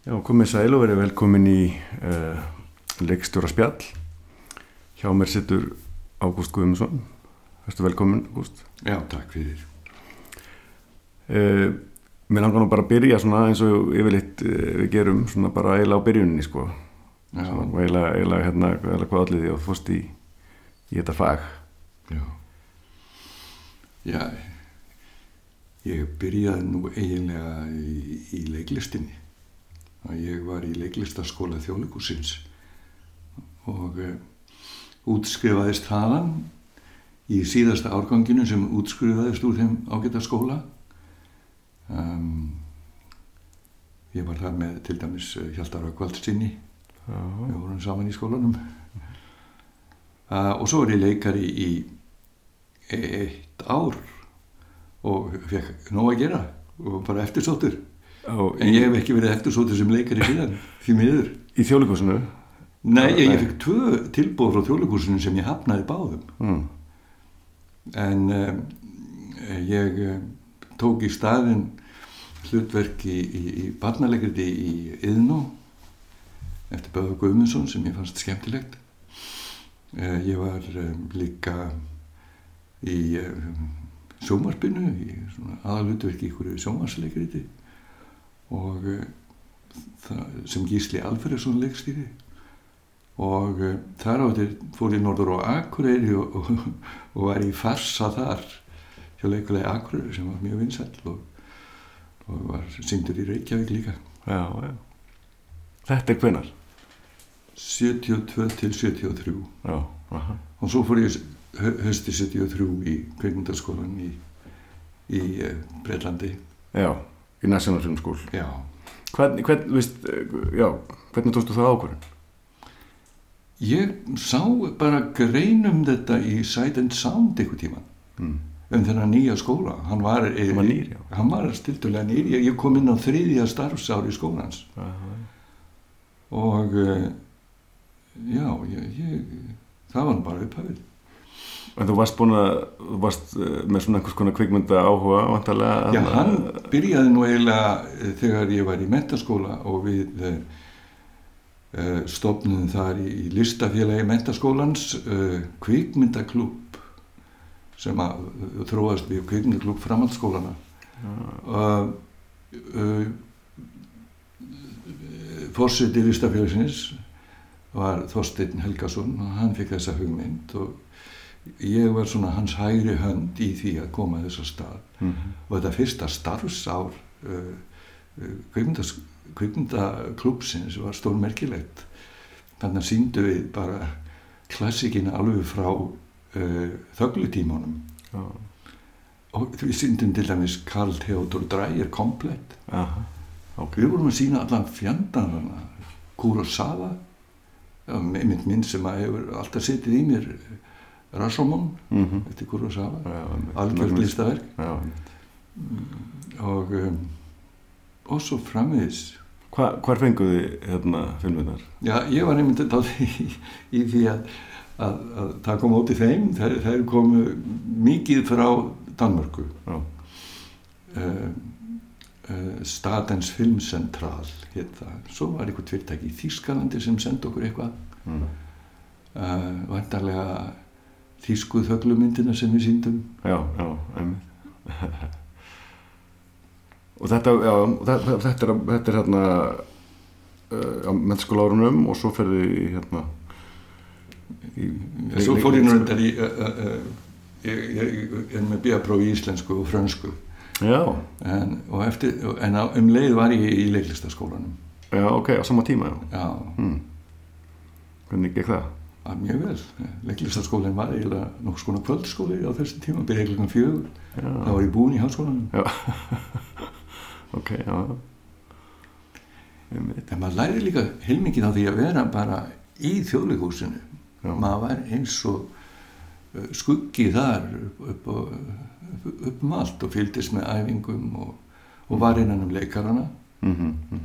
Já, komið sæl og verið velkomin í uh, leikstjóra spjall. Hjá mér sittur Ágúst Guðmundsson. Værstu velkomin, Ágúst. Já, takk fyrir. Uh, mér langar nú bara að byrja svona eins og yfirleitt uh, við gerum svona bara eiginlega á byrjuninni, sko. Já, Svona eiginlega, hérna, hvað allir því að fórst í, í þetta fag. já. Já, ég byrjaði nú eiginlega í, í leiklistinni. Að Ég var í leiklistaskóla þjóðleikúsins og uh, útskrifaðist þaðan í síðasta árganginu sem útskrifaðist úr þeim ágæta skóla. Um, ég var þar með til dæmis eh, Hjaltar Rökkvaldsinni Já, við vorum saman í skólanum. Uh, og svo er ég leikari í eitt ár og fekk nóg að gera og bara eftirsóttur Já, en ég hef ekki verið eftirsóttur sem leikari síðan því miður. Í þjóðleikúsinu. nei, ég, ég fekk tvö tilbúð frá þjóðleikursinu sem ég hafnaði báðum. Mm. en um, ég um, tók í staðin hlutverk í, í, í barnalegriti í Yðnó eftir Böður Guðmundsson sem ég fannst skemmtilegt. Uh, ég var um, líka í um, sjómarpinu í aðalutverk í ykkur sjómarsleikriti og uh, það, sem Gísli Alfredsson leikstýri og uh, þar áttir fór ég norður á Akureyri og, og, og var í farsa þar hjá leikulegi Akureyri sem var mjög vinsæll og, og var síndur í Reykjavík líka Já, já. Þetta er hvenar? 72 til 73 Já, aha. og svo fór ég hausti 73 í kveikmyndaskólan í, í uh, Breitlandi Já, í National Film School. já, Hvern, hvern, veist, eh, já, hvernig tókstu það ákvörðin? ég sá bara grein um þetta í Sight and Sound einhver tíman Mm. um þennan nýja skóla. Hann var, Hann var nýr, hann var stiltulega nýr. Ég, ég kom inn á þriðja starfsári skólans. Og uh, já ég, ég, það var bara upphafið En þú varst búin að, þú varst eh, með svona einhvers konar kvikmynda áhuga, vantarlega. já hann byrjaði nú eiginlega eh, þegar ég var í mentaskóla og við uh, uh, stopnum þar í, í listafélagi mentaskólans uh, kvikmyndaklúb sem að uh, þróast við kvikmyndaklúb framhaldsskólana uh, fórseti listafélagsins var Þorsteinn Helgason og hann fikk þessa hugmynd og ég var svona hans hægri hönd í því að koma þess að stað. Mhm. og þetta fyrsta starfsár uh, uh, kvikmyndas, kvikmyndaklúpsins var stórmerkilegt. Þannig að síndu við bara klassikina alveg frá uh, þögglutímanum Já, og við síndum til dæmis Karl Theodor Dreyer komplett aha, ok. við vorum að sína allan fjandan Kurosawa mynd minn sem að hefur alltaf setið í mér Rashomon Mhm. eftir Kurosawa algjörð listaverk Já, einmitt. og um, og svo framvegis Hva, hvar fenguðu þið hérna filmunar? já, ég var einmitt þetta í, í því að, að, að það kom í þeim þær, þær komu mikið frá Danmörku uh, uh, Statens Filmcentral það, svo var eitthvað fyrirtæki í Þýskalandi sem sendi okkur eitthvað mm. uh, vantarlega þýsku þöglumyndina sem við síndum já, já, einmitt. og þetta, já, þetta, þetta er, þetta er hérna uh, á mennskóla árunum og svo ferði í hérna í, en svo fór ég nú í uh, uh, uh, ég, ég, ég er með bíapróf í íslensku og frönsku Já, en, og eftir, en á, um leið var ég í leiklistaskólanum já, ok, á sama tíma, já. já, Mm. Hvernig gekk það? Að mjög vel. Leiklistaskólinn var eiginlega nokkuð skona kvöldskóli á þessu tíma, byrjaði klukkan fjögur. Þá var ég búinn í háskólanum. Ok, já. En maður læri líka heilmikið á því að vera bara í þjóðleikúsinu maður var eins og uh, skuggi þar upp, upp, um allt og fylgdist með æfingum og, og var innan um leikarana. Mm -hmm, og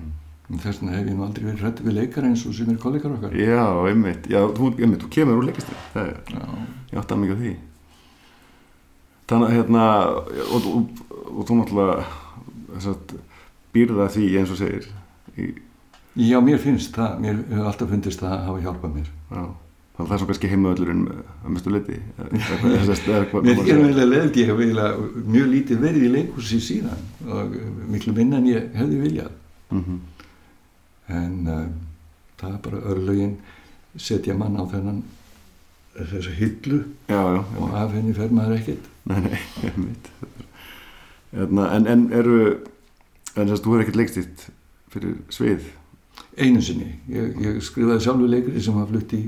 þess vegna hef ég nú aldrei verið hrætt við leikara eins og sem er kollegar okkar Já, einmitt, já, þú, einmitt, þú kemur úr leikistin, það er, Já. ég átti að mikið á því. Þannig að hérna, og, og, og þú náttúrulega, býrða því eins og segir, í Já, mér finnst það, mér hefur alltaf fundist það að hafa hjálpað mér. Já. Þannig að það er svo kannski heimavöldurinn að mestu leiti. Mér er eiginlega leðið, ég hef eiginlega mjög lítið verið í leikhúsi síðan og miklu minna en ég hefði viljað. Mm -hmm. En uh, það er bara örlögin setja mann á þennan þessa hillu Já, já. og af henni fer maður ekkert. Nei, nei, ég veit. Hérna, En, en eru, en þess að þú hefur ekkert leikstýrt fyrir svið. Einu sinni, ég, ég skrifaði sjálfur leikri sem var flutt í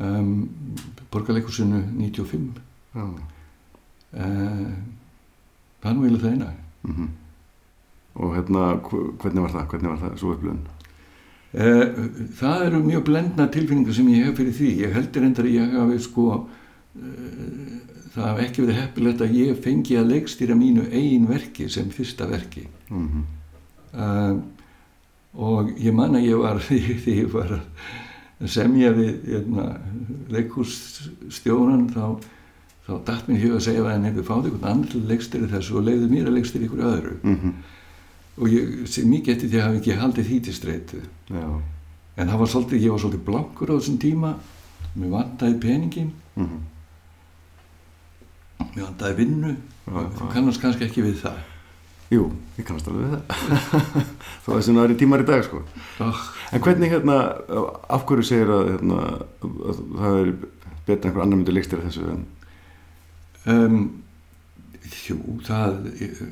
um, borgarleikusinu 95 Já. uh, það er nú eiginlega það eina Mm Og hérna, hv- hvernig var það? Hvernig var það svo upplöðun? Uh, það eru mjög blendna tilfinningar sem ég hef fyrir því. Ég heldur endar að ég hafi sko uh, það hafi ekki verið heppilegt að ég fengi að leikstýra mínu eigin verki sem fyrsta verki. Mm -hmm. uh, og ég man að ég var því ég var að semja við hérna, leikhússtjóran þá, þá datt mér hug að segja að hann hefði fáið einhvern að leikstýra þessu og leiði mér að leikstýra ykkur öðru. Mm og ég sé mikið eftir því að hafa ekki haldið því til streitu. Já. en það var svolítið, ég var svolítið blankur á þessum tíma. Mér vantaði peningin Mm mér vantaði vinnu. Já, þú kannast kannski ekki við það. Jú, ég kannast alveg við það. Þó að þessi náður tímar í dag, sko. oh, En hvernig, hérna, af hverju segir að, hérna, að það er betur en einhver annar myndi leikstýra þessu en... um, jú, það eh,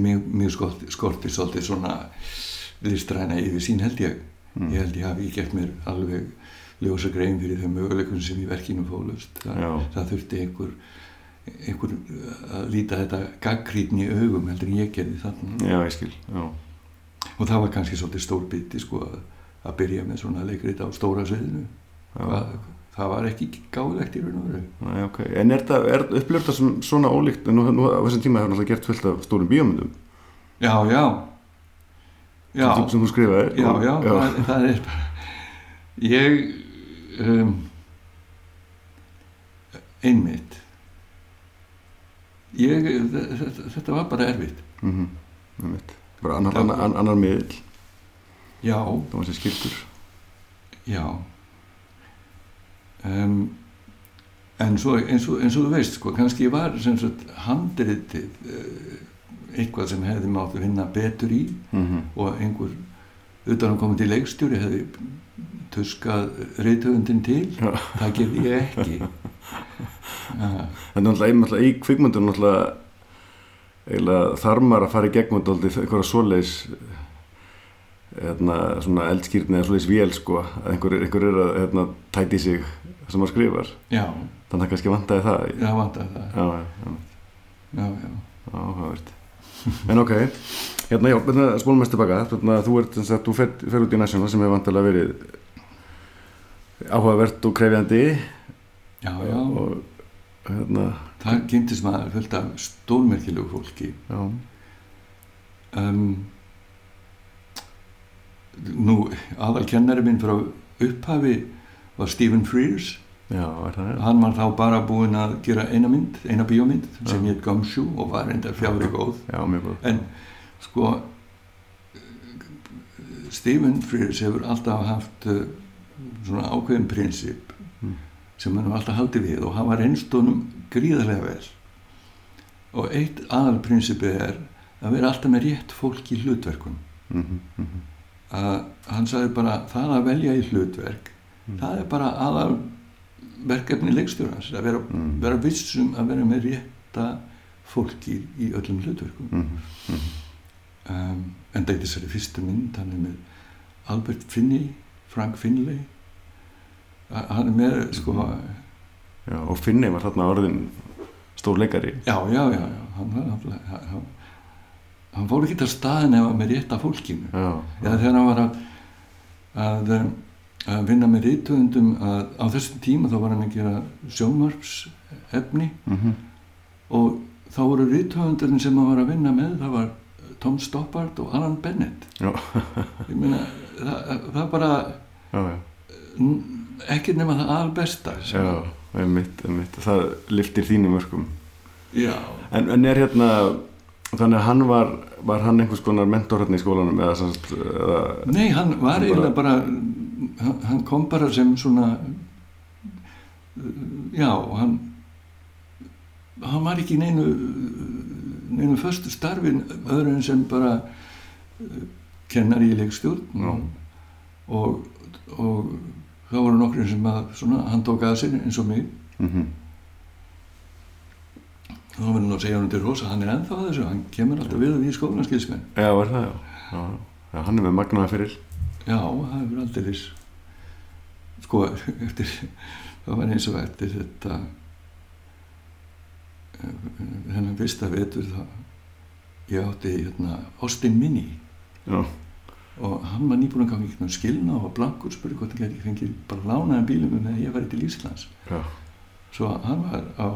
mér, skorti, skorti svolítið svona viðstræna yfir sín held ég Mm. ég held ég hafi gert mér alveg ljósa grein fyrir þeim möguleikum sem í verkinu fólust það, það þurfti einhver einhver að líta þetta gaggrítni augum heldur en ég gerði þannig Já, ég skil, já. og það var kannski svolítið stór biti sko að, byrja með svona leikrið á stóra sviðinu já. Það, var ekki gáðlegt í raun og veru. Nei, ok. En er það, er upplifta sem svona ólíkt, en nú, nú á þessum tíma hefur náttúrulega gert fullt af stórum bíómyndum. Já, já. Já, sem, sem þú skrifaðir. já, og- já, Það, það er bara ég um, einmitt. Ég þetta, þetta var bara erfitt. Mhm, einmitt. Bara annar, annar, annar, miðl, já, það var sér skildur. já um, en svo eins og, eins og þú veist sko, kannski var handritið uh, eitthvað sem hefði mátt vinna betur í Mm og einhver utan að koma til leikstjóri hefði tuskað reytöfundin til Já. það gerði ég ekki náttúrulega, náttúrulega í náttúrulega eiginlega þarmar að fara í gegnum eitthvað svoleiðis hérna, svona eldskýrni eða svoleiðis vél sko, að einhver, einhver er að hérna, tæti sig sem maður skrifar. Já, þannig að kannski vantaði það það það. Já, já, já, já, já, áhugavert. En ok, hérna já, hérna, spólum mest tilbaka. Hérna, þú ert, þú fer, fer út í National sem hefur vantilega verið áhugavert og krefjandi. Já, já. og hérna, það kynntist maður fullt af stórmerkilegu fólki. Já, um, nú aðal kennari minn frá upphafi var Stephen Frears. Já, hann var þá bara búinn að gera eina mynd, eina bíómynd sem hétt Gumshoe og var reyndar fjári góð. Já, mjög góð. En sko Stephen Frears hefur alltaf haft uh, svona ákveðin prinsip Mm. sem hann var alltaf haldið við og hann var einstónum gríðarlega vel. Og eitt aðal prinsipið er að vera alltaf með rétt fólk í hlutverkum. Mm -hmm, að hann sagði bara það að velja í hlutverk Mm. það er bara aðal verkefni leikstjórans að vera, Mm. vera vissum að vera með rétta fólki í öllum hlutverkum mm -hmm. um, en þetta er þessari fyrstu mynd hann er með Albert Finney Frank Finlay A- hann er með sko Já, og Finni var þarna orðin stór leikari já, já, já, já hann, hann, hann, hann fór ekki til staðin ef hann með rétta fólkinu Já, eða þegar hann var að, að, um, að vinna með reytöfundum að á þessum tíma þá var hann að gera sjónvarpsefni. Mm og þá voru reytöfundurinn sem hann var að vinna með það var Tom Stoppard og Alan Bennett. Ég meina það, það bara já, já, ekki nema það albesta já, einmitt, einmitt. Það liftir þínum örkum en, en er hérna þannig að hann var var hann einhvers konar mentor hérna í skólanum eða eða, Nei, hann var eiginlega bara, hann, hann kom bara sem svona, já, hann, hann var ekki neinu, neinu föstu starfin öðru en sem bara kennari í leikstjórn Já. og, og það voru nokkur sem að, svona, hann tók að sér eins og mig. mm Þá verður nú að segja hann til rosa, hann er ennþá að þessu, hann kemur alltaf við við skólan skilsmenn. já, var það, já, já, já hann er með magnaða fyrir Já, það hefur aldrei sko, eftir það var eins og eftir þetta eh, þennan fyrsta vetur það ég átti hérna Austin Mini já, og hann var nýbúin að ganga í skilna og var blankur spurði hvort hann geti fengið bara lánaðan bílum með að ég væri til Íslands. Já, svo hann var á,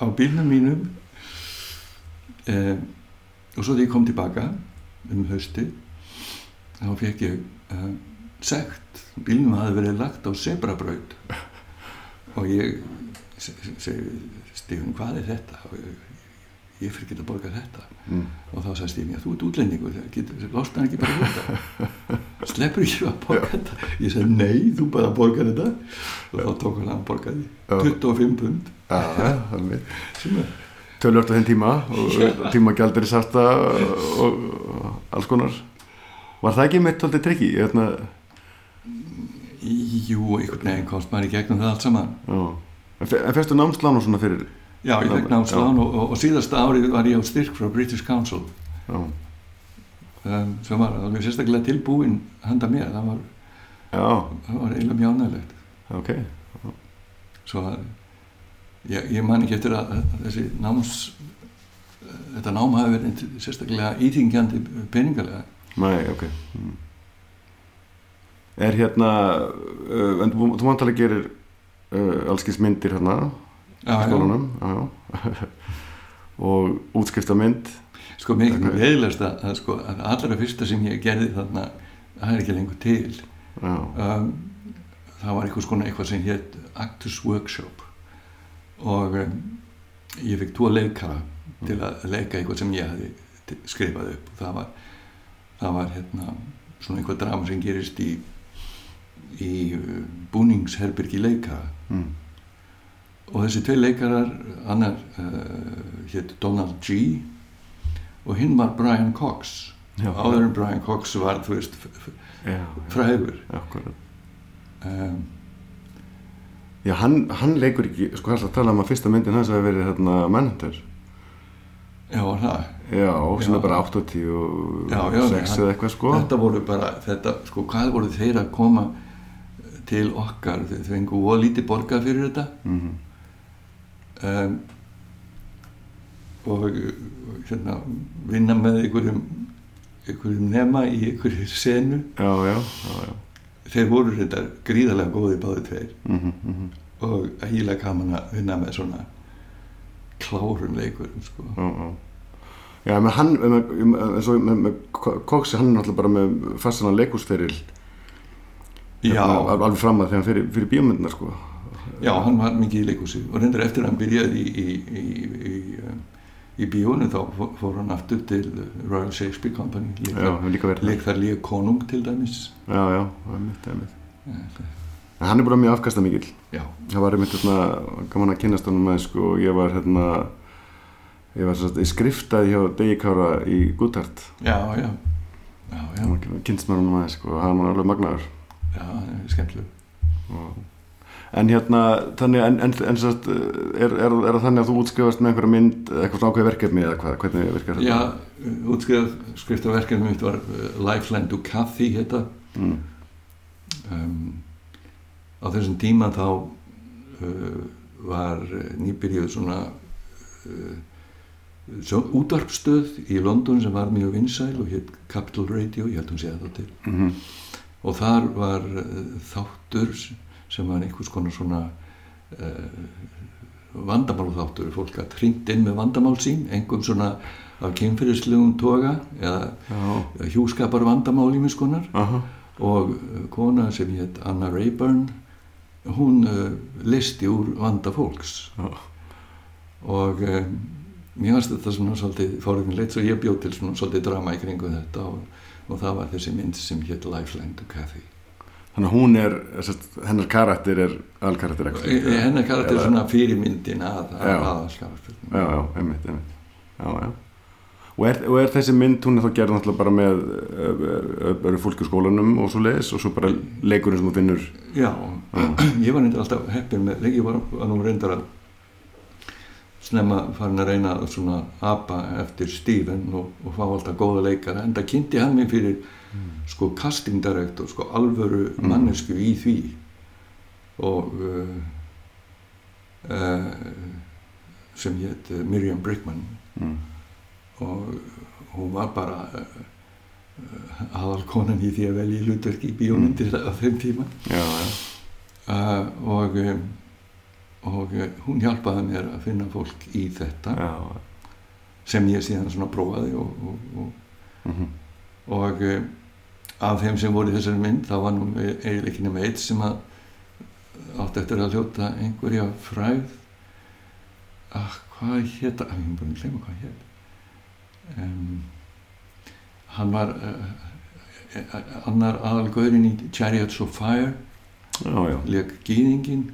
á bílnum mínum eh, og svo þegar ég kom tilbaka um hausti þá fekk ég uh, sekt. Bílnum hafði verið lagt á sebrabraut og ég Stífun hvað er þetta? Og ég, ég fyrir ekki að borga þetta. Mm. og þá sagði Stífun, já þú ert getur, losnar ekki bara þetta. Sleppur ekki að borga þetta? Ég segi, nei, þú bara borgar þetta. Og þá tók hann að borga því. Já. 25 pund. Tölvört á þenn tíma og tímagjaldir sarta og, og alls konar var það ekki mitt aldrei trikki hérna, Jú, einhvern veginn komst maður í gegnum það allt saman. já. en festu námslán og svona fyrir Já, ég fekk námslán og, og, og síðasta árið var ég á styrk frá British Council já, um, sem var alveg sérstaklega tilbúin handa mér, það var, já, það var eiginlega mjög ánægilegt. ok Svo að ég, ég man ekki eftir að, að þessi náms, þetta nám hafi verið sérstaklega íþingjandi peningalega. Nei, ok mm. Er hérna uh, en þú, vantalega gerir uh, allskins myndir hérna í Já, já. skólanum já, já. og útskriftamynd Sko, mikið Ok. veðilegast að, sko, að allra fyrsta sem ég gerði þarna, það er ekki lengur til. um, það var eitthvað skona eitthvað sem hétt Actors Workshop og um, ég fikk tvo leikara til að leika eitthvað sem ég hefði t- skrifað upp og það var, það var hérna svona eitthvað drama sem gerist í í uh, búningsherbyrgi leikara mm. og þessi tvei leikarar annar uh, hétt Donald G. og hinn var Brian Cox. Já, áður en Brian Cox var þú veist f- f- já, frægur. Já, akkurat. um, já hann, hann leikur ekki sko hans að tala um að fyrsta myndin hans hafi verið hérna Manhunter. Já, var það já, sem Já. er bara 80 og Já, já, 6 hann- eða eitthvað sko. þetta voru bara, þetta, sko, hvað voru þeir að koma til okkar? Þeir fengu og lítið borgað fyrir þetta. Mm um, og hérna, vinna með einhverjum einhverjum nema í einhverju senu. Já, já, já, já. þeir voru þetta gríðarlega góði báði tveir. Mm -hmm, og ægilega gaman að vinna með svona klárum leikurum sko. Já, með hann, eins og með, með Coxi, hann er náttúrulega bara með fastana leikúsferil já, alveg fram að þegar fyrir, fyrir bíómyndina sko. Já, hann var mikið í leikhúsi. Og reyndar eftir að hann byrjaði í, í, í, í, í bíónu þá fó- fór hann aftur til Royal Shakespeare Company. Leik, þar líka konung til dæmis. Já, já, það er mitt, það er mitt Já, En hann er bara mjög afkasta mikill já, Það var einmitt hérna, gaman að kynast honum með sko, og ég var hérna ég var svo að skriftaði hjá Degi Kára í Gutthart já, já. Já, já, kynst mér honum með sko, og hann var alveg magnaður. Já, skemmtileg og En hérna, þannig, en, en, en satt, er, er, er þannig að þú útskrifast með einhverja mynd, eitthvað svona ákveði verkefni eða hvað, hvernig virkar þetta? Já, útskrifað skriftaverkefni mitt var uh, Lifeline to Cathy heita Mm. um, á þessum tíma þá uh, var uh, nýbyrjuð svona uh, svo, útvarpstöð í London sem var mjög vinsæl og hétt Capital Radio, ég held hún sé það til. Mm og þar var uh, þáttur sem var einhvers konar svona uh, vandamál þáttur fólk að hringt inn með vandamál sín engum svona af kynferðislegum toga eða Já, hjúskapar vandamál í miskonar aha, og uh, kona sem hétt Anna Rayburn hún uh, listi úr vanda fólks. Já, og um, mér fannst þetta svona svolítið fóröfnilegt svo ég bjóð til svona svolítið drama í kringu þetta og, og það var þessi mynd sem hétt Lifeline to Kathy Þannig að hún er, hennar karakter er alkarakter ekki. E- hennar karakter er svona fyrirmyndin að Já. aðalskarakter Já, já, einmitt, einmitt. Já, já. Og er, og er þessi mynd, hún er þá gerð náttúrulega bara með öru fólki í skólanum og svo leiðis og svo bara leikurinn sem þú finnur. Já, ég var reyndar alltaf heppin með, ég var nú reyndar að snemma farin að reyna svona apa eftir Stephen og, og fá alltaf góða leikara en það kynnti hann mig fyrir sko casting director, sko alvöru Mm. mannesku í því og uh, uh, sem hétt uh, Miriam Brickman Mm. og hún var bara uh, aðalkonan í því að velja hlutverk í bíómyndir á þeim tíma Já, já. uh, og, um, og uh, hún hjálpaði mér að finna fólk í þetta Já, sem ég síðan svona prófaði og, og, og, mhm. og uh, af þeim sem voru í þessari mynd þá var nú eiginlega ekki nema eitt sem að átti eftir að hljóta einhverja fræð ah, hvað hétt að, ég er bara að glemma hvað hétt um, hann var uh, annar aðalgöðurinn í Chariots of Fire. Leik gýðingin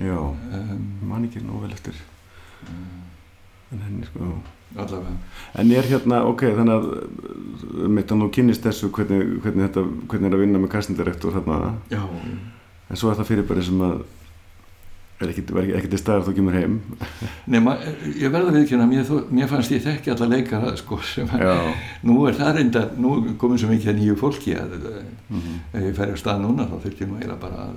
Já, um, man ekki nú vel eftir. En henni, sko, allavega. En er hérna, ok, þannig að mitt að nú kynnist þessu hvernig, hvernig þetta, hvernig er að vinna með castingdirektor þarna, já, en svo er það fyrirbæri sem að er ekkit í staðar þú kemur heim. nema ég verða viðkjöna mér, mér fannst ég þekki alla leikara sko, sem að nú er það reynda nú komið svo mikið að nýju fólki að Mm ef ég fer á stað núna þá þurfti ég nú eiginlega bara að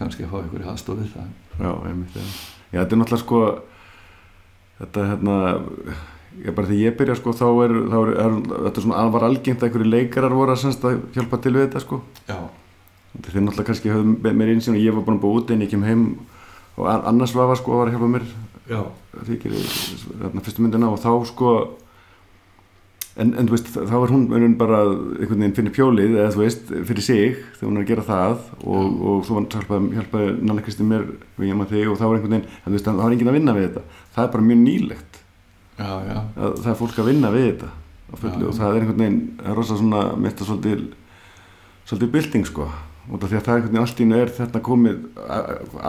kannski að fá einhverju aðstofið það Já, einmitt, já. Já, þetta er náttúrulega sko, þetta hérna, ég bara þegar ég byrja sko, þá er, þá er, er þetta er svona, var algengt að einhverju leikarar voru að, semst, að hjálpa til við þetta sko. já, Þeir náttúrulega kannski höfðu meir einsinn og ég var búin að búa úti en ég kem heim og an- annars var sko var að hjálpa mér já, þykir þarna fyrstu myndina og þá sko en, en veist þá er hún einhvern bara einhvern veginn finnir pjólið eða þú veist fyrir sig þegar hún er að gera það og, Já. og svo hjálpaði, hjálpaði Nanna Kristi mér og ég maður þig og þá var einhvern veginn en veist það var enginn að vinna við þetta. Það er bara mjög nýlegt. Já, já, að það er fólk að vinna við þetta fullu og það er einhvern veginn það er rosa svona mitt að svolítið svolítið bylting sko af því að það einhvern veginn allt í einu er þetta komið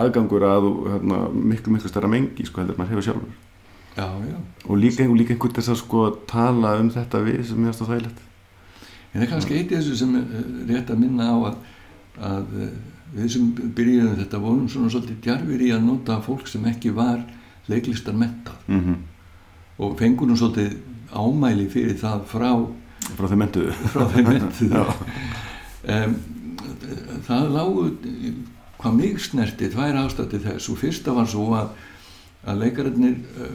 aðgangur að hérna, miklu miklu stærra mengi sko heldur maður hefur sjálfur já, já. Og líka, líka einhvern þess að sko tala um þetta við sem ég aðstof þægilegt. En það er kannski eitt í þessu sem er eh, rétt að minna á að, að eh, við sem byrjuðum þetta vorum svona svolítið djarfir í að nota fólk sem ekki var leiklistar mentað mm -hmm. og fengur nú svolítið ámæli fyrir það frá frá þeim mentuðu frá þeim mentuðu um, það lágu hvað mig snerti tvær ástætti þess. Og fyrsta var svo að að leikararnir uh,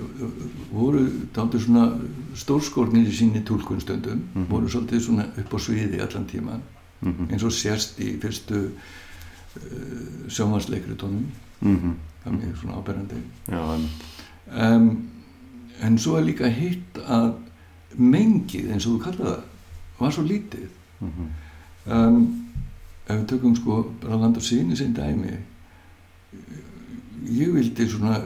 voru dálítið svona stórskornir í síni tólkunstundum Mhm. voru svolítið svona upp á sviði allan tíman mm -hmm. eins og sérst í fyrstu uh, sjónvarsleikritónum mm -hmm. það er mjög svona áberandi um, en svo er líka hitt að mengið eins og þú kallaði það var svo lítið Mm -hmm. um, ef við tökum sko bara land og síni sinn dæmi ég vildi svona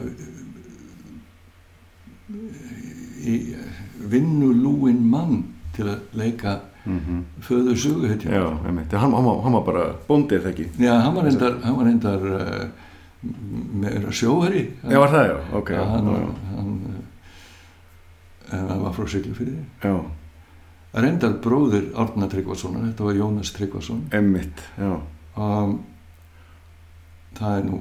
í vinnu lúin mann til að leika Mm -hmm. föður sögu já, hann, hann, var- bara bóndið ekki? Já, hann var reyndar, hann var reyndar uh, meira sjóhari já, var það já, ok. Já, hann, já, hann, uh, hann var frá Siglufyrði já, reyndar bróðir Árna Tryggvasonar þetta var Jónas Tryggvason. Einmitt já, og það er nú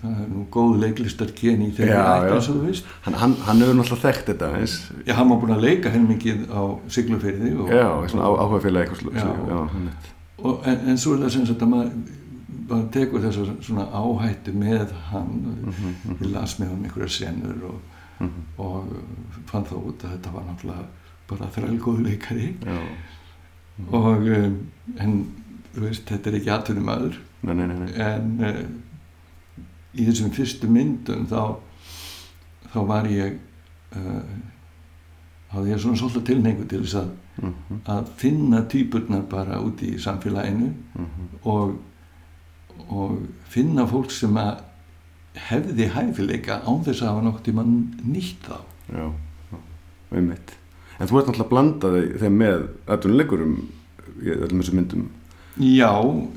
það er nú góð leiklistar keni í þeirri Já, ætt já. eins og þú veist. Hann, hann, hann hefur náttúrulega þekkt þetta eins Já, hann var búinn að leika heilmikið á Siglufyrði og, já, svona á, áhuga félagi eitthvað Já. já, og, en, en svo er það sem sagt að maður maður tekur þess svona áhættu með hann. Mhm, ég las með hann einhverja senur og, mhm, og fann þá út að þetta var náttúrulega bara þrælgóð leikari. Já, og um, en þú veist, þetta er ekki atvinnum aður nei, nei, nei, en uh, í þessum fyrstu myndum þá þá var ég uh, hafði ég svona svolítið tilneingu til þess að, Mhm, að finna týpurnar bara út í samfélaginu mhm, og, og finna fólk sem að hefði hæfileika án þess að hafa nokkuð tíma nýtt þá. Já, einmitt. En þú ert náttúrulega að blanda þig þeim með atvinnuleikurum í öllum þessum myndum Já,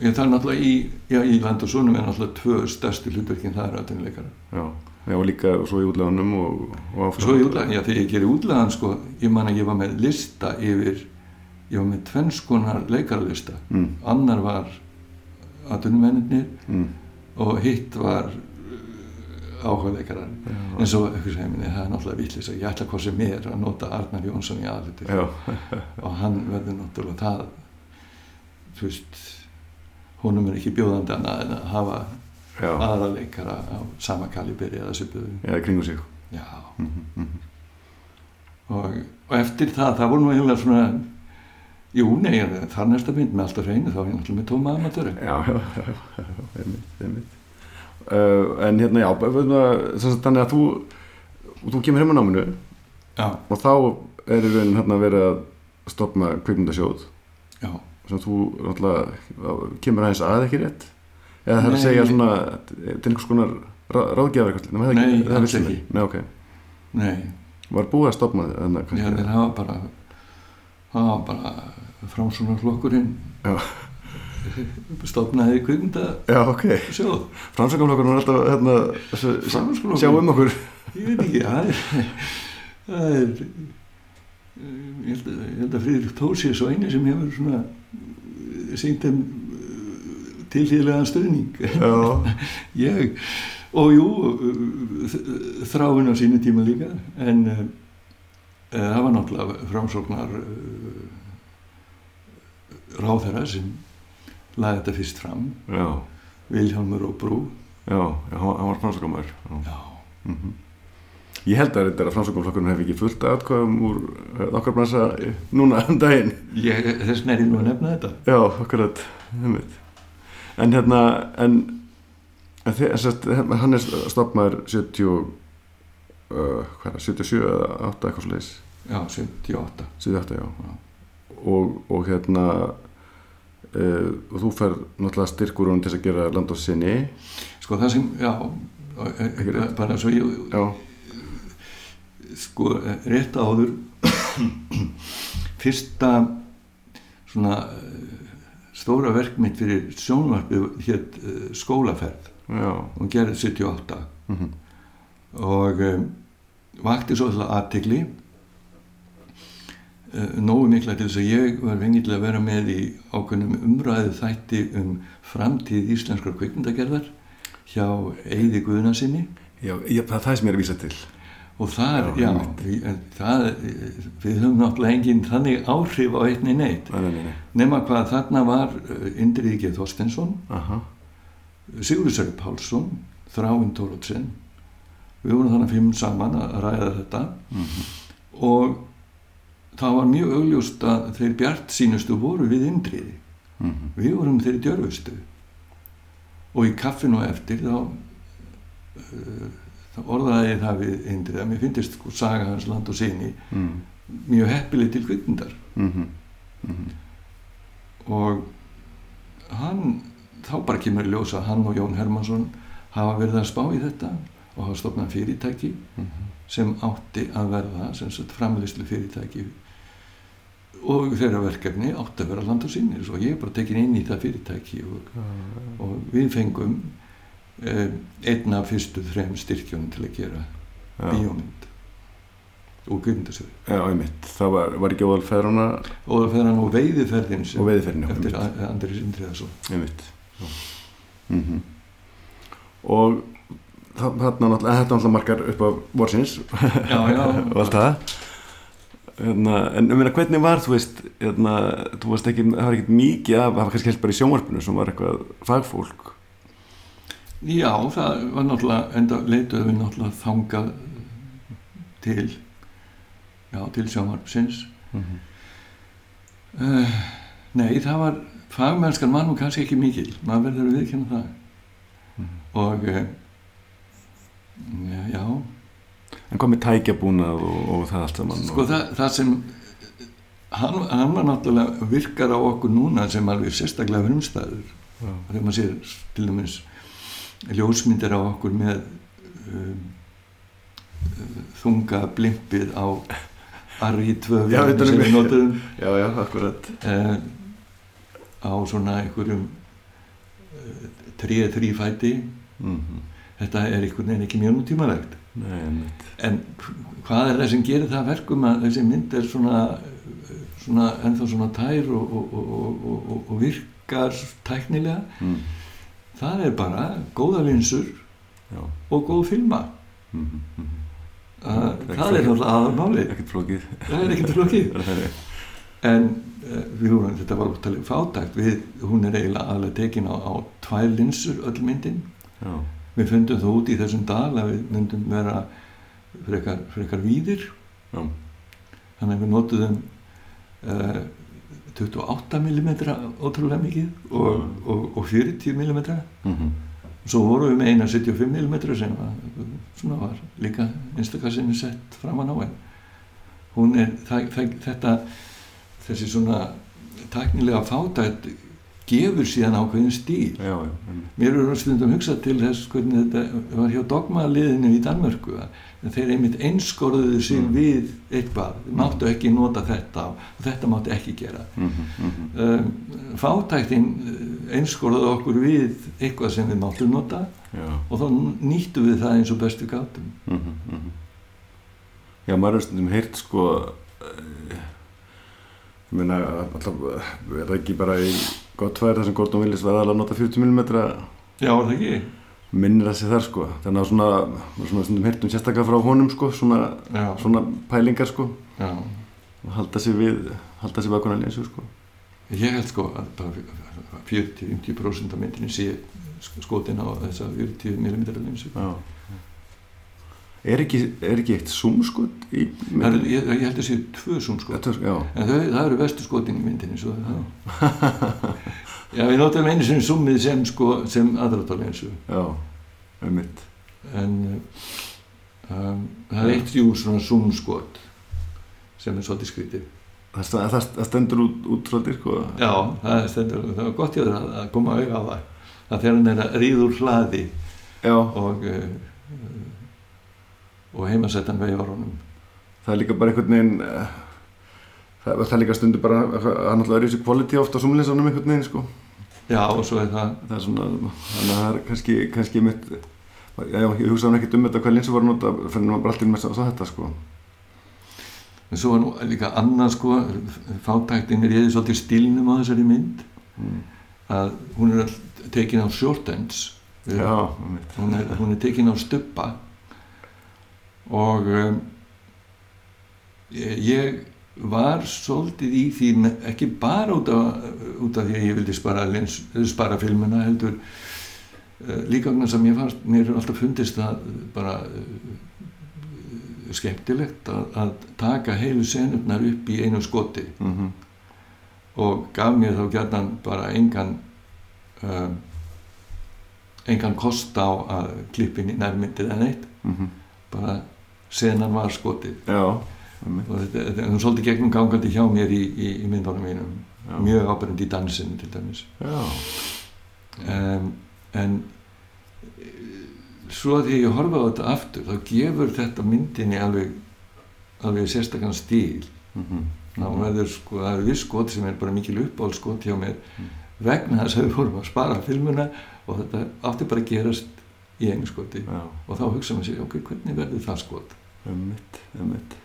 ég það er náttúrulega í, já, í land og sonum er náttúrulega tvö stærstu hlutverkin það er atvinnuleikara. já, já og líka svo í útleganum og, og áfram Svo í útlagan, já þegar ég gerir útlagan sko, ég man að ég var með lista yfir, ég var með tvennskonar leikaralista. mm, Annar var atvinnumennir mm, og hitt var áhugleikarar. já, En svo, eitthvað segir minni, það er náttúrulega vitlis að ég ætla hvað sem er að nota Arnar Jónsson í aðlutir. já, og hann verður náttúrulega það þú veist honum er ekki bjóðandi annað en að hafa já, aðra leikara á sama kaliberi eða svipuðu já, kringu sig. Mm, mm, og, og eftir það, það voru nú eiginlega svona jú, nei, þar næsta mynd með allt á hreinu þá er ég náttúrulega með tóma amatöru já, já, já, já, einmitt, einmitt. Uh, en hérna, já, þannig að þú þú kemur heim á náminu já, og þá er í raunin hérna verið að stopna kvikmyndasjóð. Já, sem þú náttúrulega kemur aðeins að ekki rétt? Eða það er að segja svona til einhvers konar rá, ráðgjafar eitthvað. Nei, það er Nei, það er vissulega. ekki. Nei, ok, nei. Var búið að stopna þarna já, þeir hafa bara það var bara framsóna flokkurinn Já. stofnaði kvikmynda Já, ok, framsökamlokkur var alltaf hérna, sjá um okkur. Ég veit ekki, það er, það er, ég held að, að Friðrik Tór sé svo eini sem hefur svona syngt þeim tilhýðlegan stuðning. Já, Ég, og jú, þráin á sínu tíma líka, en uh, það var náttúrulega framsóknar uh, ráðherra sem laði þetta fyrst fram, já, Vilhjálmur og Brú. já, já hann var framsökamæður Já, mm Ég held að þetta að framsökamflokkurinn hef ekki fullt aðkvæðum úr uh, okkar bransa eh, núna um daginn ég, þess vegna er ég nú að nefna þetta. Já, akkurat einmitt. En hérna en, en þið, sest, hann er stopmaður 70 uh, hvað er það, 77 eða 8 eitthvað leis Já, 78. 78, já og, og hérna uh, og þú fer náttúrulega styrkur hún til þess að gera land á sinni Sko það sem, já, bara svo ég, Já, sko, rétt áður, fyrsta svona eh, stóra verk mitt fyrir sjónvarpið hétt eh, skólaferð. Já. Og gerði 78 mm og um, vakti svo alltaf aðtegli uh, nógu mikla til þess að ég var til að vera með í ákveðnum umræðu þætti um framtíð íslenskar kvikmyndagerðar hjá Eyði Guðnarsinni Já, ég, það er það sem ég er að vísa til og þar, Já, já, það, við höfum náttúrulega engin þannig áhrif á einni neitt. Nei, nei, nei, nei. nema hvað þarna var uh, Indriði G. Þorstensson Sörg Pálsson Þráinn Tórótsen við vorum þannig fimm saman að ræða þetta. Mhm, og það var mjög augljóst að þeir bjart sínustu voru við Indriði. Mhm, við vorum þeir djörfustu. Og í kaffinu eftir þá uh, orðaði ég það við Indriði að mér finnst sko saga hans land og sinni mm, mjög heppileg til kvikmyndar. Mhm, mhm, og hann þá bara kemur í ljós að hann og Jón Hermansson hafa verið að spá í þetta og hafa stofnað fyrirtæki mhm. sem átti að verða sem sagt framleyslu fyrirtæki og þeirra verkefni átti að vera land og sinni og ég er bara tekin inn í það fyrirtæki og, og við fengum eh, einn af fyrstu þrem styrkjónum til að gera bíómynd. Og kvikmyndasöðu já, einmitt. Það var, var ekki óðal feðrana og veiðiferðin og veiðferðin já, eftir einmitt. A- Andri Sindriðarsson einmitt. Mm og það- þarna náttúrulega þetta náttúrulega markar upp á vorsins. Já, já, og allt það? Hérna, en um meina hvernig var þú veist hérna, þú varst ekki, það var ekkert mikið af, það var kannski helst bara í sjónvarpinu sem var eitthvað fagfólk Já, það var náttúrulega, enda leituðum við náttúrulega þangað til, já, til sjónvarpsins. mm Uh, nei, það var, fagmennskan var nú kannski ekki mikil, maður verður að viðkynna það. Mhm. Og, uh, já, en hvað með tækjabúnað og, og það allt saman sko og, það, það sem, hann, hann var náttúrulega virkar á okkur núna sem alveg sérstaklega frumstæður. já, þegar maður sér til dæmis ljósmyndir á okkur með um, þunga blimpið á Arri 2 Já, vélum utan um sem við notuðum. Já, já, akkurat. Eh, á svona einhverjum tríð þrýfæti mm þetta er einhvern veginn ekki mjög nútímalegt. En hvað er það sem gerir það að verkum að þessi mynd er svona, svona ennþá svona tær og, og, og, og, og virkar tæknilega? Mm. Það er bara góða linsur Já. og góð filma. Mm -hmm. Ekki það er náttúrulega flókið. Það er ekkert flókið. En uh, við vorum, þetta var úttalega fátækt. Við, hún er eiginlega aðlega tekin á, á tvær linsur öll myndin. Já, við fundum það út í þessum dal að við myndum vera frekar, frekar víðir. Já, þannig að við notuðum uh, 28 mm ótrúlega mikið og, Mm. og, og 40 mm mm svo vorum við með eina 75 mm sem var, svona var líka einstakar sem er sett framan á en hún er það, það, þetta þessi svona taknilega fátætt gefur síðan ákveðin stíl. Já, já, mér eru stundum hugsað til þess hvernig þetta var hjá dogmaliðinu í Danmörku að þeir einmitt einskorðuðu sig Mm. við eitthvað, máttu ekki nota þetta og þetta máttu ekki gera mhm. um, fátæktin eh, einskorðuðu okkur við eitthvað sem við máttum nota Já, og þá nýttum við það eins og bestu gátum mhm. Já, maður er stundum heyrt sko eh, ég meina alltaf er það ekki bara í gott færi þar sem Gordon Willis var aðalega að nota 40 mm já, er það ekki? Minnir það sig þar sko. Þannig að svona, svona stundum heyrt um sérstaklega frá honum sko svona, svona pælingar sko. Já. Og halda sig við halda við ákveðna lensu sko. Ég held sko að bara 40-50% af myndinni sé skotin á þessa 40 mm linsu Já. Er ekki, er ekki eitt zoomskot í Það eru- ég, ég held að sé tvö zoom sko Þetta, já, En þau, það eru vestu skotin í myndinni svo það Já, við notum einu sinni zoomið sem sko, sem aðratálinsu já, um mitt en um, það er eitt jú svona zoom skot sem er svolítið skrítið. Það, það, það stendur út, út svolítið sko. Já, það stendur, það var gott þér að, að koma auðvitað á það að þegar hann er að ríður hlaði Já, og uh, og heimasettan veifar honum. Það er líka bara einhvern veginn eh, það, það er líka stundu bara er náttúrulega er þessi quality oft á zoomlinsanum einhvern veginn sko Já, og svo er það það er svona, þannig að það er kannski kannski mitt já, já, ég hugsaði ekki um þetta hvað linsu að nota fyrir maður bara allir með sá þetta sko. En svo nú líka annað sko fátæktin er ég svolítið stílnum á þessari mynd. Mm. að hún er tekin á short ends. Við- Já, mitt hún er, hún er tekin á stubba. Og um, ég, ég var svolítið í því ekki bara út af, út af því að ég vildi spara, lins, spara filmuna heldur uh, líka vegna sem ég fannst mér er alltaf fundist það bara uh, skemmtilegt að, að taka heilu senurnar upp í einu skoti. Mm og gaf mér þá gætan bara engan um, engan kost á að klippin í nærmyndið en eitt -hmm. bara senan var skotið. Já, þetta, er svolítið gegnum gangandi hjá mér í, í, í myndunum mínum. Já. mjög ábærandi í dansinu til dæmis. Um, en svo því ég horfa á þetta aftur þá gefur þetta myndinni alveg alveg sérstakann stíl. Mm þá verður sko, það eru viss skot sem er bara mikil uppáhaldskot hjá mér Mm. vegna þess að við fórum að spara filmuna og þetta átti bara að gerast í einu skoti. Já, og þá hugsa maður sér, ok, hvernig verður það skot? Um mitt, um mitt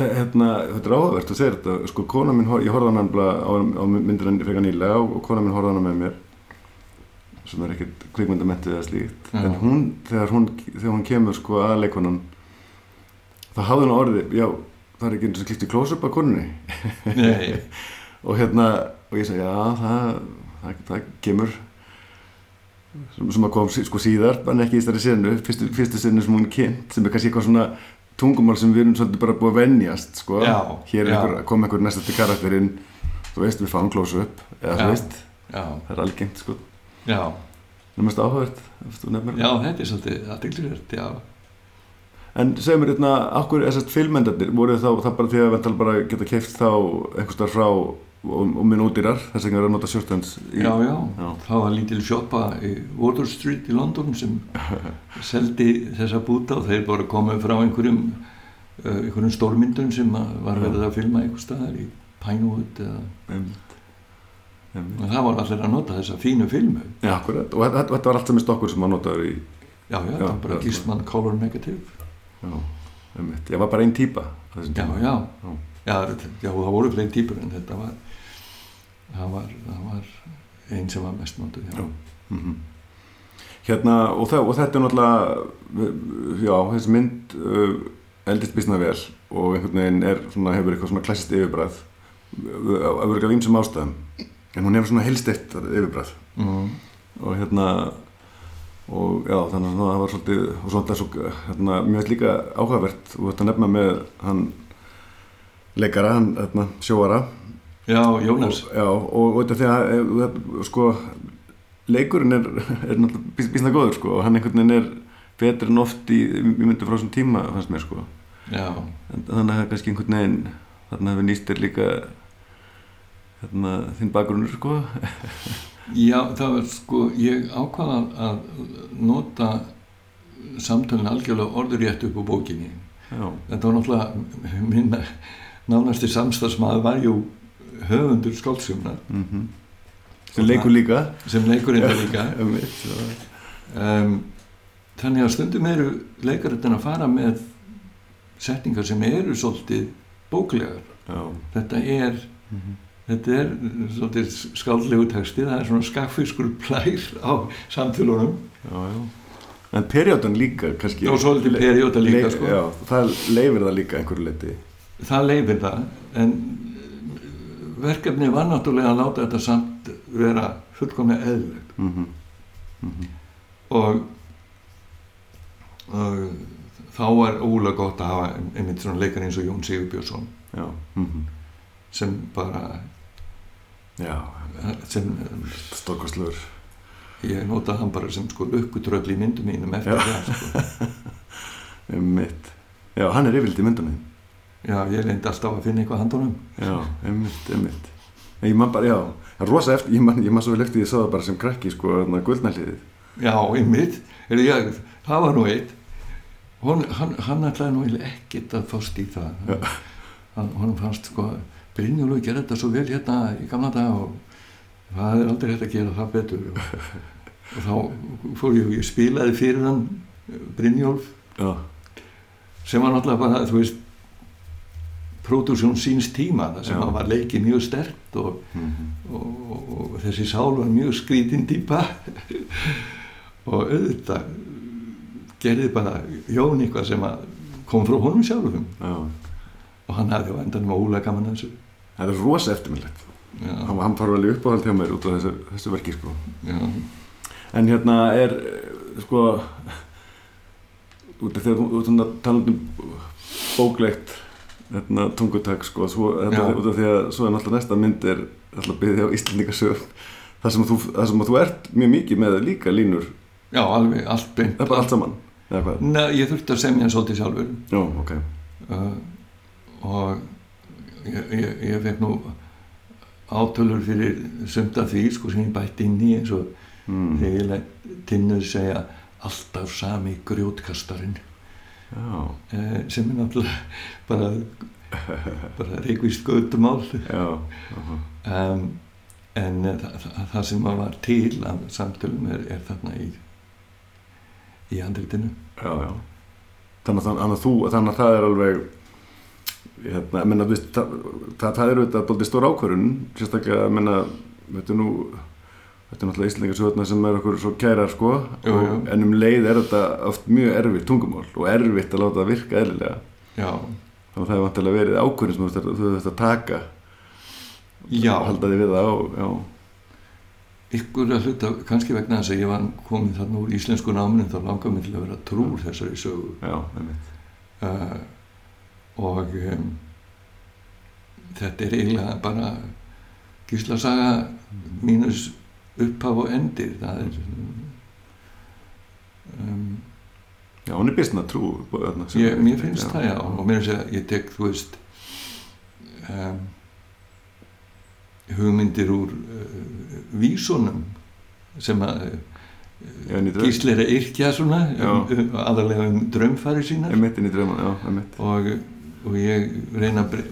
hérna, þetta er áhugavert að segja þetta, sko, kona mín, hor- ég horfði nefnilega á, á myndina frekar nýlega og, og kona mín horfði hana með mér sem er ekkert kvikmyndamentið eða slíkt. En hún, þegar hún, þegar hún kemur sko að leikonan þá hafði hún orðið, já, það er ekki eins og klipt í close-up að konunni. Og hérna, og ég segi, já, það, það, það kemur. Sem, sem að kom sko síðar, en ekki í þessari senu fyrstu, fyrstu senu sem hún kynnt sem er kannski eitthvað svona tungumál sem við erum svolítið bara búið að venjast, sko. Já, hér er einhver, kom einhver næstasti karakterinn þú veist, við fáum close-up eða Já. þú veist, já, það er algengt, sko. Já. Það er mest nefnir Já, þetta er svolítið aðdeglisvert, já. En segir mér hérna, okkur þessast filmendarnir voru þá, það bara því að vental bara geta keift þá einhvers þar frá og, og minn ódýrar þess það er að nota shorthands í, Já, já, Já. það var lítil sjoppa í Water Street í London sem seldi þessa búta og þeir bara komið frá einhverjum uh, einhverjum stórmyndum sem var verið að filma einhver staðar í Pinewood eða einmitt, einmitt. og það var allir að nota þessa fínu filmu. Já, akkurat, og þetta, var allt sem er stokkur sem að notaður í Já, já, það var bara Gísman Color Negative. Já, einmitt, ég var bara einn þessum Já, já, Já. já, þetta- já, það voru fleiri típur en þetta var það var, var einn sem var mest já. Já. Mhm. Hérna, og, það, og þetta er náttúrulega já, þessi mynd uh, eldist bísna vel og einhvern veginn er svona, hefur eitthvað svona klassist yfirbræð af örgulega vímsum ástæðum en hún hefur svona helsteitt yfirbræð Mm. og hérna og já, þannig að það var svolítið og svona svo, hérna, mjög líka áhugavert og þetta nefna með hann leikara, hann hérna, sjóara já, Jónas og, já, og, þetta að eh, sko, leikurinn er, er náttúrulega bís- býsna góður sko, og hann einhvern veginn er betur en oft í, í myndi frá þessum tíma fannst mér sko. en, þannig að kannski einhvern veginn þarna hefur nýst þér líka hérna, þinn bakgrunnur sko. já, það var sko ég ákvaða að nota samtölun algjörlega orðurétt upp á bókinni já, þetta var náttúrulega minn nánasti samstagsmaður var jú höfundur skáldsumna mm sem leikur líka. sem leikurinn er líka. um, þannig að stundum eru leikarinn að fara með setningar sem eru svolítið bóklegar. Já, þetta er Mhm. þetta er svolítið skáldlegu texti það er svona skaffiskur plær á samtölunum. Já, já. en perjódan líka kannski. Og svolítið perióta líka sko. já, það leifir það líka einhverju leiti það leifir það en verkefni var náttúrulega að láta þetta samt vera fullkomlega eðlilegt mm -hmm. Mm -hmm. og, og þá var ólega gott að hafa einmitt svona leikar eins og Jón Sigurbjörnsson mm -hmm. sem bara já sem stórkostlur ég notaði hann bara sem sko lukkutröll í myndum mínum eftir það sko. Einmitt. Já, hann er yfirleitt í myndunum. Já, ég reyndi alltaf að finna eitthvað handunum Já, einmitt, einmitt. Ég man bara, já, það er rosa eftir, ég man, ég man svo vel eftir því að ég sá það bara sem krakki, sko, þarna guldnæliðið. já, einmitt, er ég, það var nú eitt. Hon, hann, hann ætlaði nú ekkert að fást í það. Hann, hann fannst sko Brynjúlu gerði þetta svo vel hérna í gamla dag og það er aldrei hægt að gera það betur. Og, og þá fór ég ég spilaði fyrir hann Brynjólf. Sem var náttúrulega bara, þú veist pródúsjón síns tíma það sem að var leikið mjög stert og, mm og, og, og þessi sál var mjög skrítin típa. Og auðvitað gerði bara Jón eitthvað sem að kom frá honum sjálfum. Já. og hann hafði á endanum ólega gaman að þessu. Það er rosa eftirminnlegt. Hann, hann fara alveg uppáhald hjá mér út af þessu, þessu verki, sko. En hérna er, sko, út af því að þú talandi um bóklegt hérna, tungutak, sko, svo, Já. út af því að svo er náttúrulega næsta mynd er alltaf byggði á Íslandingasög. Það sem, sem að þú ert mjög mikið með líka línur, já, alveg allt beint er bara allt saman? Nei, ég þurfti að semja svolítið sjálfur Já, ok. uh, og ég, ég, ég fekk nú átölur fyrir af því sko sem ég bætti inn í eins og Mm. þegar ég lætt tinnuð segja alltaf sami grjótkastarinn sem er náttúrulega bara, bara reikvist göttumál um, en uh, það, það, það sem að var til af samtölum er, er þarna í í andritinu. Þannig að, þannig að þú, þannig að það er alveg, hérna, menna, viðst, það, það, er auðvitað stór ákvörun, sérstaklega, menna, þetta er nú, þetta er náttúrulega Íslandingarsöðuna sem er okkur svo kærar, sko, Jú, jú. en um leið er þetta oft mjög erfitt tungumál og erfitt að láta það virka eðlilega. já, Þannig að það hefur vantilega verið ákvörun sem þú þurft að- taka, já. halda þig við það og, já, ykkur að hluta, kannski vegna þess að ég var komin þarna úr íslensku náminu þá langar mig til að vera trúr þessari sögu. Já, einmitt. uh, og um, þetta er eiginlega bara gíslasaga mínus upphaf og endir það er um, Já, hún er byrstna trú. Sem- ég, mér finnst það já og mér finnst að ég tek þú veist um, hugmyndir úr uh, vísunum sem að Já. Gísli er að yrkja svona Já. um, um, aðalega um draumfari sínar Emitt inn í drauma, já, emitt. og, og ég reyna að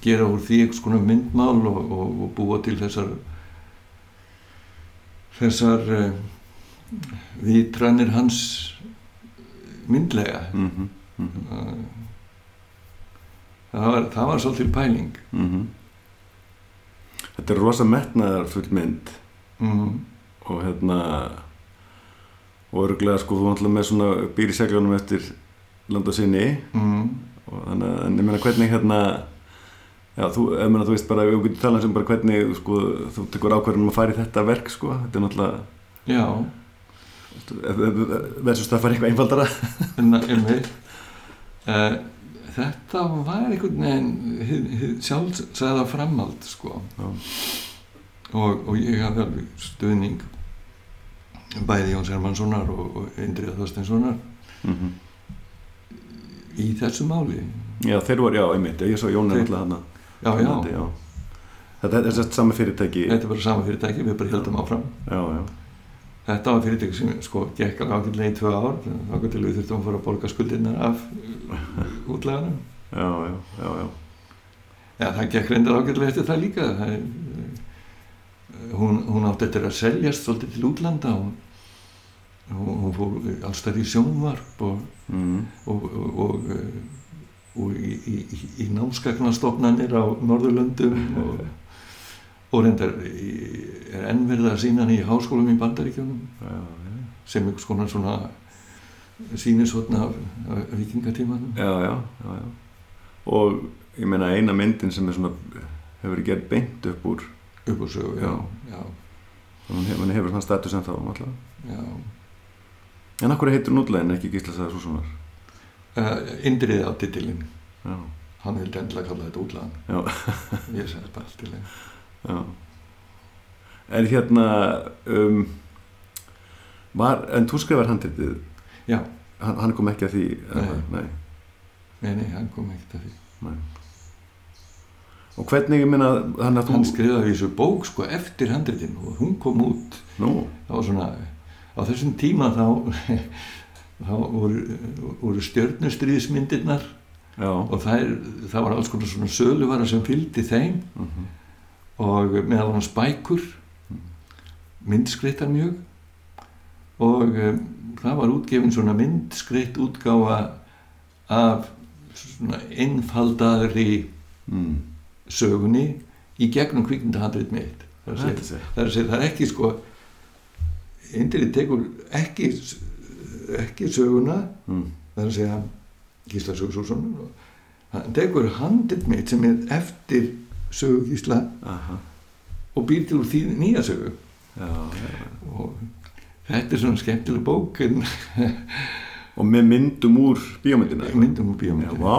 gera úr því konar myndmál og, og, og búa til þessar þessar uh, vitrannir hans myndlega. Mm -hmm. uh, það, var, það var svolítil pæling. Mhm. Þetta er rosa metnaðar full mynd. Mm, og hérna og örgulega sko þú náttúrulega með svona býr í segljónum eftir landa sinni. Mm, og þannig að hvernig hérna já þú, ég meina þú veist bara við getum talað um bara hvernig sko þú tekur ákvarðum að fara í þetta verk sko þetta er náttúrulega já. Það að fara eitthvað einfaldara. En, en uh, þetta var einhvern veginn sjálfsæða framhald sko. Og, og ég hafði alveg stuðning bæði Jóns Hermannssonar og, Indriða Þorsteinssonar mm í þessu máli. Já þeir voru, já einmitt, ég svo Jón er Þeir- náttúrulega já, já, Þetta er að sama fyrirtæki. Þetta er bara sama fyrirtæki við bara heldum áfram. Já, já, þetta var fyrirtæki sem sko gekk alveg ákveðlega í tvö ár þá til við þurftum að fara að borga skuldinnar af útleganum já, já, já, já. Það gekk reyndar ágætlega eftir það líka. Það, er, eh, hún, hún átti eftir að seljast svolítið til útlanda og hún, hún fór allstað í sjónvarp og, Mm. og, og, og, eh, og í, í, í, námskagnastofnanir á Norðurlöndum og, og reyndar er ennverða að sína hann í háskólum í Bandaríkjunum Já, já. sem einhvers konar svona sínisotna af, af vikingatímanum. já, já, já. Og ég meina eina myndin sem er svona hefur gerð beint upp úr upp á sögu, já, já, hún hefur, hún hefur þann status en þá já. En akkur heitur nútlegin ekki Gísla Sæðar Súsunar? Uh, Indriði á titilinn. Já, hann vildi endilega kalla þetta útlagan ég sagði bara allt í já. En hérna, um, var, en þú skrifar handritið, já, hann, hann kom ekki að því, Nei. nei, nei, nei, hann kom ekkert að því. Nei. Og hvernig, ég meina, hann að hann þú, skrifaði þessu bók sko eftir handritin og hún kom út. Nú, var svona á þessum tíma þá þá voru, voru stjörnustriðismyndirnar og það, er, það var alls konar svona söluvara sem fylgdi þeim mhm, og meðal hans bækur myndskreittar mjög og um, það var útgefin svona myndskreitt útgáfa af svona einfaldari mm, sögunni í gegnum þetta segja, sé, það er að segja, það er ekki sko Indrið tekur ekki ekki söguna mm, það er að segja Gísla Sögursson hann tekur handrið mitt sem er eftir sögu Gísla aha, og býr til úr því nýja sögu já, já. og þetta er svona skemmtileg bók en Og með myndum úr bíómyndina? myndum og Já, bíómyndir vá,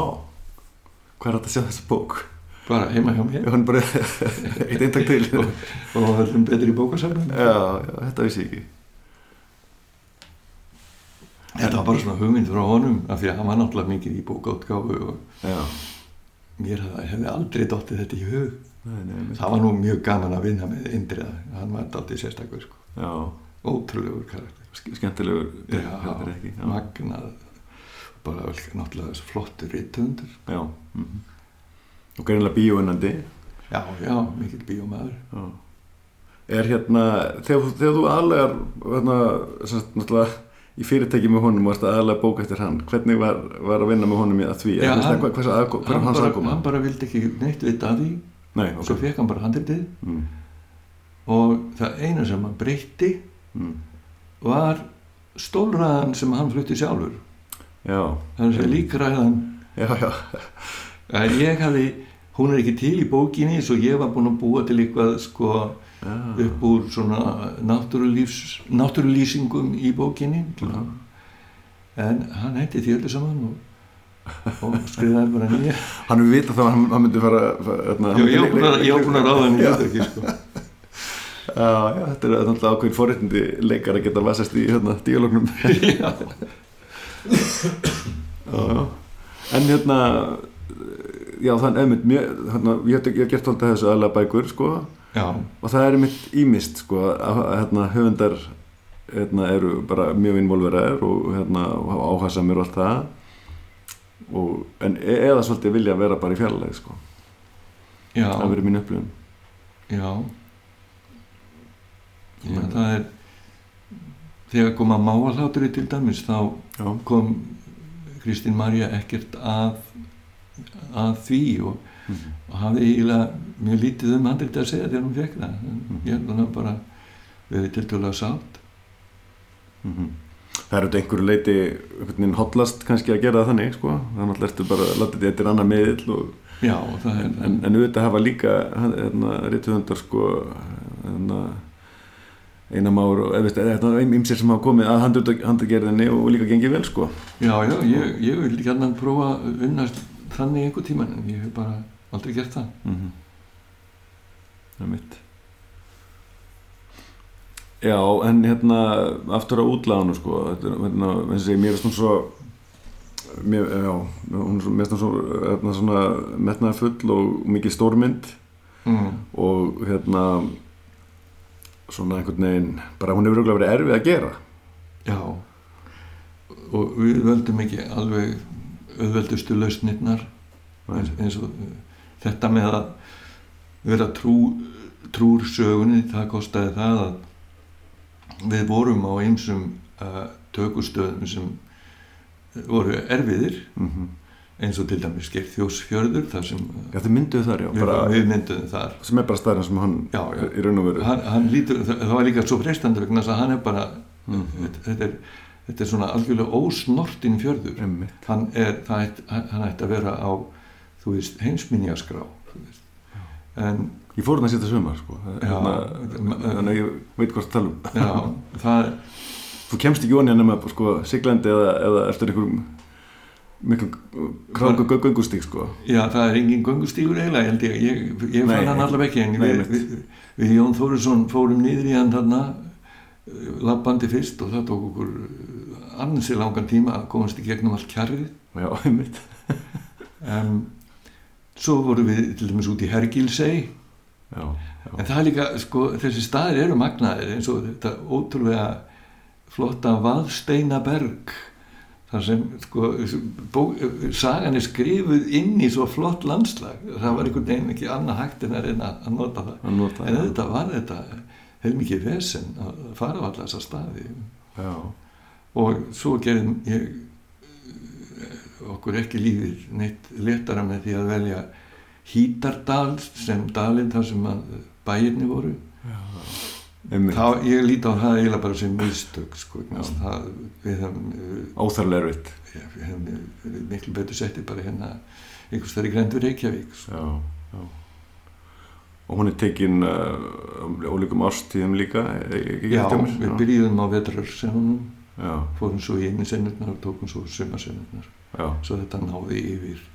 hvað er þetta að sjá þessa bók? bara heima hjá mér Hann bara, eitt eintak til. og, og höllum betri bókasafnum Já, já, þetta vissi ég ekki. Þetta var bara svona hugmynd frá honum af því að hann var náttúrulega mikið í bókáttgáfu og Já, mér hefði, aldrei dottið þetta í hug nei, nei, það var nú mjög gaman að vinna með Indriða hann var daldið sérstakur sko. Ótrúlegur karakter sk- skemmtilegur, Já, þetta er ekki. Magnað bara vel, náttúrulega þessu flottur rittundur já. mhm. Og greinilega bíóinnandi. já, já, mikill bíómaður Já. Er hérna, þegar, þegar þú aðlegar, hérna, náttúrulega, í fyrirtæki með honum og varst að aðlega bóka eftir hann. Hvernig var, var að vinna með honum í að því? Eða, hann- hvað, hann, hans bara, aðkoma? hann bara vildi ekki neitt vita af því. Nei, og svo fekk hann bara handritið. Mm, og það eina sem hann breytti mm, var stólræðan sem hann flutti sjálfur. Já, það er að segja líkræðan. Já, já. Að ég hafði, hún er ekki til í bókinni svo ég var búinn að búa til eitthvað sko já, upp úr svona náttúrulýsingum í bókinni. Já. en hann hætti því öllu saman og, og skrifaði bara nýja. Hann við vita þá að hann, hann myndi fara hérna, Já, ég var búinn að- ráða þetta ekki sko. Já, já, þetta er náttúrulega ákveðin forréttindi leikar að geta vasast í hérna, díalógnum. En hérna já, þann, mér, hérna, ég hef gert alltaf þessu aðlega bækur, sko já, og það er mitt ímist sko að hérna, höfundar hérna, eru bara mjög involveraðir og hérna, áhersamir og allt það. Og, en e eða svolítið vilja vera bara í fjarlæg sko. það verið mín upplifun. Já. Já, það er þegar kom að máalátri til dæmis þá já, kom Kristín Marja ekkert að að því og, Mhm. og hafði eiginlega mjög lítið um handrið að segja þegar hún fekk það en ég held að hann bara við til dæla sátt Mhm. Það er auðvitað einhverju leiti einhvern hotlast kannski að gera þannig sko. þannig ertu bara að láta þetta eftir annar miðill og, já, það er en, en auðvitað hafa líka rítuðundar sko, hérna, eina már og eða ymsir sem hafa komið að handagerðinni og líka gengið vel sko. já, já, ég, ég vil gætna prófa að unnast þannig einhver tíman en ég hef bara aldrei gert það mm -hmm. Er mitt já en hérna aftur á útláðinu sko hérna, segi, mér er svona svo mér, já, er mér er svona svo hérna, svona metnaði full og mikið stórmynd. Mm. og hérna svona einhvern veginn bara hún hefur verið erfið að gera. Já. Og við völdum ekki alveg auðveldustu lausnirnar eins, eins og uh, þetta með að vera trú, trúr sögunni það kostiði það að við vorum á einsum uh, tökustöðum sem voru erfiðir mm -hmm. eins og til dæmis Geir Þjósfjörður þar sem uh, já mynduðu þar já bara, við mynduðum þar sem er bara staðurinn sem hann Já, í raun og veru hann, hann lítur, það, það var líka svo freistandi vegna að hann er bara Mhm. þetta, þetta, er, þetta er svona algjörlega ósnortin fjörður hann, er, það hann ætti að vera á þú veist, heimsminjaskrá þú veist. En Ég fór hann að setja sumar sko. Hérna, þannig að ég veit hvort það tala um. Já, það Þú kemst ekki onni nema sko, siglandi eða, eða eftir einhverjum miklum kráku göngustík sko. já, það er engin göngustígur eiginlega held ég, ég, ég fann hann allavega ekki en við, við, við Jón Þórisson fórum niður í hann þarna labbandi fyrst og það tók okkur annarsi langan tíma að komast í gegnum allt kjarrið. Já, einmitt. Um, svo vorum við til dæmis út í já, en það er líka, sko, þessi staðir eru magnaðir eins og þetta ótrúlega flotta vaðsteinaberg þar sem, sko, bó, sagan er skrifuð inn í svo flott landslag. Það var einhvern veginn ekki annað hægt en að að nota það. Að nota en þetta var þetta heilmikið vesen að fara á alla þessa staði. Já, og svo gerðum ég okkur ekki lífið neitt letara með því að velja Hítardal sem dalinn þar sem að bæirni voru. Þá, ég líti á það eiginlega bara sem mistök sko, það, við hefum eh, verið miklu betur settið bara hérna einhvers þar í grendur Reykjavík sko. Já, já. Og hún er tekin uh, ólíkum ástíðum líka ekki já, við byrjuðum á vetrarsennunum Já, fórum svo í einu sennurnar og tókum svo sumarsennurnar já. Svo þetta náði yfir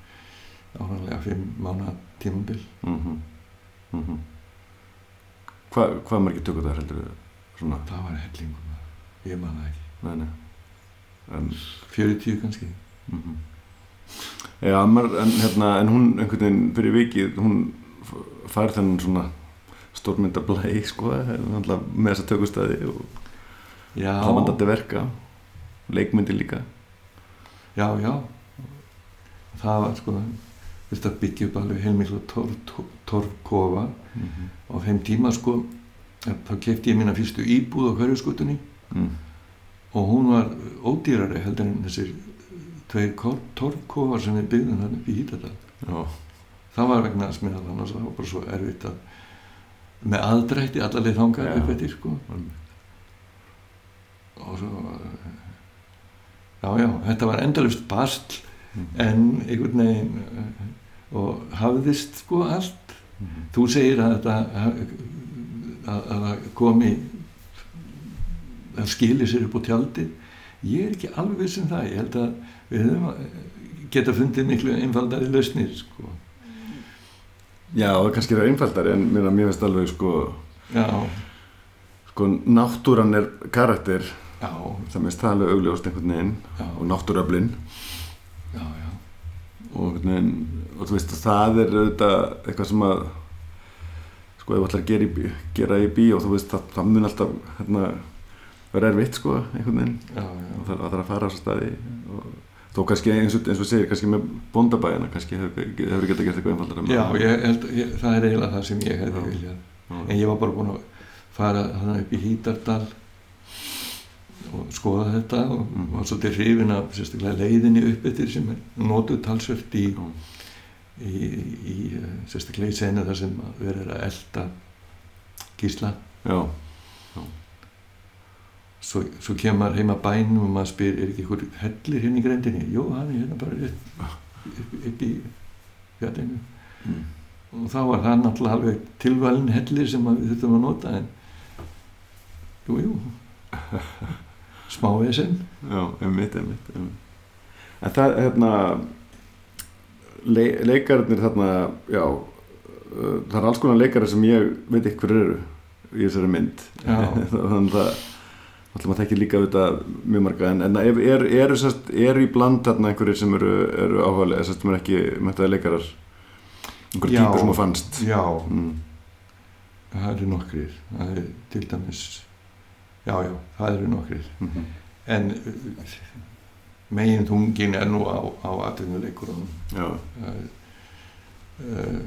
áhverjulega fimm mánu tímabil. Mm -hmm. mm -hmm. Hva, Hvað margir tökur það heldur? Svona, það var hellingum ég man það ekki, nei, nei. En 40 kannski. Mm Já, maður, en, hérna, en hún einhvern veginn fyrir vikið hún fær þennan svona stórmynda blæ sko, með þessa tökustæði og já, það vandandi verka leikmyndi líka já, já það var sko þetta byggja upp alveg heilmiklu torfkofa torf, torf mm -hmm. á þeim tíma sko þá kefti ég mína fyrstu íbúð á hverjuskutunni mm. og hún var ódýrari heldur en þessir tveir torfkofar sem við byggðum hann upp í Hítadal það var vegna þess meðal annars það var bara svo erfitt að með aðdrætti allarleið þangað Já. upp eftir sko einmitt. og svo já já, þetta var endalust bast Mhm. en einhvern veginn eh, og hafðist sko allt Mhm. þú segir að þetta að, að það komi að skili sér upp á tjaldi ég er ekki alveg viss um það ég held að við höfum að geta fundið miklu einfaldari lausnir sko. Já, það kannski er einfaldari en mér, finnst alveg sko, sko náttúran er karakter já, það minnst það alveg augljóst einhvern veginn já, og náttúröflin já, já. og og þú veist að það er auðvitað eitthvað sem að sko ef að gera í, bí- gera í bíó þú veist það, það mun alltaf hérna, vera erfitt sko einhvern veginn. Og það, það er að fara á þessu staði og þó kannski eins og, eins og segir kannski með bóndabæina kannski hefur, hefur geta gert eitthvað einfaldara Já, ég held, ég, það er eiginlega það sem ég hefði viljað. En ég var bara búinn að fara þannig upp í Hítardal og skoða þetta og var svolítið hrifin af sérstaklega leiðinni upp eftir sem er notuð talsvert í, Já. í, í sérstaklega í senu þar sem verið er að elda gísla. Já, Svo, svo kemur heima bænum og maður spyr, er ekki ykkur hellir hérna í grendinni? Jú, hann er hérna bara rétt upp, upp í fjallinu. mm. og þá var það náttúrulega alveg tilvalin hellir sem við þurfum að nota en jú, jú smá vesen já, einmitt, einmitt, einmitt. En það, hérna le, leikararnir þarna já uh, það er alls konar leikarar sem ég veit ekki hver eru í þessari mynd. Þannig að Alltaf maður þekkir líka auðvitað mjög marga. En, en er, er, er, er í bland þarna einhverjir sem eru, eru áhugaðlega þess að eru ekki mættaði leikarar? Einhverjir Já. típur sem þú fannst? Já, mm. það eru nokkrir. Það er til dæmis já, já, það eru nokkrir. Mm -hmm. en uh, megin þungin er nú á, á atvinnuleikurunum. Já, uh, uh,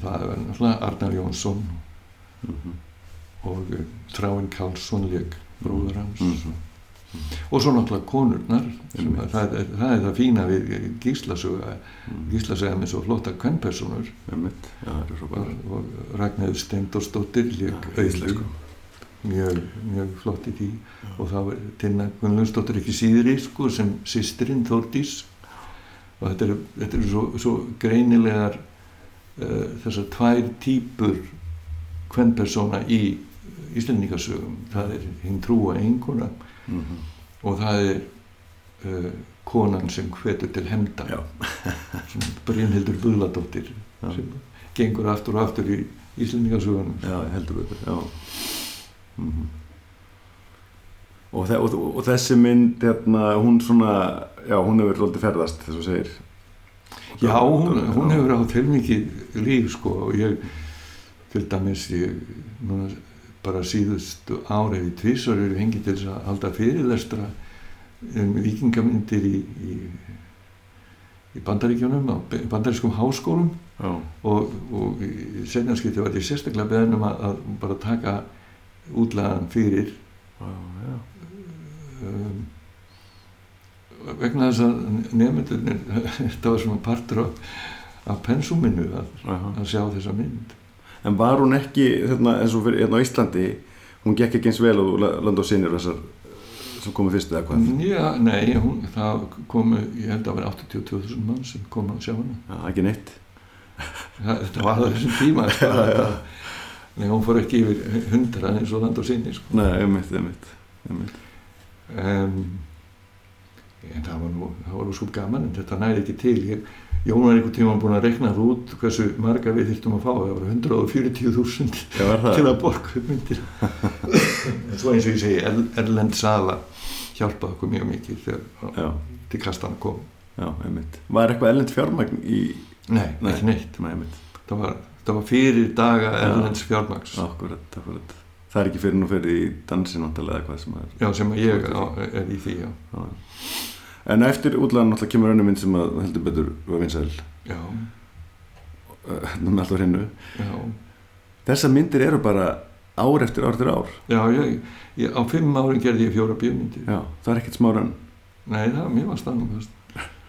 það er náttúrulega Arnar Jónsson mm -hmm. og uh, Þráinn Karlsson leik bróður hans. Mhm. og svo náttúrulega konurnar að, það, er, það er það fína við gíslasöga mm. gíslasöga með svo flotta kvennpersonur er svo og, bara og Ragnæður Steindorsdóttir leik auðvitað mjög, mjög flott í því og þá er Tinna Gunnlaugsdóttir ekki síðri sko, sem sýstirinn Þórdís og þetta eru, þetta eru svo, svo greinilegar uh, þessar tvær típur kvennpersona í Íslendingasögum það er hinn trúa einkona mm -hmm. og það er uh, konan sem hvetur til hemda Já. sem Brynhildur Buðladóttir Já. sem gengur aftur og aftur í Íslendingasögunum Já, heldur betur Já mm og, þe og, og þessi mynd hérna, hún svona já, hún hefur lótið ferðast þess að segir. Já, hún, hún hefur átt heilmikið líf sko og ég til dæmis ég núna bara síðustu árið í tvísar eru hengið til þess að halda fyrirlestra um vikingamyndir í, í, í bandaríkjunum á bandarískum háskólum. Já, og, og senjanskipti var ég sérstaklega beðin um að, að bara taka útlagan fyrir já. um, vegna þess að nefndunir þetta var svona partur af, pensuminu að, Aha. að sjá þessa mynd En var hún ekki, hérna, eins og fyrir hérna á Íslandi, hún gekk ekki eins vel og land og sinir þessar sem komu fyrst eða hvað? Já, nei, hún, það komu ég held að vera 82.000 mann sem komu að sjá hana Já, ekki neitt. það, þetta var það þessum tíma sko, þetta, nei, hún fór ekki yfir 100 eins og land og sinni sko. Nei, einmitt, einmitt, einmitt. um, en það var nú það var nú svo gaman en þetta næri ekki til ég, Jón var einhvern tíma búin að rekna það út hversu marga við þyrftum að fá það voru 140.000 Já, var það? til að borga upp myndir svo eins og ég segi er, Erlend Sala hjálpaði okkur mjög mikið þegar til kastan kom já. Var eitthvað ellend fjármagn í... nei, Nei. ekki neitt Nei, það var, það var fyrir daga. Erlends fjármags Akkurat, akkurat. Það er ekki fyrir nú fyrir í dansin eða hvað sem er. já, sem ég á, er í því já. Já. En eftir útlæðan náttúrulega kemur önnum mynd sem að heldur betur var vinsæl Já, uh, með alltaf hreinu. já, Þessar myndir eru bara ár eftir ár eftir ár. já ég, ég, á fimm árin gerði ég fjóra bjömyndir Já, það er ekkert smáran. nei, það var stannum fast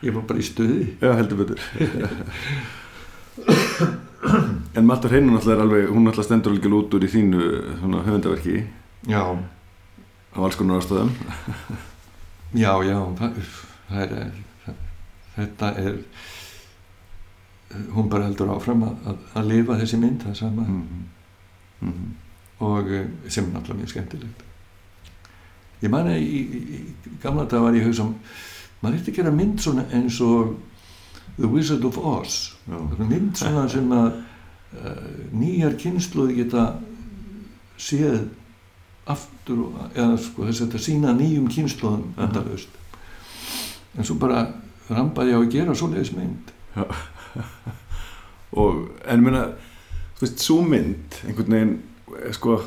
ég var bara í stuði Já, heldur betur. en með alltaf hreinu náttúrulega er alveg, hún náttúrulega stendur alveg út úr í þínu svona höfundaverki já, á alls konar ástöðum. já, já það, það er það, þetta er hún bara heldur áfram að, að, að lifa þessi mynd það sama Mm -hmm. Mm -hmm. og eh, sem er náttúrulega mjög skemmtilegt ég man að í, í, í gamla dag var ég hugsa maður eftir að gera mynd svona eins og The Wizard of Oz. Mynd svona sem að uh, nýjar kynsluði geta séð aftur og, eða sko þess að þetta sína nýjum kynsluðum Aha. endalaust. En svo bara rambaði á að gera svoleiðis mynd. Og en minna þú veist, svo mynd einhvern veginn, eh, sko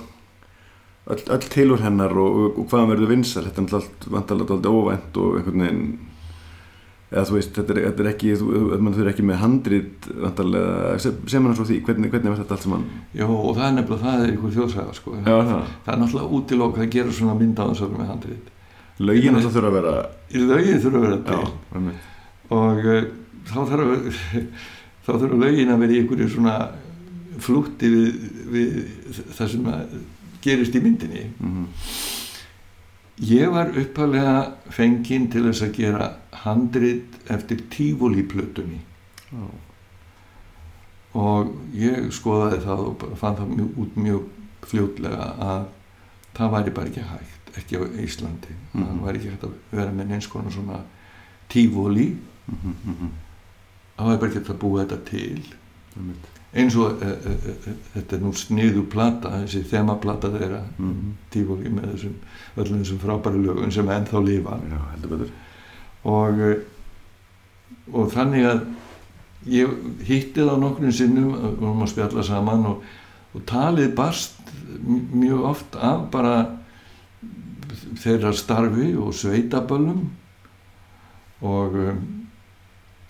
öll, tilur hennar og, og, og hvaðan verður vinsal, þetta er alltaf vantalega alltaf óvænt og einhvern veginn eða þú veist, þetta er, þetta er ekki þú, þau er ekki með vantalega, sem hann svo því, hvernig, hvernig verður þetta allt saman? Já, og það er nefnilega, það er einhver þjóðsaga, sko Já, það. það er náttúrulega útilokk að gera svona mynd á þess að vera með Lögin alltaf þurfa að vera í lögin þurfa að vera til Já, og uh, þá þarf þá þurfa lögin að vera í einhverju svona flútti við, við það sem gerist í myndinni Mhm. Ég var uppalega fenginn til þess að gera handrit eftir tífólíplötunni Já. og ég skoðaði það og fann það mjög, út mjög fljótlega að það væri bara ekki hægt ekki á Íslandi Mhm. það væri ekki hægt að vera með neins konar svona tífóli Mhm, mhm. það væri bara ekki hægt að búa þetta til Einmitt. Eins og e, e, e, þetta er nú sniðu plata þessi þemaplata þeirra Mhm. tífóli með þessum öllum þessum frábæri lögum sem ennþá lifa. Já, og, eh, og þannig að ég hitti það nokkrum sinnum og vorum að spjalla saman og, og talið barst mjög oft af bara þeirra starfi og sveitaböllum og um,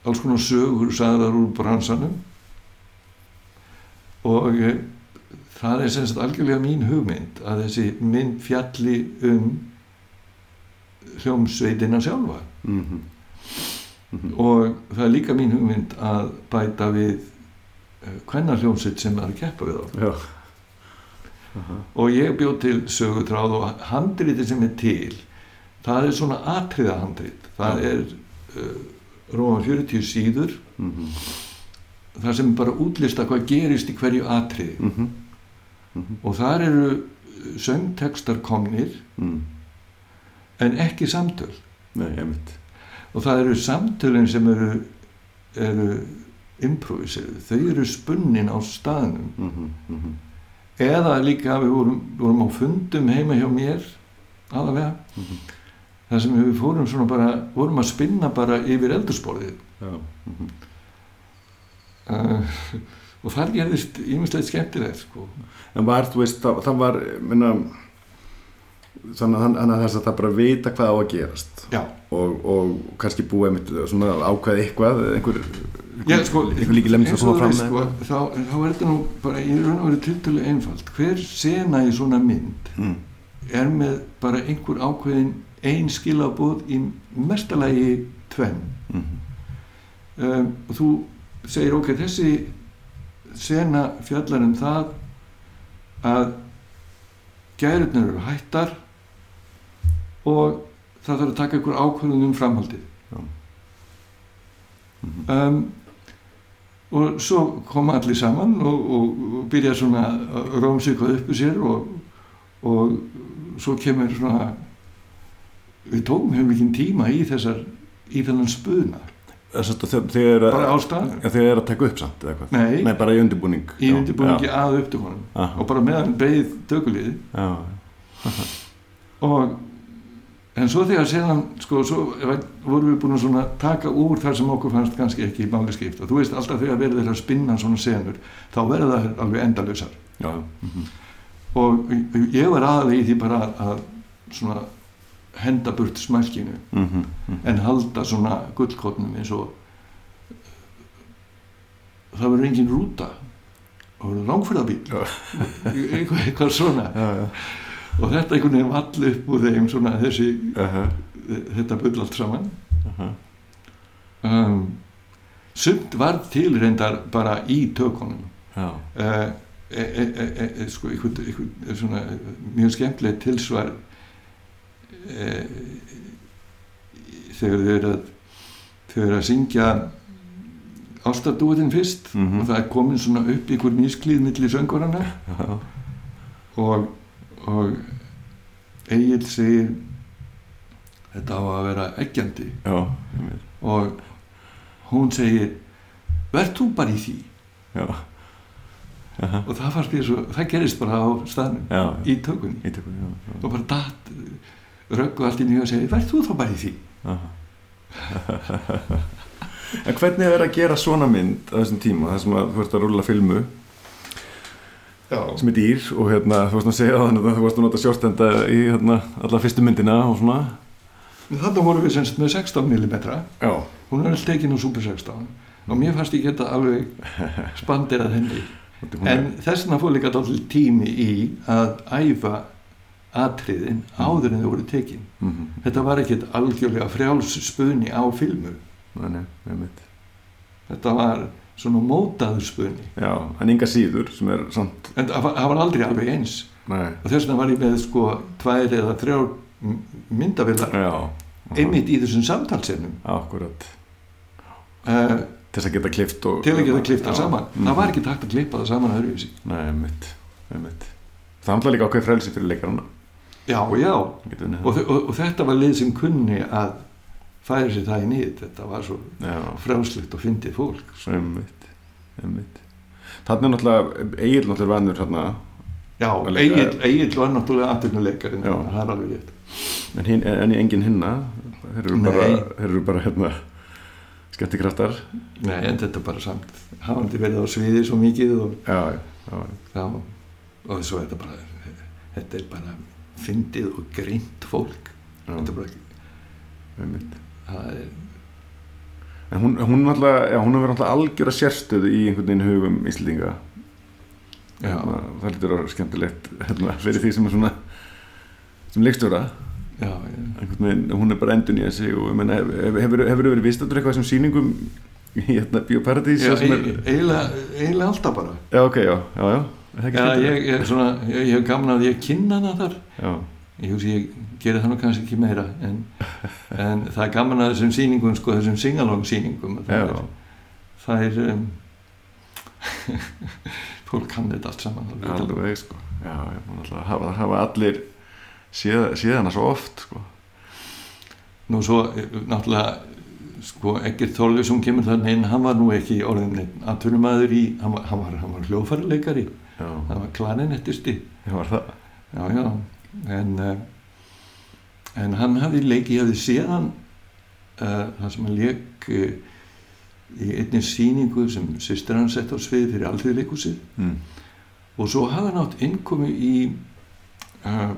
alls konar sögur sagðar úr bransanum og e, það er semst algjörlega mín hugmynd að þessi mynd fjalli um hljómsveitina sjálfa Mhm. Mhm. og það er líka mín hugmynd að bæta við hvenna hljómsveit sem er að keppa við þá Já. Aha. og ég bjóð til sögutráð og handriti sem er til það er svona atriða handrit það Já. er uh, róma 40 síður Mhm. Það sem bara útlista hvað gerist í hverju atriði Mhm. Mhm. og þar eru söngtekstar komnir Mhm. en ekki samtöl Nei, og það eru samtölin sem eru, eru improviserið, þau eru spunnin á staðnum. Mhm. eða líka við vorum, vorum á fundum heima hjá mér aðalega Mhm. þar sem við fórum svona bara vorum að spinna bara yfir eldursporðið Já. Uh, og þar gerðist ímislegt skemmtilegt sko. En var, þú veist, það, það var minna, þannig að hann- hann að þess að það bara vita hvað á að gerast og, og kannski einmitt svona ákveð eitthvað einhver, já sko, einhver líki að með sko, þá, þá er þetta nú bara í raun og veru tiltölu einfalt hver sena í svona mynd mm. er með bara einhver ákveðin ein skilabóð í mestalagi tvenn Mm. um, og þú segir ok, þessi sena fjallar um það að gærurnar eru hættar og það þarf að taka ykkur ákvörðun um framhaldið Já. Mhm. um, og svo koma allir saman og, og, og byrja svona að hvað uppu sér og, og svo kemur svona við tókum hefum ekki tíma í þessar í þennan að þegar- þegar bara á að staðnum þegar er að taka upp samt eða hvað Nei, Nei, bara í undirbúning. Í Já, undirbúningi já. að upptökunum. Aha. og bara meðan beigð tökuliði Já, og en svo þegar séðan sko, svo vorum við búin að taka úr þar sem okkur fannst kannski ekki máli skipt og þú veist alltaf þegar verður þeirra að spinna svona senur þá verður það alveg endalausar. Já, mhm. og ég var aðalega í því bara að svona henda burt smælkinu Mhm, mhm. en halda svona gullkotnum eins og það verður engin rúta. Það verður langferðabíl eitthvað, eitthvað svona. Já, já. Og þetta einhvern veginn vall upp úr þeim svona þessi, Aha, þetta bull allt saman. Aha. um, sumt var til reyndar bara í tökunum. Uh, e, e, e, sko, einhvern, einhvern, svona, mjög skemmtilegt tilsvar e, þegar þau eru að þau eru að syngja ástardúðin fyrst Mhm. og það er komin svona upp ykkur nýsklíð milli söngurana já, og, og Egil segir þetta á að vera eggjandi já, og hún segir verð þú bara í því já, Aha. og það fannst mér svo, það gerist bara á staðnum já, já. í tökunni Í tökunni, já, já. og bara datt röggu allt í nýja og segir verð þú þá bara í því Aha. en hvernig er að gera svona mynd á þessum tíma, þar sem að þú ert að rúla filmu Já. sem er dýr og hérna, þú varst að segja þannig að þú varst að nota sjórstenda í hérna, alla fyrstu myndina og svona Þannig vorum við semst með 16 mm. Já, Hún er alltaf tekin á Super 16 og mér fannst ég geta alveg spandirað henni. En þessna fór líka allir tími í að æfa atriðin áður en þau voru tekin. mm -hmm. Þetta var ekkert algjörlega frjáls spunni á filmu. Nei, Þetta var svona mótaður spunni. Já, en enga síður sem er samt En það var, það aldrei alveg eins. Nei, Og þess vegna var ég með sko tvær eða þrjár m- myndavélar já einmitt í þessum samtalsennum Akkurat uh, Til að geta klift og til að geta klipta Já. saman. Mhm. Það var ekki takt að klippa það saman öðruvísi. Nei, einmitt, einmitt Það alltaf líka ákveð frelsi fyrir leikarana Já, já. Og, og, og þetta var lið sem kunni að færa sér það í nýtt. Þetta var svo Já, frjálslegt og fyndið fólk. einmitt, einmitt Þannig er náttúrulega Egil náttúrulega vannur hérna Já, Egil, var náttúrulega aðtöfnuleikarinn, Já. það er alveg rétt. en, hin, en engin hinna Þeir eru bara, þeir eru bara hérna skemmtikraftar Nei, en þetta er bara samt, hafandi verið á sviði svo mikið og Já, já, já, þá, og svo er þetta bara, þetta er bara fyndið og greint fólk. Þetta er já, bara, einmitt það er, En hún, hún náttúrulega, já, hún hefur náttúrulega algjöra sérstöðu í einhvern veginn hugum Íslandinga já, hérna, það lítur að vera skemmtilegt hérna, fyrir því sem er svona sem já, já. einhvern veginn, hún er bara endun í sig og meina, hef- hefur hefur verið vistatur eitthvað sem sýningum í hérna Já, er, eiginlega, alltaf bara. já, ok, já, já, já ekki Já, ég, ég, svona, ég, hef gaman að ég kynna það þar. já, Ég hugsi, ég geri það nú kannski ekki meira, en, en það er gaman að þessum sýningum, sko, þessum singalong sýningum. Það já, er, það er um, fólk kann þetta allt saman. alveg sko. Já, alltaf hafa, hafa allir séð, séð hana svo oft sko. Nú svo, eh, náttúrulega, sko, Egger Þorleifsson kemur þannig inn, hann var nú ekki orðin aðtunumæður í, hann var, var, hljóðfærileikari, já, hann var klarinettisti. það var það? Já, já, en, uh, en hann hafði leikið, ég hafði séð hann, uh, það sem hann leik uh, í einni sýningu sem sýstir hann sett á svið fyrir alþjóðleikúsið mm. og svo hafði hann átt innkomi í uh,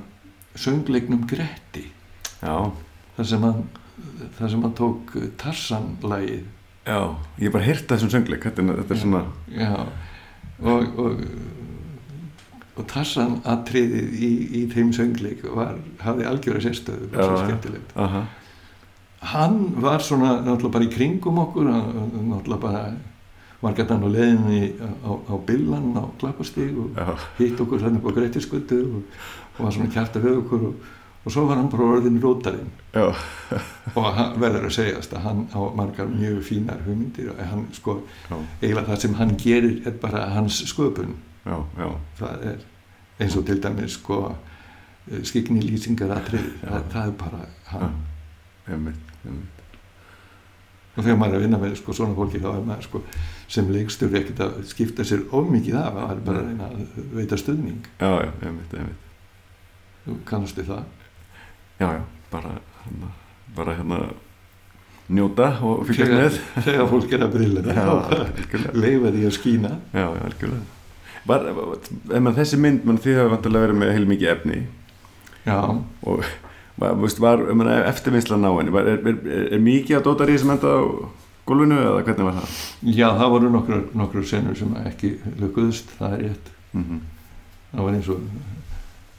söngleiknum Gretti, já, þar sem hann, þar sem hann tók Tarsan-lægið, já, ég hef bara heyrt þessum söngleik. Þetta, er- þetta er svona já, og, og, og Tarsan atriðið í, í þeim söngleik var, hafði algjöra sérstöðu, var svo skemmtilegt. aha, hann var svona náttúrulega bara í kringum okkur náttúrulega bara var gætt hann á leiðinni á, á billan á klappastíg og já, hitt okkur hann upp á greitiskötu og, og var svona kjarta við okkur og, og svo var hann bara orðin rótarinn. Já, og hann verður að segjast að hann á margar mjög fínar hugmyndir og hann sko eiginlega það sem hann gerir er bara hans sköpun já, já, það er eins og til dæmis sko skikni lýsingar atrið það, það er bara hann. Einmitt, einmitt. Og þegar maður er að vinna með sko, svona fólki þá er maður sko, sem leikstjóri ekkert að skipta sér ómikið af það er bara að reyna að veita stuðning. Já, já, einmitt, einmitt. Þú kannastu það? Já, já, bara hérna, bara hérna njóta og fylgjast með. þegar fólk er að brilla. Leifa því að skína. Já, já, algjörlega Var, maður þessi mynd, mann þið hafa vantilega verið með heilmikið efni já, og var, var um, eftirvinnslan á henni, var, er, er, er, er mikið að dóta ríð sem enda á gólfinu eða hvernig var það? já, það voru nokkur, nokkur senur sem ekki lökuðust það er rétt Mm -hmm. það var eins og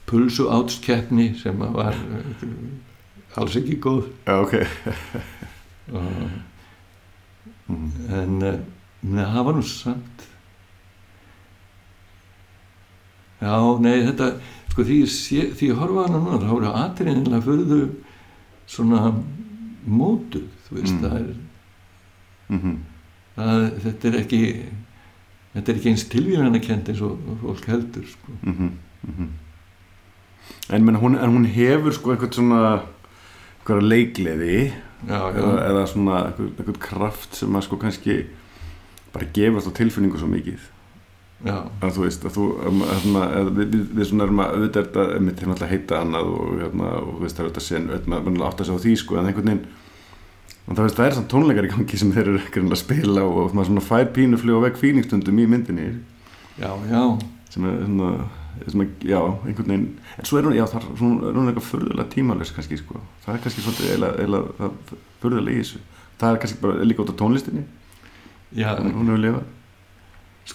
pulsu átskeppni sem var uh, alls ekki góð Já, ok og, mm. en uh, neða, það var nú samt já, nei, þetta sko því ég, sé, því ég horfa hana núna þá voru atriðinlega fyrðu svona mótuð þú veist, Mm. það er Mm -hmm. það, þetta er ekki þetta er ekki eins tilvíðanakend eins og fólk heldur sko. Mm -hmm. En, menn, hún, en hún hefur sko eitthvað svona eitthvað leikleði já, já, eða, eða svona eitthvað, eitthvað kraft sem að sko kannski bara gefast á tilfinningu svo mikið að þú veist þú hérna, við, við, svona erum að auðvitað er þetta einmitt til náttúrulega heita annað og, hérna, og veist það er auðvitað sen auðvitað átt að segja á því sko en einhvern veginn og það, veist, það er svona tónleikar í gangi sem þeir eru að spila og maður svona fær pínu fljóð veg fíningstundum í myndinni. Já, já. Sem er svona sem er, já, einhvern veginn en svo er hún, já, það er svona, er eitthvað furðulega tímalös kannski, sko, það er kannski svolítið eila, eila, það furðulega í þessu. Það er kannski bara líka út á tónlistinni. Já, hún hefur lifað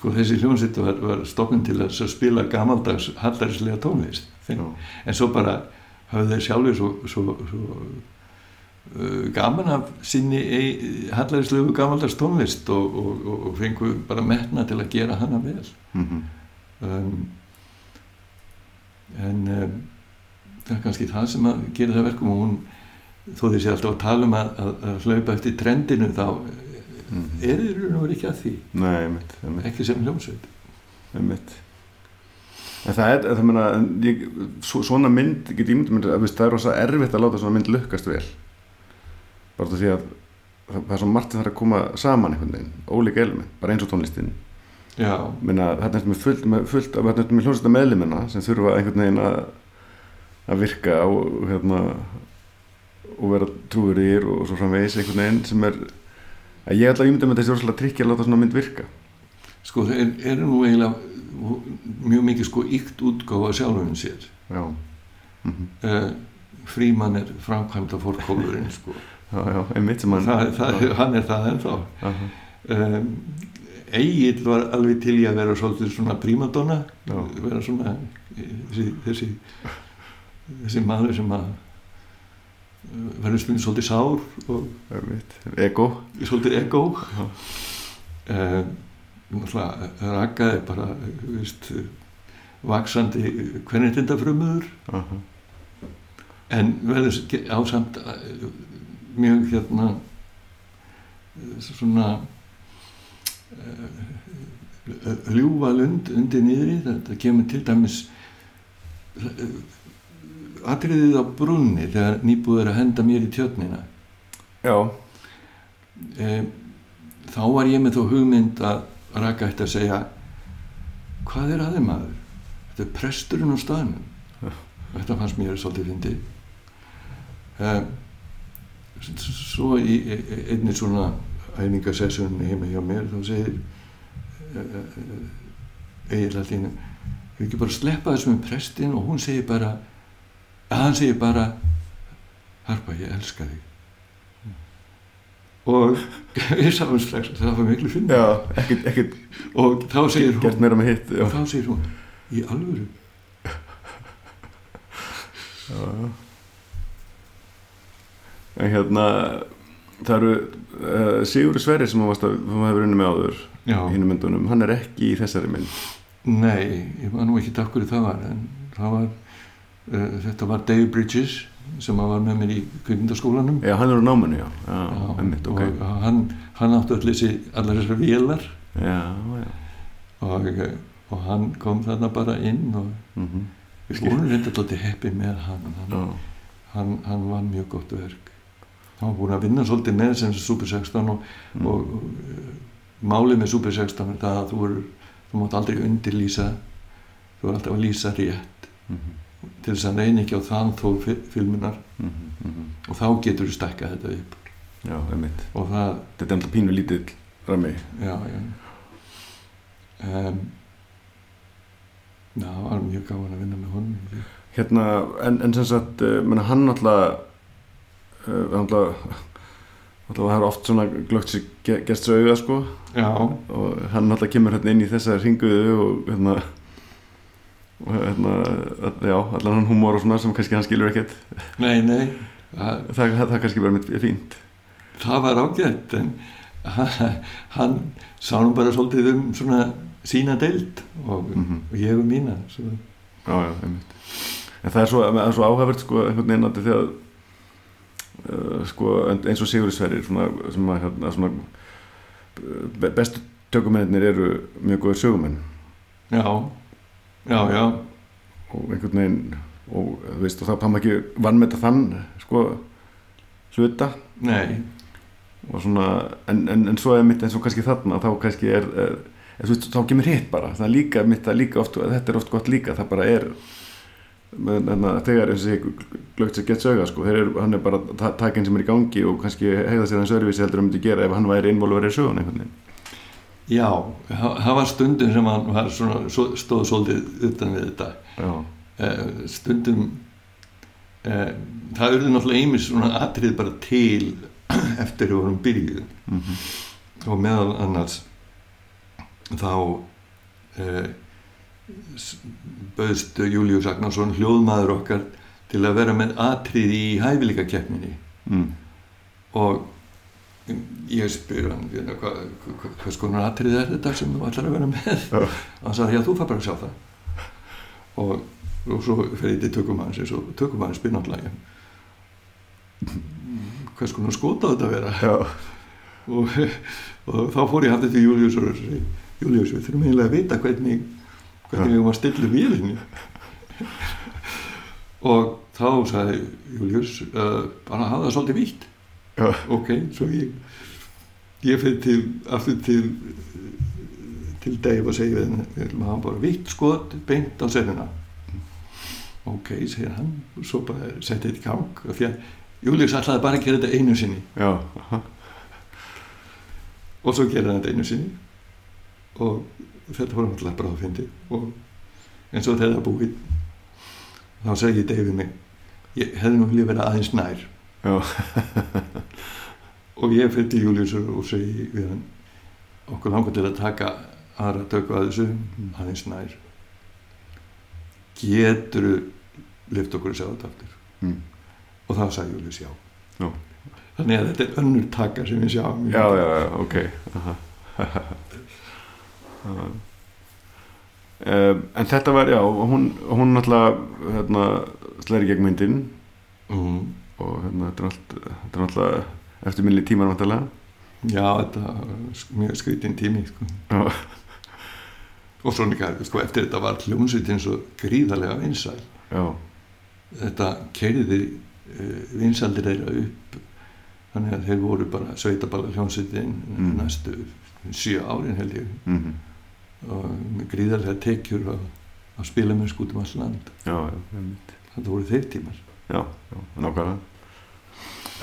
sko þessi hljómsveit var, var stofn til að spila gamaldags hallarislega tónlist. En svo bara hafði þeir sjálfur svo, svo, svo uh, gaman af sinni hallaríslegu gamaldags tónlist og, og, og, og fengu bara metna til að gera hana vel. Mm um, en um, það er kannski það sem að gera það verkum og hún þó sé alltaf að tala um að, að, að hlaupa eftir trendinu þá Mhm. er þeir nú ekki að því? Nei, einmitt, einmitt, ekki sem hljómsveit? Einmitt. En það er, það meina, ég, svo, svona mynd, ég get veist, það er rosa erfitt að láta svona mynd lukkast vel. Bara af því að það, það er svo margt þarf að koma saman einhvern veginn, ólík element, bara eins og tónlistin. Já, minna, þarna ertu með fullt, með fullt þarna ertu með hljómsveita meðlimina sem þurfa einhvern veginn að að virka og hérna og vera trúurir og svo framvegis einhvern veginn sem er að ég ætla að ímynda með þessi rosalega trikki að láta svona mynd virka. Sko þeir eru nú eiginlega mjög mikið sko ykt útgáfa sjálfum sér. Já, mm uh, Fríman er framkvæmda fórkólurinn sko. Já, já, einmitt sem hann það, það, hann er það ennþá. Aha, um, Egil var alveg til í að vera svolítið svona prímadonna vera svona eh, þessi, þessi, þessi maður sem að eh, verður stundin svolítið sár og ego. Svolítið ego. Náttúrulega rakaði bara veist, vaksandi hvernig þetta frumuður Aha, en verður ásamt eh, mjög hérna eh, svona uh, ljúfa lund undir niðri. Þetta kemur til dæmis uh, atriðið á brunni þegar nýbúið er að henda mér í tjötnina já, um, þá var ég með þó hugmynd að raka eftir að segja hvað er aðeins maður? Þetta er presturinn á staðnum. Þetta fannst mér svolítið fyndið. Um, svo í í- í einni svona æfingasessunni heima hjá mér þá segir allt í hennu ég ekki bara sleppa þessu með prestin og hún segir bara að hann segir bara Harpa ég elska þig. Og? Við sáum strax að það var miklu já, ekkert og þá segir hún hitt já, og þá segir hún í alvöru? Já. en hérna það eru uh, Sigur Sverri sem þú hefur unni með áður já, í hinu myndunum, hann er ekki í þessari mynd. Nei, ég var nú ekki takk hverju það var en það var þetta var Dave Bridges sem var með mér í kvikmyndaskólanum. Já, hann er á náminu, já, já, Já, einmitt, ok. og hann, hann öll þessi allar þessar vélar. Og, eh, og hann kom þarna bara inn og mhm. við vorum reynda alltaf heppi með hann. Hann, hann hann var mjög gott verk. Hann var búin að vinna svolítið með sem Super 16 og, Mm. og, og málið með Super 16 er það að þú, er, þú mátt aldrei undirlýsa þú er alltaf að lýsa rétt. Mhm, til þess að reyna ekki á þann þó filmunar. Mhm, mhm. og þá getur þú stækkað þetta upp. Já, og það, þetta er alltaf pínu lítill rami já, já. Um, já, það var mjög gáðan að vinna með honum hérna, en, en sem sagt uh, menna, hann alltaf uh, alltaf alltaf það er oft svona glögt sér ge gest svo auða sko. Já, og hann alltaf kemur hérna inn í þessa ringuðu og hérna og hérna, já, allan hann húmor og svona sem kannski hann skilur ekkert. Nei, nei. Það, það, það, kannski verður mitt fínt. Það var ágætt en hann, sá nú bara svolítið um svona sína deild og, Mhm. og ég um mína svo, já, já, einmitt. En það er svo, svo áhæfert sko einhvern veginn að því að uh, sko eins og Sigur Sverrir svona, sem að hérna svona be- bestu tökumennir eru mjög góður sögumenn. Já, já, já. Og einhvern veginn og þú veist og þá má ekki vannmeta þann sko hluta. Nei, og svona en, en, en svo er mitt eins og kannski þarna þá kannski er, er, er veist, þá kemur hitt bara. Það er líka mitt að líka oft þetta er oft gott líka það bara er en, en, þegar eins og ég glögt sér gett söga sko, eru, hann er bara ta- takinn sem er í gangi og kannski hegða sér hans öðruvísi heldur að hann myndi gera ef hann væri innvolverið í sögun einhvern veginn Já, það var stundum sem hann var svona, svo- stóð svolítið utan við þetta. já, Eh, Stundum, eh, það urðu náttúrulega einmis svona atrið bara til eftir við vorum byrjuð. Mhm, og meðal annars þá eh, bauðst Július Agnarsson hljóðmaður okkar til að vera með atrið í hæfileikakeppninni. Mm, og ég spyr hann hérna, hvað hva, hva skonar atrið er þetta sem þú ætlar að vera með? Og hann sagði já þú fær bara að sjá það. Og, og svo fer ég til tökumannsins og tökumann spyr náttúrulega hvað skonar skota þetta að vera? Og, og þá fór ég hafði til Július og Július við þurfum eiginlega að vita hvernig hvernig við erum að stilla vélinni og þá sagði Július uh, bara hafa það svolítið vítt já, ok, svo ég ég fyrir til aftur til til Dave og segi við hann við ætlum að hafa bara vitt skot beint á senuna ok, segir hann og svo bara setti þetta í gang og því að Július ætlaði bara að gera þetta einu sinni. Já, og svo gera hann þetta einu sinni. Og þetta var náttúrulega bara að fyndi og eins og þegar það búið þá segi Dave mig ég hefði nú viljað vera aðeins nær og ég fyrir til Július og segi við hann okkur langar til að taka aðra tökku að þessu aðeins nær getur lift okkur að sjá þetta aftur mm, og þá sagði Július já. Já. þannig að þetta er önnur taka sem við sjáum já, já, já, ok. Um, en þetta var, já, hún, hún náttúrulega, hérna, slæri gegn myndin mm. Og hérna, þetta er allt, þetta er náttúrulega eftirminni tímar náttúrulega. já, þetta sk- mjög skrítin tími sko. Og svo líka, sko, eftir þetta var hljómsveitin svo gríðarlega vinsæl. Já, þetta keiriði uh, vinsaldir þeirra upp þannig að þeir voru bara sveitaballa hljómsveitin Mm. næstu sjö árin held ég. Mhm, og með gríðarlega tekjur að, spila með skútum alls land. Já, þetta voru þeir tímar já, já, nákvæmlega.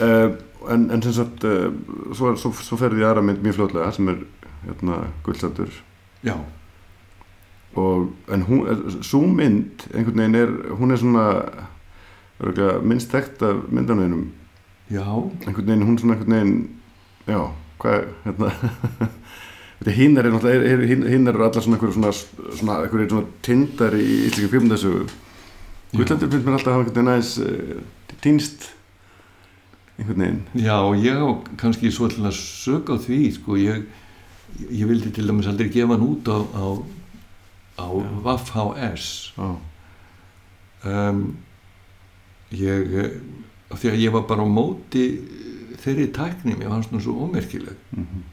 Uh, en, en sem sagt, uh, svo, svo, svo ferði ég aðra mynd mjög fljótlega sem er, hérna, gullsættur já, og, en hún, svo mynd einhvern veginn er, hún er svona örgulega minnst þekkt af myndanveginum já, einhvern veginn, hún svona einhvern veginn já, hvað, hérna þetta hinnar er náttúrulega, er, er, allar svona einhverju svona, svona, einhverju svona tindar í íslenski fjölmyndasögu Guðlandur finnst mér alltaf að hafa veginn aðeins uh, týnst einhvern veginn. Já, ég á kannski svo að sög á því sko, ég, ég vildi til dæmis aldrei gefa hann út á, á, á. Vaff HS um, ég eh, því að ég var bara á móti þeirri tækni mér fannst hún svo ómerkileg mhm,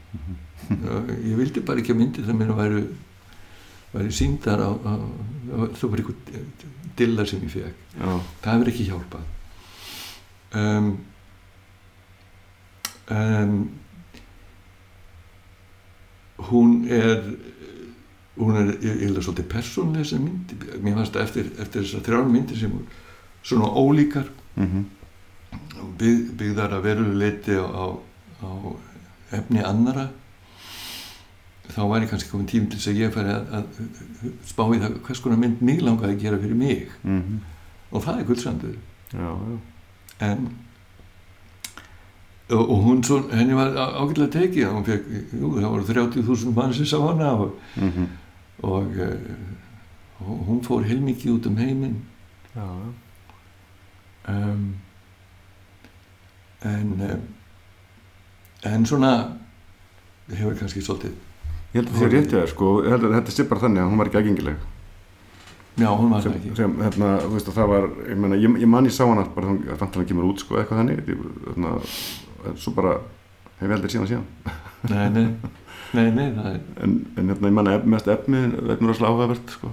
Uh, ég vildi bara ekki að myndi það mér væri, væri síndar á, á, á einhver dilla sem ég já, það hefur ekki hjálpað. Um, um, hún er hún er, ég held að svolítið persónlega þessi myndi, mér fannst að eftir, eftir þessar þrjár myndir sem voru svona ólíkar. Mhm, bygg, byggðar að veru leiti á, á efni annara þá væri kannski komin tími til þess að ég færi að, að spá í það hvers konar mynd mig langaði að gera fyrir mig. Mhm, og það er já, en og, og hún svo, henni var á- ágætlega tekið hún fekk, jú, það voru 30.000 mann sem sá hana og, mhm, og, eh, og hún fór heilmikið út um heiminn. Já, um, en um, en svona hefur kannski svolítið ég held að það sé rétt hjá þér sko, ég held að þetta sé bara þannig að hún var ekki aðgengileg. Já, hún var sem, ekki. sem hérna, þú veist að það var ég, meina, ég, ég man ég sá hana bara þannig að hann kemur út sko, eitthvað þannig. Ég, hérna, en svo bara hef ég aldrei síðan síðan. Nei, nei, nei, nei, það er en, en hérna, ég man að mest efni efni rosalega áhugavert sko.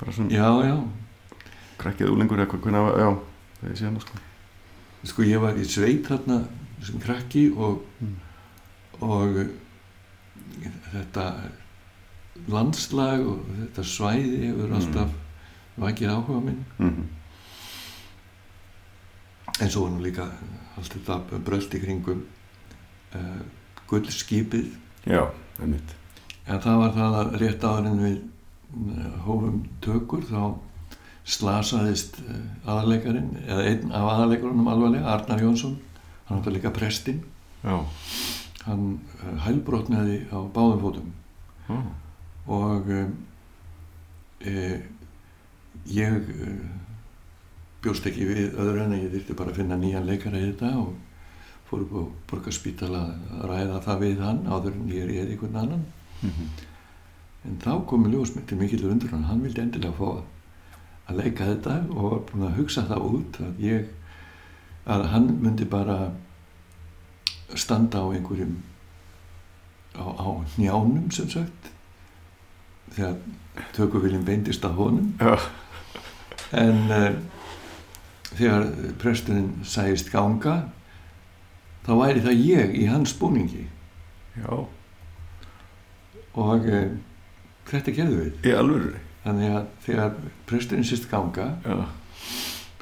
bara svona já, já, krakkið úlengur eitthvað hvernig, já, það er síðan sko. sko ég var í sveit þarna sem krakki og Mm. og þetta landslag og þetta svæði hefur Mm. alltaf vakið áhuga minn mm en svo var nú líka allt þetta brölt í kringum uh, gullskipið Já, einmitt. En það var það að rétt áðurinn við mm, hófum tökur þá slasaðist eh, aðalegarinn, eða einn af aðalegarunum alvarlega, Arnar Jónsson, hann var líka prestinn, Já. Hann eh, hælbrotnaði á báðum fótum Já. og e, ég e, bjóst ekki við öðru en ég þurfti bara að finna nýjan leikara í þetta og fór upp á borgarspítala að ræða það við hann áður en ég er í einhvern annan Mhm. en þá komi ljósmynd til mikill undur hann, hann vildi endilega fá að leika þetta og var búin að hugsa það út að ég að hann myndi bara standa á einhverjum á, á njánum sem sagt þegar tökuviljum beindist að honum Já. en uh, þegar presturinn sæðist ganga þá væri það ég í hans búningi Já. og uh, þetta gerðu við Í alvöru. þannig að þegar presturinn sýst ganga Já.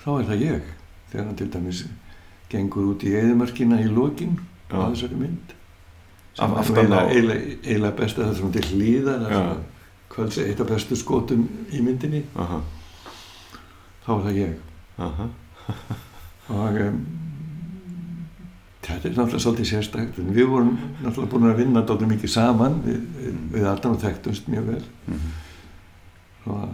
þá er það ég þegar hann til dæmis gengur út í eðimörkina í lokin á þessari mynd Af- sem er eiginlega, besta það sem til hlýðar Já. kvölds eitt af bestu skotum í myndinni Aha. þá er það ég Aha. og um, þetta er náttúrulega svolítið sérstakt en við vorum náttúrulega búin að vinna dálítið mikið saman við, við, við alltaf þekktumst mjög vel Mhm. og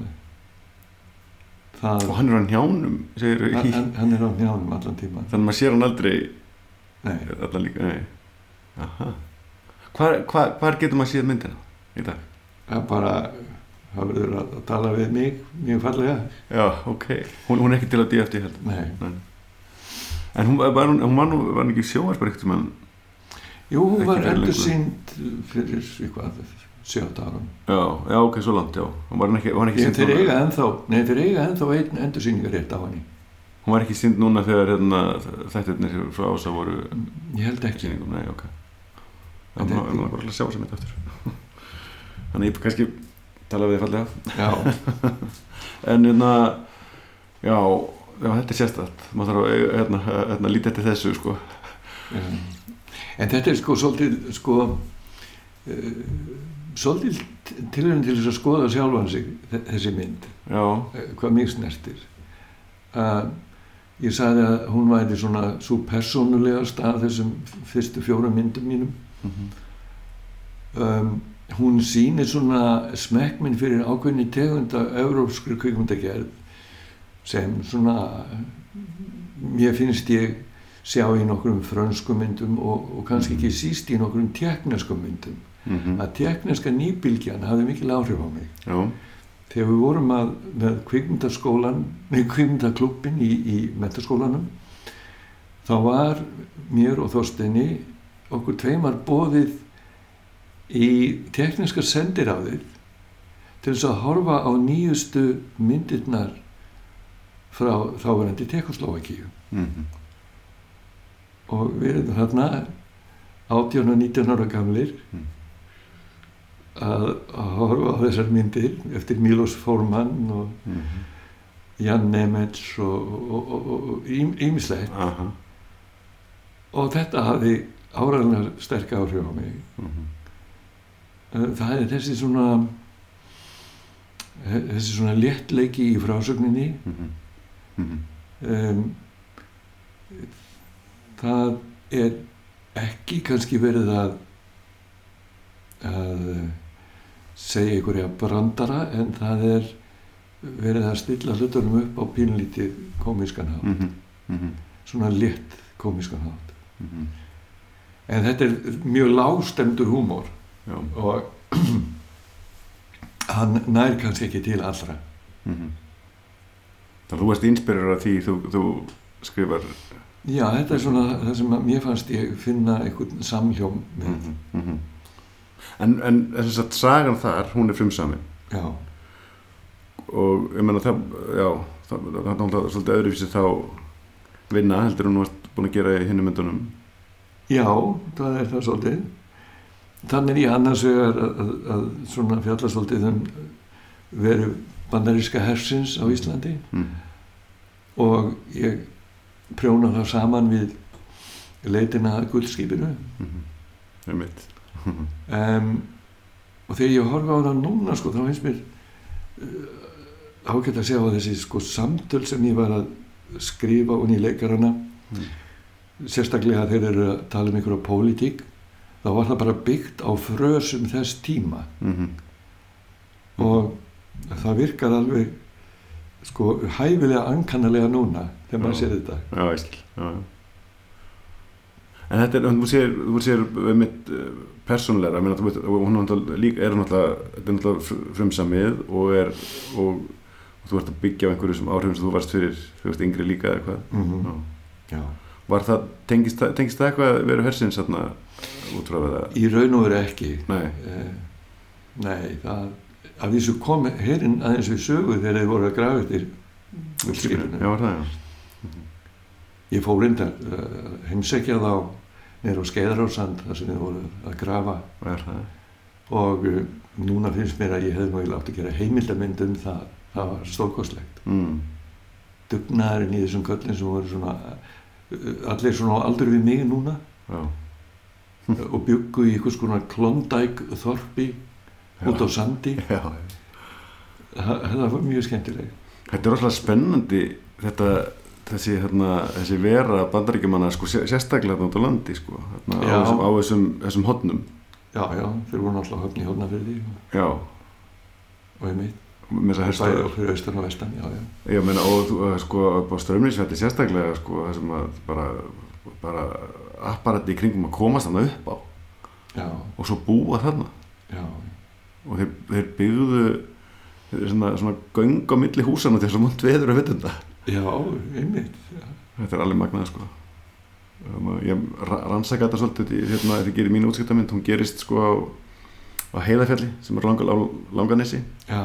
það Og hann er á njánum, hann, hann er á njánum allan tíma Þannig að maður sér hann aldrei Nei, allan líka, nei. Aha. Hvar, hvar, hvar getur maður séð myndina í dag? það er bara það verður að, tala við mig mjög fallega Já, ok. Hún, hún er ekki til að DFT heldur. Nei. En hún var, hún, hún var nú, var hann ekki sjóarsbar ekkert sem hann, Jú, hún var endur sínd fyrir eitthvað sjöta árum já, já, ok, svo langt, já. Hún var hann ekki, sýnd þeir eiga ennþá, nei þeir eiga ennþá einn endursýningar rétt á henni Hún var ekki sínd núna þegar hérna, þættirnir frá ása voru Ég held ekki nei, ok. En Það var bara að sjá sem þetta eftir. Þannig ég kannski tala við þið fallega. En hérna, já, já, þetta er sérstætt. Maður þarf að hérna, hérna, líta eftir þessu, sko. já. En þetta er sko svolítið sko uh, svolítið tilhörn til þess að skoða sjálfan sig þe- þessi mynd Já, eh, hvað mig snertir að ég sagði að hún væri svona svo persónulegast af þessum fyrstu fjóra myndum mínum. Mhm, um, hún sýnir svona smekkminn fyrir ákveðni tegunda európskri kvikmyndagerð sem svona mér finnst ég sjá í nokkrum frönskum myndum og, og kannski ekki síst í nokkrum tekneskum myndum. Mhm, að tekneska nýbylgjan hafði mikil áhrif á mig. Já, þegar við vorum að, með kvikmyndaskólan með kvikmyndaklubbin í, í metaskólanum þá var mér og Þorsteini okkur tveimar bóðið í tekniska sendiráðið til þess að horfa á nýjustu myndirnar frá þáverandi Tekoslovakíu mhm, og við erum þarna 18 og 19 ára gamlir. Mm. Að, að horfa á þessar myndir eftir Milos Forman og mhm, Jan Nemets og, og, og, og ímislegt aha, og þetta hafði áræðilega sterk áhrif á mig. Mhm, Eh, það er þessi svona eh, þessi svona léttleiki í frásögninni. Mhm, mhm, um, það er ekki kannski verið að að segja einhverja brandara en það er verið að stilla hlutunum upp á pínlítið komískan hátt. Mhm, mhm, svona létt komískan hátt. Mhm, en þetta er mjög lágstemdur húmor já, og hann nær kannski ekki til allra. Mhm. Þannig að þú varst inspirir af því þú, þú skrifar já, þetta er svona það sem mér fannst ég finna einhvern samhljóm með. Mhm, mhm. En, en þess að sagan þar, hún er frumsamin já, og ég menna það, já, það, er náttúrulega svolítið öðruvísi þá vinna heldur þú ert búin að gera í hinnum myndunum. já, það er það svolítið þannig er ég annars vegar að, að, að svona fjalla svolítið um veru bandaríska hersins á Íslandi Mm. og ég prjóna það saman við leitina að guldskipinu Mm -hmm. Mitt. um, og þegar ég horfa á það núna sko, þá finnst mér uh, ágætt að segja á þessi sko, samtöl sem ég var að skrifa unni í leikarana sérstaklega þegar þeir eru að tala um einhverja pólitík þá var það bara byggt á frösum þess tíma Mhm. og það virkar alveg sko hæfilega ankannalega núna þegar maður sér þetta Já, ég skil já, já. En þetta er, þú sér, þú sér mitt persónleira, minna, veit, og hún er náttúrulega er náttúrulega, þetta er náttúrulega fr- frumsamið og er, og, og þú ert að byggja á einhverju sem áhrifum sem þú varst fyrir, þú veist, yngri líka eða hvað. mm Já. Já. Var það, tengist, það- tengist það eitthvað að vera hersins þarna út frá það? í raun og veru ekki Nei, eh, nei það að því sem kom herinn aðeins við sögu þegar þeir voru að grafa eftir já, gullskipinu var það, já. Ég fór reyndar uh, heimsækja þá neyra á Skeiðarársand þar sem þeir voru að grafa. Var það, og uh, núna finnst mér að ég hefði mjög látt að gera heimildamynd um það. Það var stórkostlegt. Mm, dugnaðurinn í þessum köllin sem voru svona uh, allir svona aldur við mig núna. Já, og byggu í einhvers konar klondæk þorpi út á sandi. Já. það, það var mjög skemmtileg. Þetta er rosalega spennandi, þetta, þessi, hérna, þessi vera bandaríkjumanna, sko, sé- sérstaklega út á landi, sko, hérna, á, þessum, á þessum, þessum hotnum. já, já, þeir voru náttúrulega höfn í hófnafyrði Já, og ég mitt, með þess að og fyrir austan og vestan já, já, Já, meina, og þú, uh, sko, á strömnisvelli sérstaklega, sko, það sem að bara, bara apparati í kringum að komast þarna upp á. Já, og svo búa þarna. Og þeir, þeir byggðu þeir eru svona, svona göng á milli húsana til þess að mont veður að vitunda. Já, einmitt. Já, Þetta er alveg magnað, sko. Um, ég ra- rannsaka þetta svolítið hérna, þetta gerir mínu útskiptamynd, hún gerist, sko, á, á heiðafjalli sem er langa, á langanissi. já,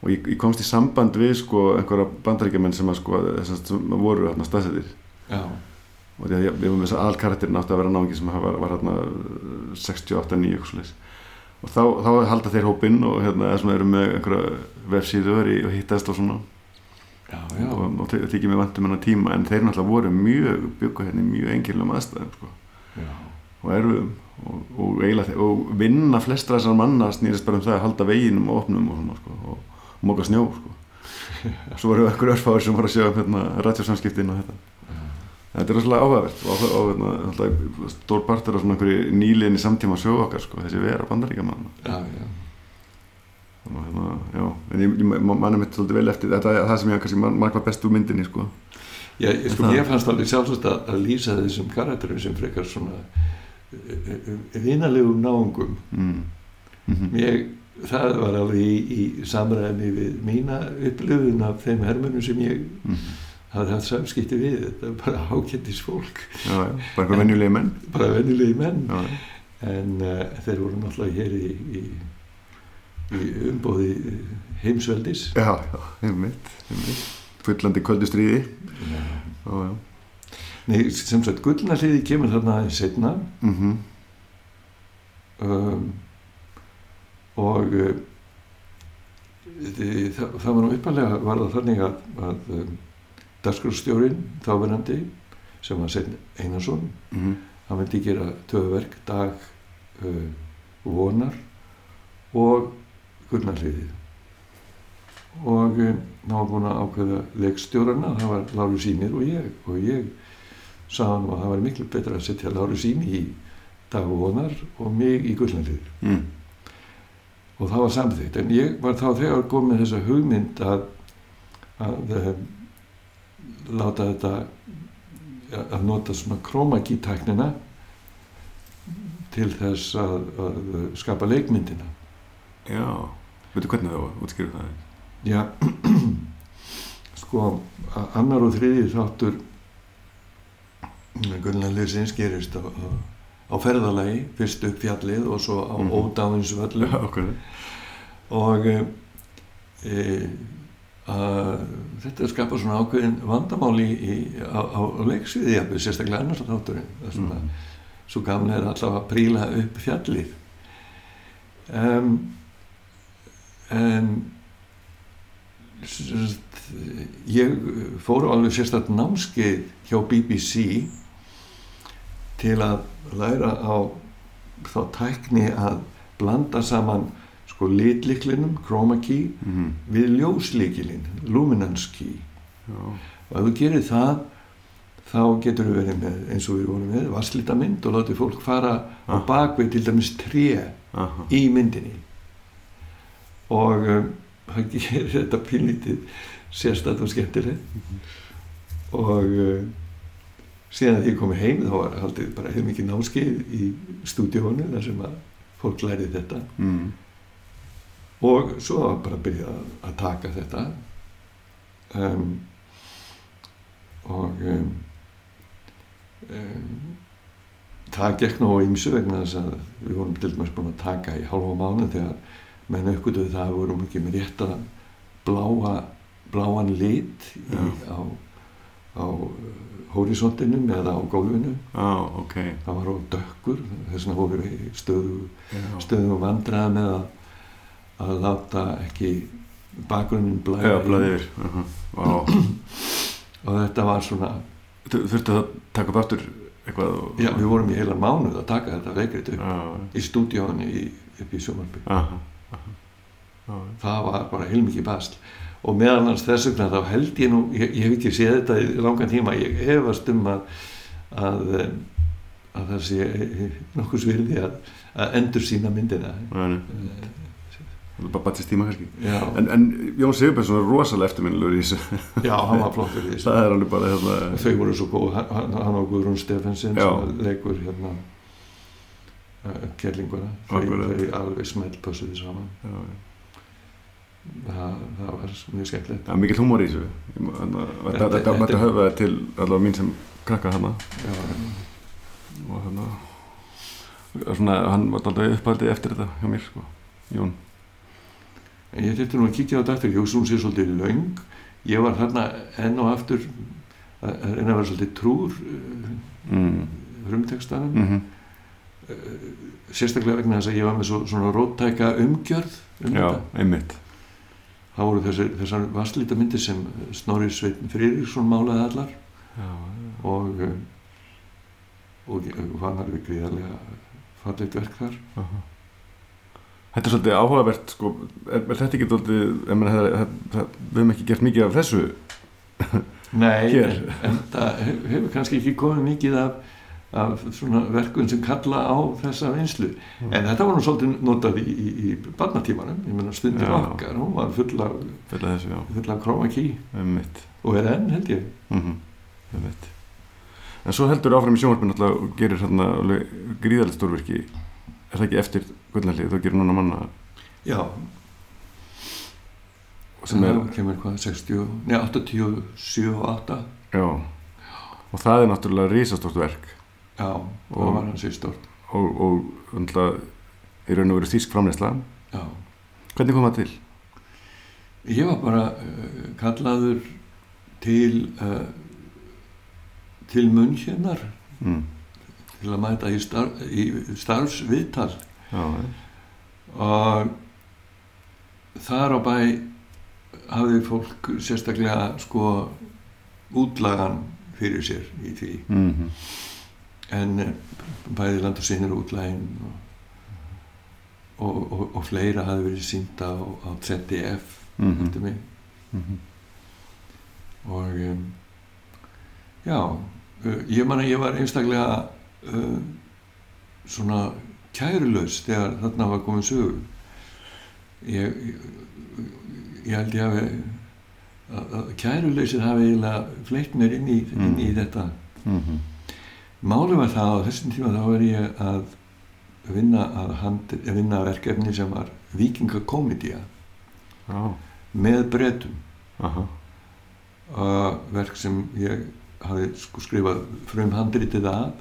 og ég, ég komst í samband við sko einhverja bandaríkjumenn sem sko sem voru hérna staðsettir. Já, og því að ég, var með þess að aðalkarakterin átti að vera náðingi sem var, var hérna 68-9 eitthvað svoleiðis. Og þá, þá halda þeir hópinn og hérna eða svona eru með einhverja vefsíður og hittast og svona já, já, og, og þykir mér vantum hennar tíma en þeir náttúrulega voru mjög byggu hérna í mjög engiljum aðstæðum sko. Já, og erfiðum. Og, og, eiginlega og vinna flestra þessar manna snýrist bara um það að halda veginum og opnum og svona sko og, móka snjó sko. Svo voru einhverju örfáður sem voru að sjá um hérna rætjarsamskiptin og þetta. Þetta er rosalega áhugavert og, og hérna, stór partur af svona einhverju nýliðin í samtíma sögu okkar sko þessi vera bandaríkja mann já, já, og hérna, já, en ég, ég mannum mitt svolítið vel eftir þetta það sem ég kannski hvað best úr myndinni sko Já, ég, sko, mér fannst alveg sjálfsagt að, að lýsa þessum karakterum sem frekar svona vinalegum náungum. mm. Mm Ég, það var alveg í, í samræmi við mína upplifun af þeim hermönum sem ég hafði haft samskipti við. Þetta er bara ákendis fólk, já, já, bara einhver venjulegi menn bara venjulegi menn. já. En uh, þeir voru náttúrulega hér í, í, í umbóði heimsveldis. Já, já, einmitt, einmitt. Fullandi köldu stríði. Já. Nei, sem sagt, gullnarliði kemur þarna aðeins setna. Mm um, og uh, þi- það, það var nú uppalega var það þannig að, að um, dagskrárstjórin þáverandi sem var Sveinn Einarsson -hmm. hann vildi gera töðverk dag uh, vonar og gullnarliðið og um, hann var búin að ákveða leikstjórana, það var Láru Sýnir og ég og ég sagði hann að það var miklu betra að setja Láru Sýni í dag vonar og mig í gullnarliðið mm. og það var samþýtt en ég var þá þegar komið þessa hugmynd að að um, láta þetta að nota svona krómakítæknina til þess að, að skapa leikmyndina. Já, veitu hvernig það var, útskýrðu það? Já sko a- annar og þriði þáttur Gunnarliðsins gerist á, á, á ferðalagi fyrst upp fjallið og svo á ódáðinsvöllum Já, okkur og e, e, að þetta skapar svona ákveðin vandamáli í, á, á leiksviði jafnveg, sérstaklega annars þátturinn það er svona, Mm. svo gamlega er alltaf að príla upp fjallið. Um, en ég fór alveg sérstaklega námskeið hjá BBC til að læra á þá tækni að blanda saman sko litliklinum, chroma key mhm, við ljóslikilin, luminance key. Já, og ef þú gerir það þá getur við verið með eins og við vorum með vasslítamynd og látið fólk fara á Ah. bakvið til dæmis tré aha, í myndinni og um, það gerir þetta pínlítið sérstætt og skemmtilegt. Og um, síðan því ég komið heim þá var haldið bara hefur mikið náskeið í stúdíónu þar sem að fólk lærið þetta. Mm, og svo var bara að byrja að, að taka þetta. Um, og um, um, það gekk nú á ýmsu vegna þess að við vorum til dæmis búin að taka í hálfa mánu þegar menn aukvölduðu það vorum ekki með rétt að bláa bláan lit í, á, á horisontinum eða á gólfinu. Á, ok, það var á dökkur þess vegna í stöðu já, stöðum vandræða með að, að láta ekki bakgrunnin blæði yfir, aha, á, og þetta var svona þurftu að taka upp aftur eitthvað og, já, við vorum í heilan mánuð að taka þetta leikrit upp já, í stúdíónu upp í sjómarby aha, aha, já, það var bara heilmikið basl. Og meðal hans þess vegna þá held ég nú ég, ég hef ekki séð þetta í langan tíma ég hefast um að að, að það sé nokkuð svirði að, að endur sína myndina er bara batist tíma kannski. En, en Jón Sigurbjörnsson er rosalega eftirminnilegur í þessu. Já, hann var flottur í þessu. Það er alveg bara hérna þau voru svo góð, hann, hann og Guðrún Stefensen Já. sem leikur hérna uh, kerlinguna. Þau, alveg smellpössuði saman. Já, já. það, það var mjög skemmtilegt. Það er mikill húmor í þessu. Að Þetta mætti þetta- höfða til allavega mín sem krakka hana já, og hérna og svona, hann var alltaf uppaldið eftir þetta hjá mér sko, Jón. En ég þurfti nú að kíkja á þetta aftur. Ég sé svolítið löng. Ég var þarna enn og aftur að að reyna að vera svolítið trúr uh, mm. frumtekstanum Mm sérstaklega vegna þess að ég var með svo, svona róttæka umgjörð um Já, þetta. einmitt. Það voru þessar, þessar vasslíta myndir sem Snorri Sveinn Friðriksson málaði allar. Já, og um, og var alveg gríðarlega fallegt verk þar. Aha. Þetta er svolítið áhugavert sko, er, er þetta ekki svolítið við hefum ekki gert mikið af þessu Nei, en, það hef- hefur kannski ekki komið mikið af, af svona verkum sem kalla á þessa vinslu Mm. en þetta var nú svolítið notað í, í, í barnatímanum, ég meina stundir Já. okkar hún var full af, af einmitt. Og er enn held ég. Mm einmitt. En svo heldur áfram í sjónvarpinu alltaf og gerir hérna gríðalegt stórvirki. Er það ekki eftir gullnallið, þú gerir núna manna? Já, sem er, kemur hvað, 60, nei 87 og 8 já. Og það er náttúrulega risastórt verk Já, Og- það var hans í stort og, og náttúrulega í raun og veru þýsk framleysla Já, hvernig kom það til? ég var bara uh, kallaður til uh, til munn hérnar Mm. til að mæta í, starf, í starfsviðtal Já, og þar á bæ hafði fólk sérstaklega sko útlagan fyrir sér í því mm -hmm. En eh, bæði land og sinir útlægin og, og, og, og fleira hafði verið sínt á, á ZDF Mm eftir mig. Og um, já uh, ég man að ég var einstaklega uh, svona kærulaus þegar þarna var komin sögur ég, ég, held ég hafi að, kærulausir hafi eiginlega fleitt mér inn í, inn í Mm. þetta. Mm -hmm. Málið var það á þessum tíma þá var ég að vinna að, hand, að vinna að verkefni sem var vikingakomedía Já, með bretum. Aha, uh, verk sem ég hafi sko skrifað frum handritið að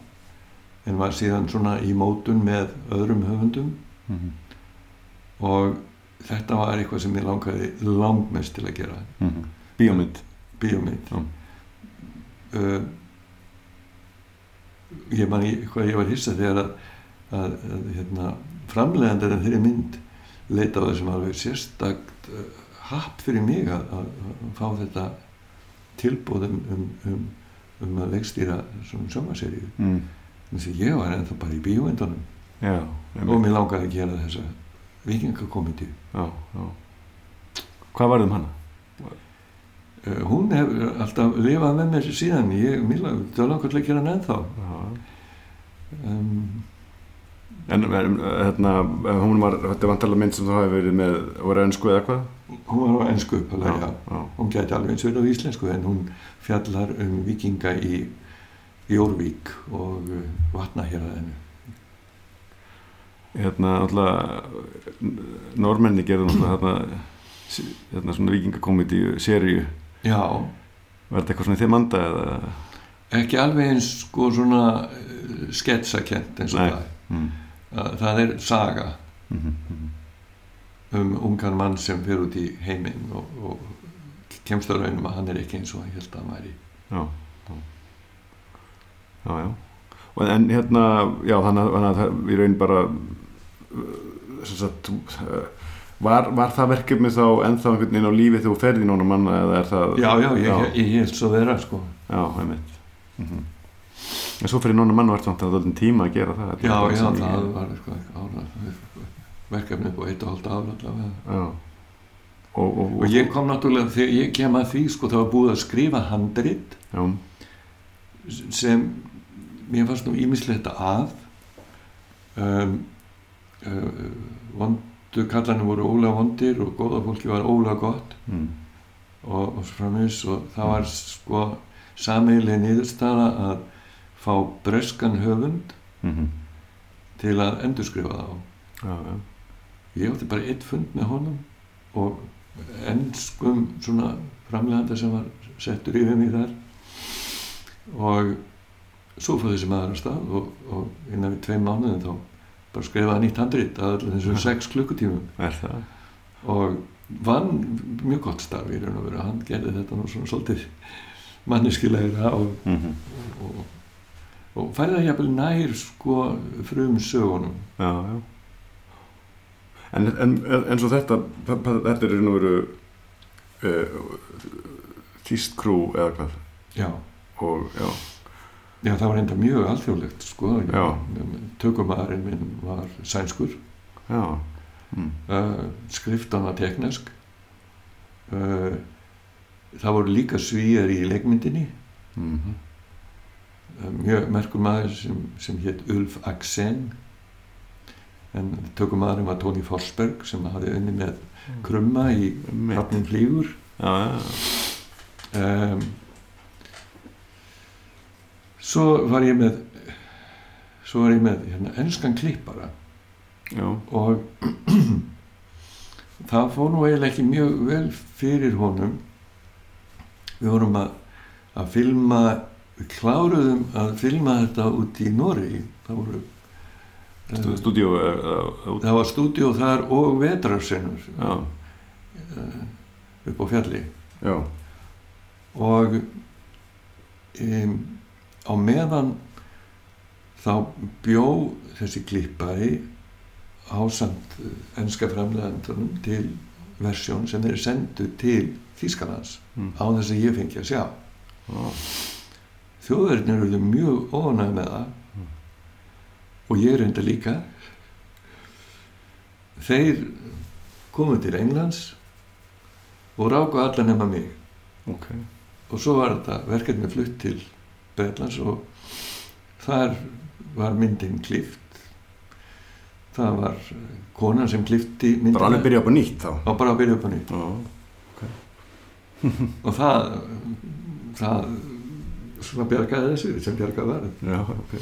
en var síðan svona í mótun með öðrum höfundum. Mm -hmm. og þetta var eitthvað sem ég langaði langmest til að gera. Bíómynd. Bíómynd. Já. uh, ég man í hvað ég var hissa þegar að, að, að hérna, framlegandar en þeirri mynd leita á þessum alveg sérstakt uh, happ fyrir mig að, að, fá þetta tilbúð um, um, um, um að leikstýra svona sjómaseríu mm. þannig að ég var ennþá bara í bíómyndunum já, og mér langaði að gera þessa já. hvað varðum hana? uh, hún hefur alltaf lifað með mér síðan ég, mér langaði að gera hann ennþá Já. Um, En, hérna, hún var, þetta er vantalega mynd sem þú hafi verið með, voru ennsku eða hvað? hún var á ennsku uppalega, já. já, hún gæti alveg eins verið á íslensku en hún fjallar um vikinga í Jórvík og uh, vatnahjörðinu hérna, náttúrulega, normenni gerðu náttúrulega hérna, hérna svona vikingakomedíu, seríu, já, var þetta eitthvað svona í þeim anda eða? ekki alveg eins sko svona sketsakent eins og Nei. það Mm. Það er saga Mm -hmm. um ungan mann sem fer út í heiminn og, og kemst að raunum að hann er ekki eins og hann held að hann væri Já, já, já, já. Og en hérna, já, þannig að, það í raun bara, uh, sagt, uh, var, var það verkefni þá ennþá einhvern veginn á lífi þegar þú ferði núna manna eða er það? já, já, ég, ég, ég held svo vera sko já, einmitt. Mm En svo fyrir núna manna var þetta alltaf tíma að gera það. já, já, það ég- var eitthvað ára, verkefni upp á eitt og halvt ára allavega. Og, og, og ég kom náttúrulega, þegar ég kem að því sko, það var búið að skrifa handrit Já, sem mér fannst nú ímislegt að um, uh, vondu kallarnir voru ólega vondir og góða fólki var ólega gott mm, og, og svo framins og það var sko sameiginlega niðurstaða að fá breskan höfund mm til að endurskrifa þá já, já, ég átti bara eitt fund með honum og ennskum svona framleganda sem var settur yfir mig þar. Og svo fór þessi maður að stað og, og innan við tveim mánuðin þá bara skrifaði nýtt handrit að allir þessum Já. sex klukkutímum. Það? og vann mjög gott starf í raun og veru. Hann gerði þetta nú svona svolítið manneskilegra og, Mm og, og færði það jafnvel nær sko frum sögunum Já, já. En, en, en eins og þetta, þetta er og veru uh, tíst krú eða hvað já og já, Já, það var enda mjög alþjóðlegt sko. Já. Tökumæðurinn minn var sænskur, já, mm, uh, skriftan var teknesk. Uh, það voru líka svíjar í leikmyndinni. mm Uh, mjög merkur maður sem, sem hétt Ulf Axen. En tökumæðurinn var Tony Forsberg sem hafði unni með krumma í flýgur. já, já, Um, svo var ég með svo var ég með hérna, enskan klippara. Já, og það fór nú eiginlega ekki mjög vel fyrir honum. Við vorum að, að filma við kláruðum að filma þetta út í Noregi. Það voru Stú- eh, stúdíó er, uh, það var stúdíó þar og vetrarsenur já, upp á fjalli. Já, og um, á meðan þá bjó þessi klippari ásamt ennska framlegandurum til versjón sem þeir sendu til Þýskalands Mm. á þess að ég fengi að sjá. Já, þjóðverðinir eru mjög ónæg með það. Og ég reynda líka. Þeir komu til Englands og ráku alla nema mig. Ok, og svo var þetta verkefni flutt til Breitlands og þar var myndin klift það var konan sem klifti myndina. Bara alveg byrja upp á nýtt þá? Og bara byrja upp á nýtt. Já, og það það svona bjargaði þessu sem bjargaði var. Já, ok.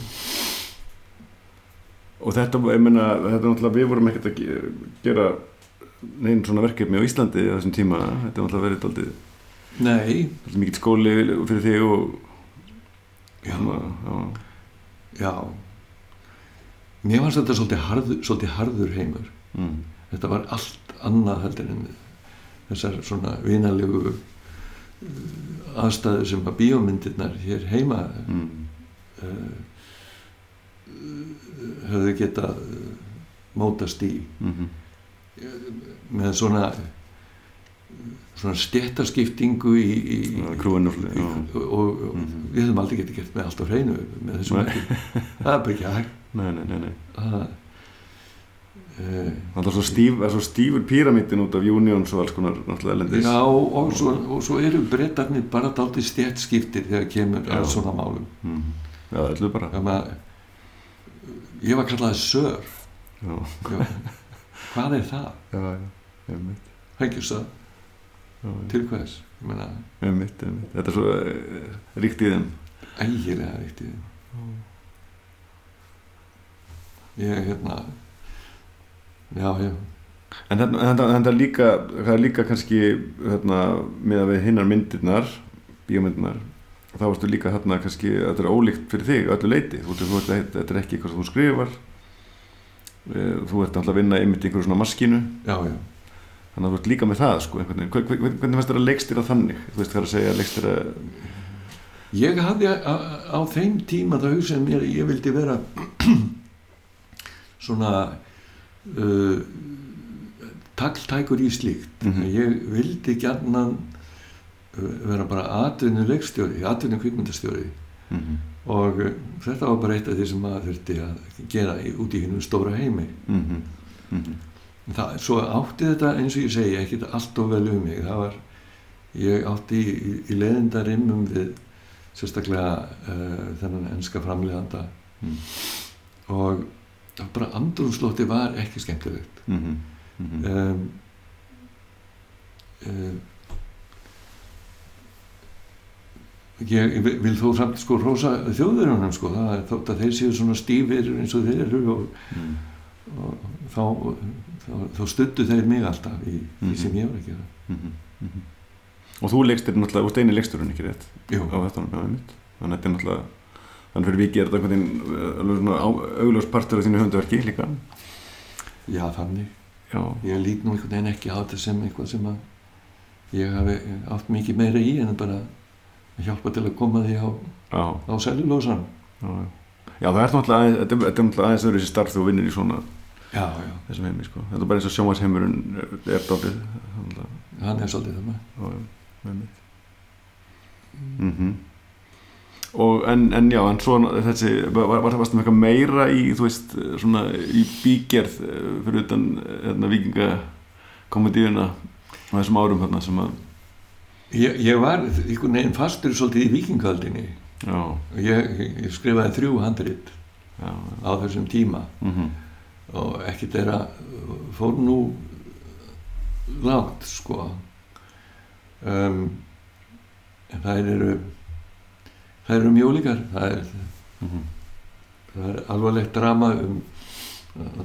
Og þetta, ég meina, þetta er náttúrulega við vorum ekkert að ge- gera neinn svona verkefni á Íslandi á þessum tíma, þetta er náttúrulega verið daldið nei, daldið mikill skóli fyrir þig og já, já, já. Mér fannst þetta svolítið harður, svolítið harður heimur. Mm, þetta var allt annað heldur en þessar svona vinalegu aðstæður sem að bíómyndirnar hér heima mm, uh, höfðu geta mótast í. Mm, með svona svona stjættaskiptingu í, í, og, í, já, og, og Mhm. við höfum aldrei getið gert með allt á hreinu með þessum það er bara ekki hægt nei, nei, nei, nei það, Það er svo, stíf, er svo stífur píramítin út af Unions og alls konar náttúrulega elendis. Já, og svo, og svo eru brettarnir bara dálítið stjætt skiptir þegar kemur Já. að svona málum. Mm. Já, það ætluðu bara. Um að, ég var kallaði sör. Já, Já. Hvað er það? já, já, einmitt. Hengjustöð, Já, já. til hvers? Ég meina, Einmitt, einmitt. Þetta er svo uh, ríkt í þeim. ægilega reyktið. Ég, hérna, já, já, En þetta, er líka, það er líka kannski hérna, með að við hinnar myndirnar, bíómyndirnar, þá varstu líka hérna kannski, þetta er ólíkt fyrir þig öllu leiti. Þetta er ekki eitthvað sem þú skrifar, Eh, þú ert alltaf að vinna í einhverju svona maskínu, já, já. þannig að þú ert líka með það, sko, Hvernig fannst þér að leikstýra þannig? Þú veist hvað er að segja, leikstýra, Ég hafði á, á þeim tíma það hugsað mér að ég vildi vera svona uh, tagltækur í slíkt. Mhm. Ég vildi gjarnan uh, vera bara atvinnu leikstjóri, atvinnu kvikmyndastjóri mm -hmm. og uh, þetta var bara eitt af því sem maður þurfti að gera út í hennum stóra heimi. Mm -hmm. Mm -hmm. Það, svo átti þetta eins og ég segi ekkert allt of vel um mig það var, ég átti í, í, í leiðindarimmum við sérstaklega uh, þennan enska framleiðanda Mm. og bara andrúnslótti var ekki skemmtilegt Mm -hmm. Mm -hmm. um, um, ég vil þó samt sko rosa þjóðverjunum sko það er þótt að þeir séu svona stífir eins og þeir eru og, Mm. og þá, þá, þá stuttu þeir mig alltaf í því Mhm. sem ég var að gera Mhm, mhm. Og þú leikstýr náttúrulega, þú steini leiksturinn ekki rétt Jú, á þetta þannig að þetta er náttúrulega þannig fyrir vikið er þetta einhvern veginn uh, augljós partur af þínu höndverki líka. Já þannig. Já, ég lít nú einhvern veginn ekki á þetta sem eitthvað sem að ég hafi átt mikið meira í en bara hjálpa til að koma því á, já, á sellulósan já, já. já það er náttúrulega aðeins, öðru þessi starf þú vinnir í svona já, já, þessum heimi sko. þetta er bara eins og sjómasheimurinn er dálítið hann er svolítið það einmitt. Mm og en, en já, en svo þessi, var, var það varstu með eitthvað meira í, þú veist, svona í bígerð eh, fyrir utan hérna, vikingakomedíuna á þessum árum hérna sem að ég, ég var einhvern veginn fastur svolítið í vikingaldinni já, ég, ég skrifaði þrjú handrit já, á þessum tíma. Mm og ekkert er að fór nú langt sko. Um, en það eru það eru mjög líkar það er, mhm, það er alvarlegt drama um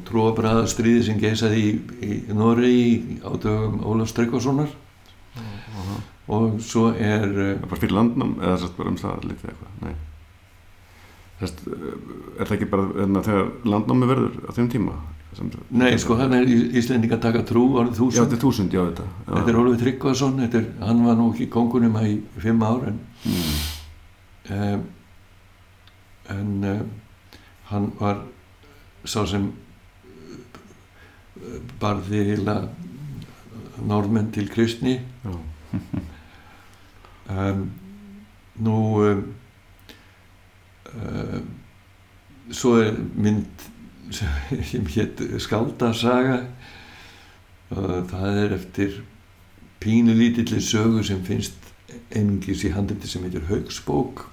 tróabræða stríði sem geisaði í, í Noregi á dögum Ólafs Tryggvasonar. Og svo er uh, bara fyrir landnám eða sérst bara um það litið eitthvað? Nei. Sérst, er það ekki bara þegar landnámi verður á þeim tíma? Sem, nei sko hann er Íslendinga taka trú árið já, þúsund. þetta er þúsund, já, þetta. Já. þetta er Ólafur Tryggvason hann var nú ekki kongunum í fimm ár en mm. Um, en um, hann var sá sem uh, barði heila normenn til kristni. Um, nú svo er mynd sem hétt Skáldasaga. Og það er eftir pínulítilli sögu sem finnst einungis í handriti sem heitir Haugsbók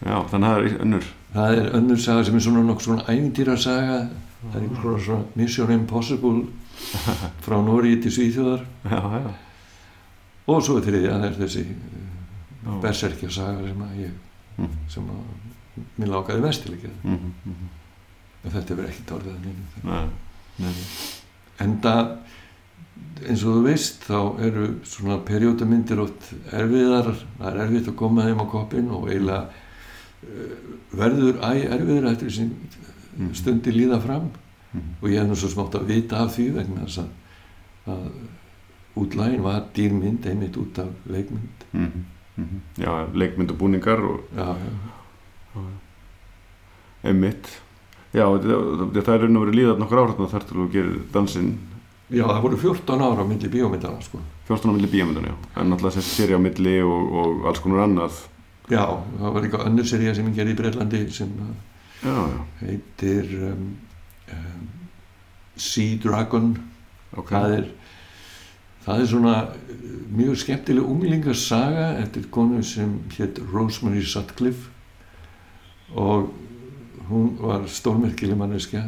já, þannig að það er önnur. Það er önnur saga sem er svona nokkuð svona ævintýrasaga. Það er einhvers konar svona Mission Impossible frá Nóri til Svíþjóðar. Já, já, og svo er þriðja það er þessi já. berserkja saga sem að ég Mhm, sem að mér lákaði mest til að gera. Mhm, mhm. en þetta verður ekki neinu. Nei, nei, en það eins og þú veist þá eru svona periódamyndir oft erfiðar. Það er erfitt að koma þeim á koppin og eiginlega verður æ erfiður eftir þessi Mhm. stundi líða fram. Mhm. og ég hef nú svo smátt að vita af því vegna þess að, að útlægin var dýrmynd einmitt út af leikmynd. Mhm. já, leikmynd og búningar og já, já, einmitt. Já, það er og verið líðað nokkur áhrifna þar til þú gerir dansinn. Já, það voru 14 ára á milli bíómyndana sko. 14 á milli bíamöndan, já. En þessi séri á milli og, og alls konar annað já, það var eitthvað önnur sería sem ég gerði í Breitlandi sem já, já, heitir um, um, Sea Dragon. Ok, það er það er svona eh, mjög skemmtileg unglingarsaga eftir konu sem hétt Rosemary Sutcliffe og hún var stórmerkileg manneskja.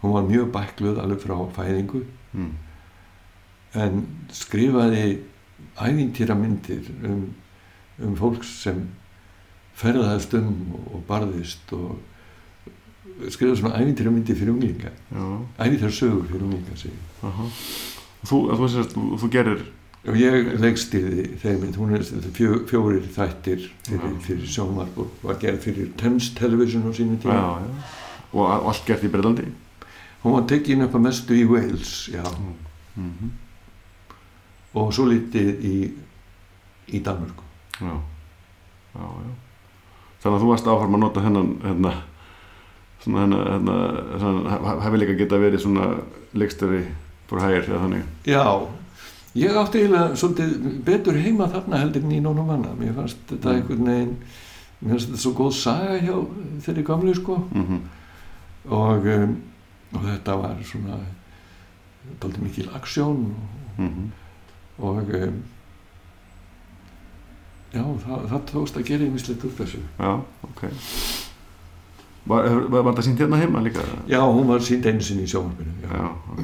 Hún var mjög bækluð alveg frá fæðingu. Mm. en skrifaði ævintýra myndir um, um fólk sem ferðaðist um og barðist og skrifaði svona ævintýra myndir fyrir unglinga. Ævintýra sögur fyrir unglinga ég. aha. Þú, þú, þú, þú, gerir og ég leikstýrði þeim hún er fjó, fjórir þættir fyrir, fyrir sjónvarp og var gerð fyrir Thames Television á sínum tíma. Já, já. Og, allt gert í Breitlandi hún var tekin upp að mestu í Wales já, mm -hmm. og svo litið í í Danmörku. Já. já, já þannig að þú varst áfram að nota hennan hérna, svona hennan, hérna, hennan hefði líka geta verið svona leikstöri for hire eða þannig Já, ég átti eiginlega svolítið betur heima þarna heldur en í nónum manna. Mér fannst þetta Mm. einhvern veginn, mér fannst þetta svo góð saga hjá þeirri gamlu sko mm og, um, og þetta var svona dálítið mikil aksjón -hmm. og um, já, það, það tókst að gera einmislegt úr þessu. já, ok var, var, var það sínt hérna heima líka? Já, hún var sínd einu sinni í sjónvarpinu. Já. já, ok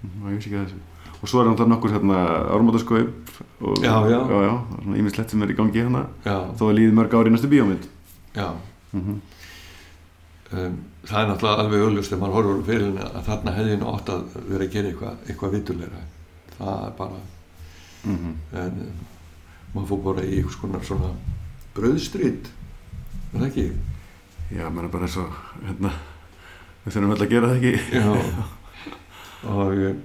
Mhm, ég vissi ekki að þessu og svo er hann það nokkur hérna ármótaskaup og Já, já. já, já, svona ímislegt sem er í gangi hérna þó að líði mörg ári í næstu bíómynd já. mm -hmm. Um, það er náttúrulega alveg auðlust þegar maður horfur fyrir henni að þarna hefði nú átt að vera að gera eitthvað, eitthvað vitulegra það er bara Mm en um, maður fór bara í einhvers konar svona bröðstrýtt er það ekki? já, maður er bara eins og hérna, við þurfum vel að gera það ekki Já og um,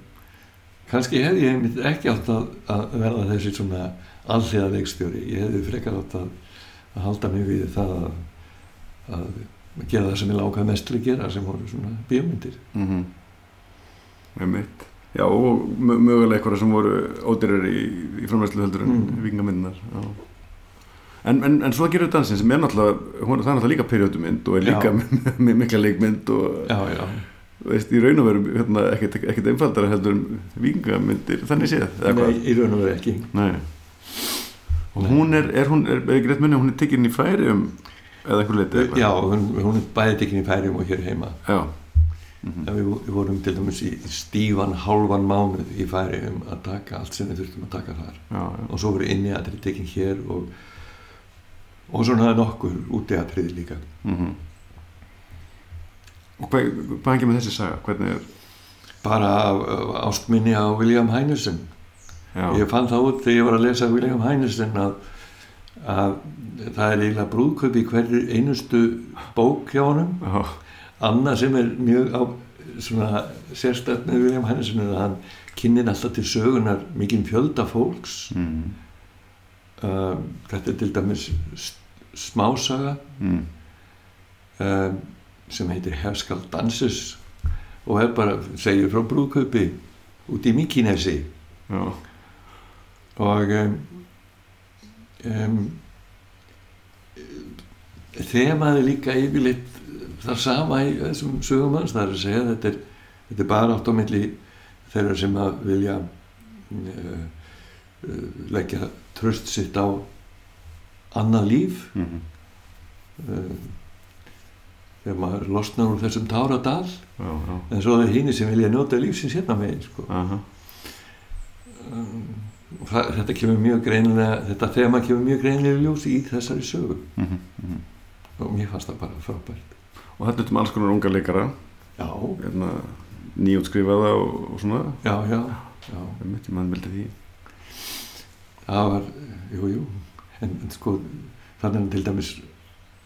kannski hefði ég einmitt ekki átt að, að verða þessi svona alliða leikstjóri ég hefði frekar átt að, að halda mig við það að, að gera það sem ég lákaði mest til að gera sem voru svona bíómyndir mm -hmm. Einmitt. Já, og mö- mögulega eitthvað sem voru ódýrar í, í framvæslu heldur en Mm. vikingamyndinar en, en, en svo gerur dansin sem er náttúrulega hún, það er náttúrulega líka periodumynd og er líka með mikla leikmynd og Já, já, veist, í raun og veru hérna, ekkert, einfaldara heldur vikingamyndir þannig séð nei, í raun og veru ekki Nei. og Nei. hún er, er hún, er, er greitt munni, hún er tekinn í færi um eða einhver leiti? Já, hún, hún er bæði tekin í færium og hér heima Já. Mm En við, við vorum til dæmis í stífan hálfan mánuð í færium að taka allt sem við þurftum að taka þar. Já, já. og svo voru inni aðrið tekin hér og, og svona nokkur úti aðrið líka. Mm Og hvað, hvað hengið með þessi saga? Hvernig er bara ástminni á William Heinesen Já, ég fann það út þegar ég var að lesa William Heinesen að, að það er eiginlega brúðkaup í hverju einustu bók hjá honum. Já, annað sem er mjög á, svona sérstætt með William Heinesen er að hann kynir alltaf til sögunar mikinn fjölda fólks mm. um, þetta er til dæmis smásaga Mm. um, sem heitir Hefskal Danses og er bara, segir frá brúðkaupi út í Mikinesi Já, og um, um, þemaði líka yfirleitt það sama í þessum sögum hans það er að segja að þetta er, þetta er bara átt á milli þeirra sem að vilja uh, uh, leggja tröst sitt á annað líf mm. uh, þegar maður losnar úr þessum táradal já, já. en svo er hini sem vilja njóta lífsins hérna megin sko. Aha. um, það, þetta kemur mjög greinilega þetta þema kemur mjög greinilega í ljós í þessari sögu Mm -hmm. og mér fannst það bara frábært Og þetta er um alls konar unga leikara. Hérna, nýjútskrifaða og, og svona. Já, já, já. Ég myndi mann vildi því. Það var, jú, jú. En, en sko, þannig til dæmis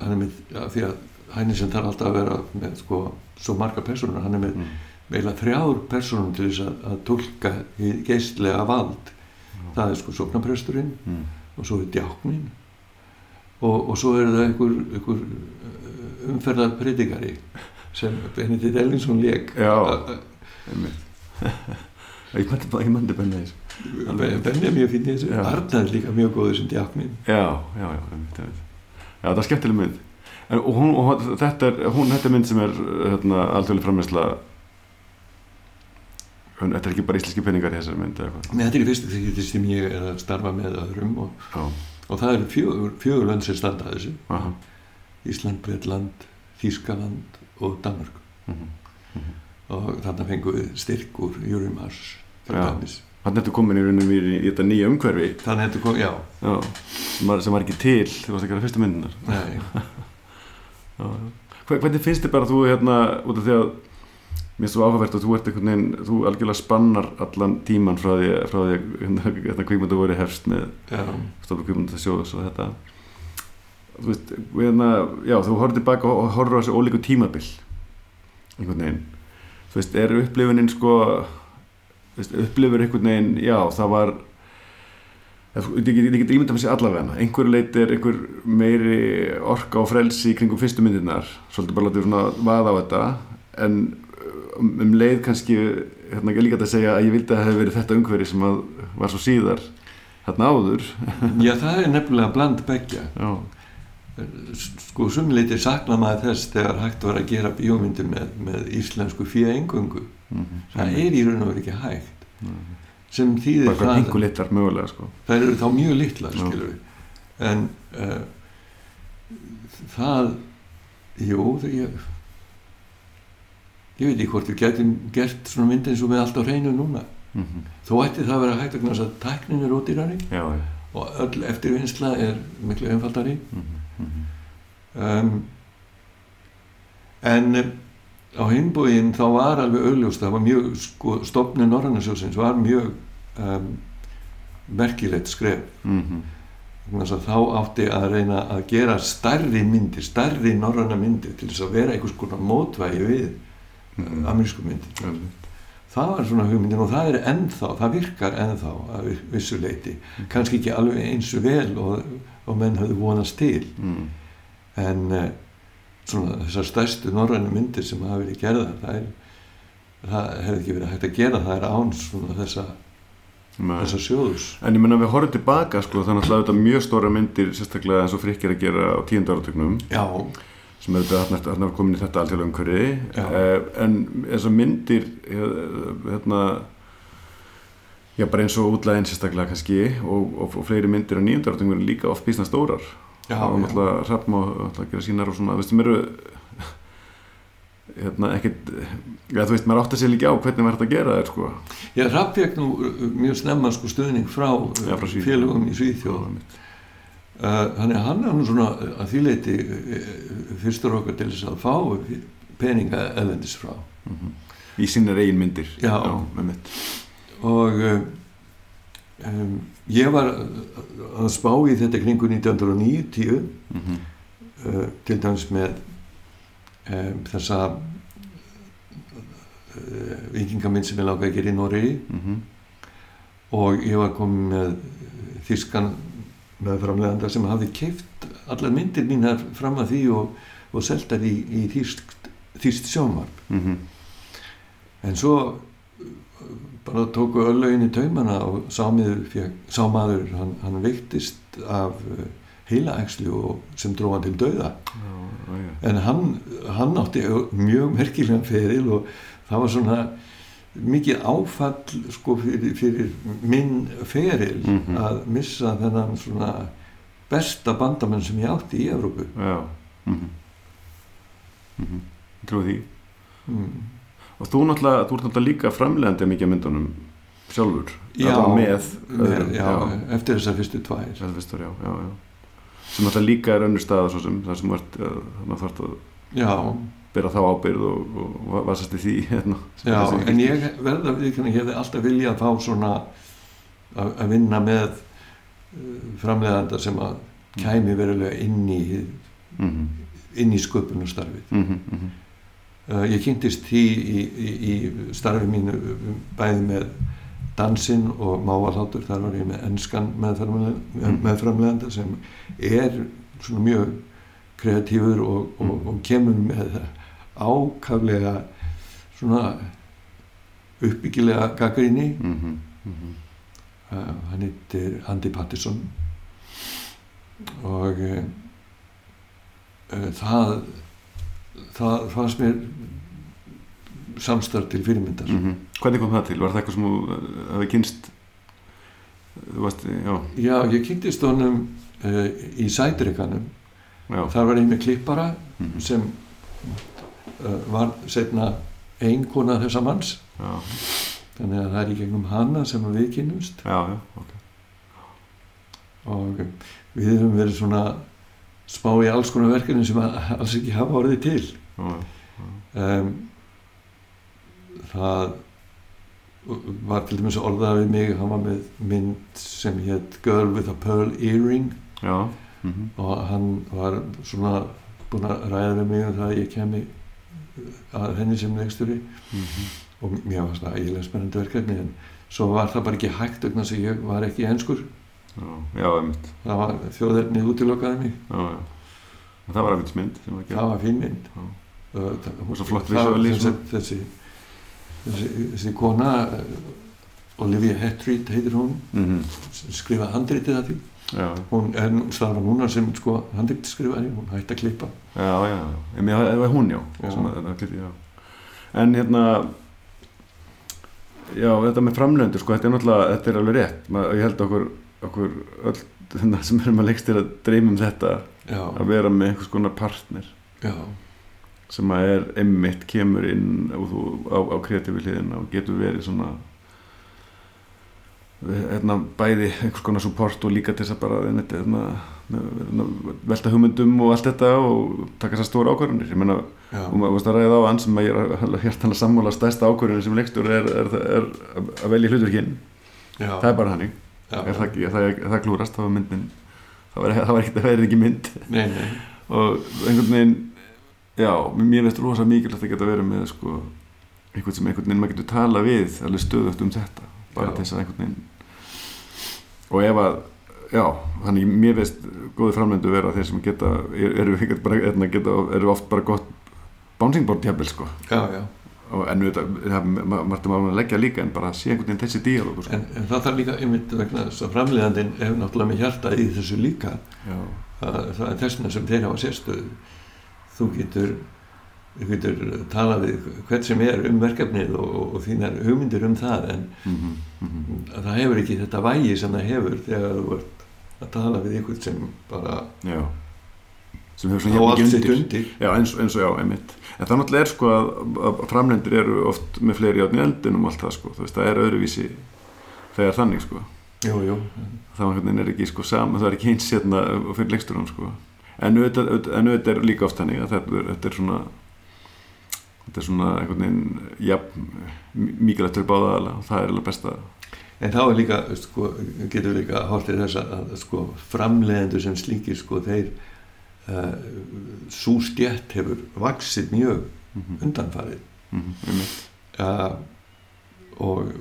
hann er með, því að hæni sem þarf alltaf að vera með sko, svo marga personur, hann er með mm. meila þrjár personum til þess að, að tólka geistlega vald. Það er sko sóknapresturinn Mm. og svo er djáknin og, og svo er það einhver, einhver umferðar predikari sem Benedikt Ellingsson leik Já. Ég myndi benni þessu. Benni er mjög finn í þessu. Er líka mjög góður sem djáknin Já, já, já, einmitt, einmitt. Já, það er skemmtileg mynd. En, og, hún, og þetta, er, hún, þetta er mynd sem er hérna, alþjóðlega frammeysla En Þetta er ekki bara íslenski peningar í þessari mynd eða eitthvað? Nei, þetta er fyrstu því sem ég er að starfa með öðrum og, og það eru fjögur, fjögur lönd sem standa að þessu. Aha, Ísland, Breitland, Þískaland og Danmark mhm. og þarna fengum við styrk úr Júrimars Þannig ertu komin í raunum í, í þetta nýja umhverfi. Þannig að þetta kom, já, já, sem, var, sem var ekki til þegar þú varst að gera já. Hva- Hvernig finnst þið bara þú hérna út af því að mér finnst þú áhugavert að þú ert einhvern veginn þú algjörlega spannar allan tíman frá því, að hérna, hérna kvíkmyndu voru hefst með já, stofnum kvíkmyndu sjóðs og þetta þú veist, hérna, já, þú horfður tilbaka og horfður á þessu ólíku tímabil einhvern veginn. Þú veist, er upplifunin sko veist, upplifur einhvern veginn, já, það var Ég get, ímyndað með sér allavega einhver leit er einhver meiri orka og frelsi kringum fyrstu myndirnar svolítið bara látið svona vaða á þetta en um, um leið kannski hérna líka hægt að segja að ég vildi að það hefði verið þetta umhverfi sem var svo síðar þarna áður. Já, það er nefnilega bland begja já, sko sumleiti sakna maður þess þegar hægt var að gera bíómyndir með, með íslensku fyrir engungu mm það er í raun og verið ekki hægt sem bara þýðir hvað það sko. það eru þá mjög litla Já. skilur við en uh, það jú það ég ég veit ekki hvort við getum gert svona mynd eins og við alltaf hreinu núna mm -hmm. þó ætti það að vera hægt að tæknin er ódýrari já, já og öll eftirvinnsla er miklu einfaldari mm -hmm. Um, en um, á hinbúin þá var alveg augljóst það var mjög, sko, stopni Norrannasjósins var mjög um, merkilegt skref. Mm -hmm. þess að þá átti að reyna að gera stærri myndir, stærri norranna myndir til þess að vera einhvers konar mótvægi við Mhm. amerísku myndir það var svona hugmyndin og það er ennþá það virkar ennþá að vi- vissu leiti kannski ekki alveg eins vel og, og menn höfðu vonast til. Mm. en uh, svona þessar stærstu norrænu myndir sem hafa verið gerðar það, er, það hefði ekki verið hægt að gera það er án svona þessa, þessa sjóðus En ég menna við horfum tilbaka sko þannig að þetta mjög stóra myndir sérstaklega eins og frikk er að gera á já, sem er þetta þarna er komin í þetta alþjóðlega umhverfi. Uh, en þessar myndir eh, hérna já bara eins og útlæðin sérstaklega kannski og, og, og fleiri myndir á áratögnum eru líka oft bísna stórar já, og já. náttúrulega Hrafn og náttúrulega gera sínar og svona, þú veist, sem eru hérna ekkert já, þú veist, maður átt að segja líka á hvernig maður hægt að gera það, sko Já, Rapp fekk nú uh, mjög snemma sko stuðning frá, uh, Já, frá félögum í Svíþjóð. Uh, þannig að hann er nú svona uh, að því leiti uh, fyrstur okkar til þess að fá peninga eðendis frá. Mhm. í sínar eigin myndir Já. mitt Og um, ég var uh, að spá í þetta kringu 1990 mm -hmm. uh, til dæmis með um, þessa uh, vikingamind sem ég láka að gera í Noregi Mhm. og ég var komin með þískan með framleganda sem hafði keift allar myndir mínar fram að því og, og seldar í, í þýst, sjónvarp Mhm. en svo bara tóku öllögin í taumana og sámaður hann, hann veiktist af uh, heilaækslu sem dróða til dauða en hann, hann átti mjög merkilegan feril og það var svona mikið áfall sko fyrir, fyrir minn feril Mhm. að missa þennan svona besta bandamenn sem ég átti í Evrópu Já. Mhm. Mhm. Ég trúi því. Mm. Og þú náttúrulega, þú ert náttúrulega líka framlegandi mikið myndunum sjálfur. Já, með. öðrum, já, eftir þessar fyrstu tvær já, já, já. Sem náttúrulega líka er svo sem, þar sem þú ert, að að já, bera þá ábyrð og, og vasast í því, hérna. já en ég verða við ég hefði alltaf viljað fá svona að, að vinna með uh, framleiðanda sem að kæmi verulega inn í hið- Mhm, inn í sköpunarstarfið mhm, mhm. Uh, ég kynntist því í, í, í starfi mínu bæði með dansinn og mávalhátur þar var ég með ennskan Mm. meðframleganda sem er svona mjög kreatífur og, og, Mm. og kemur með ákaflega svona uppbyggilega gaggrinni Mhm, mhm. uh, hann heitir Andy Patterson og uh, það það fannst mér samstarf til fyrirmyndar. Mm Hvernig kom það til? Var það eitthvað sem uh, hafi kynst þú varst, já, Já, ég kynntist honum uh, í sætrikanum já. Þar var ég með klippara Mhm. sem uh, var setna einkona þessa manns. Já, þannig að það er í gegnum hana sem við kynnumst. Já, já, ok. Og við höfum verið svona spá í alls konar verkefni sem alls ekki hafa orðið til um, það var til dæmis orðað við mig hann var með mynd sem hétt Girl with a Pearl Earring. Já, mhm, og hann var svona búinn að ræða við mig um það að ég kemi að henni sem leikstjóri. Mhm, og mér var það eiginlega spennandi verkefni en svo var það bara ekki hægt vegna þess að ég var ekki enskur. Já, já, einmitt. Það var þjóðernið útilokkaði mig. Já, já. Það var einmitt mynd sem var það var fín mynd. Já. Þessi, þessi, kona eh, Olivia Hettreid heitir hún mhm, sem skrifaði handritið að því. Já, hún er starfa núna sem sko handritskrifaði hún hætti að klippa. Já, já, það var hún, já, Já. að, já. En hérna Já, þetta með framlöndur, sko, þetta er náttúrulega, þetta er alveg rétt, Ma, ég held okkur, okkur öll sem erum að leikst að dreyma um þetta, já, að vera með einhvers konar partner. Já, sem að er einmitt kemur inn þú, á, á kreatífi hliðina og getur verið svona hérna, bæði einhvers konar support og líka til þess að bara hérna, hérna, velta hugmyndum og allt þetta og taka þessar stóra ákvarðanir. Ég meina, já, og maður varst að ræða á hann sem að ég er hérna sammála stærsta ákvarðanir sem leikstur er, er, er, er að velja hlutverkinn það er bara hannig, er það, það, það klúrast þá er myndin það var, það var ekkert að vera ekki mynd. Nei, nei, og einhvern veginn já, mér veist rosa mikilvægt að geta verið með sko, einhvern sem einhvern veginn maður getur tala við alveg stöðugt um þetta bara þess að einhvern veginn og ef að já, þannig mér veist góði framlendu vera þeir sem geta eru, bara, hérna, eru oft bara gott bouncing board jafnvel sko. Já, já. En það er að leggja líka en bara sé einhvern veginn þessi díalóg sko. en, en það þarf líka einmitt vegna þess að framleiðandinn hefur náttúrulega með hjarta í þessu líka. Það, það er þessuna sem þeir hafa sérstöðu þú getur getur talað við hvert sem er um verkefnið og, og, þínar hugmyndir um það en mm -hmm, það hefur ekki þetta vægi sem það hefur þegar þú ert að tala við einhvern sem bara já sem hefur svona allt sitt mikið undir Já, eins, eins og já, einmitt. En það náttúrulega er sko að, að framlendur eru oft með fleiri átni eldin um allt það sko. Veist, það er öðruvísi þegar þannig sko. jú, jú, Það er ekki sko saman, það er ekki eins hérna fyrir leiksturinn sko. En auðvitað, er líka oft þannig að þetta er, svona, þetta er svona einhvern veginn, já, mikilvægt fyrir báða og það er alveg besta. en þá er líka sko, getur líka hortið þess að, sko, framleiðendur sem slíkir sko, þeir uh, svo stjætt hefur vaksið mjög Mm -hmm. undanfarið Mm -hmm. Uh, og,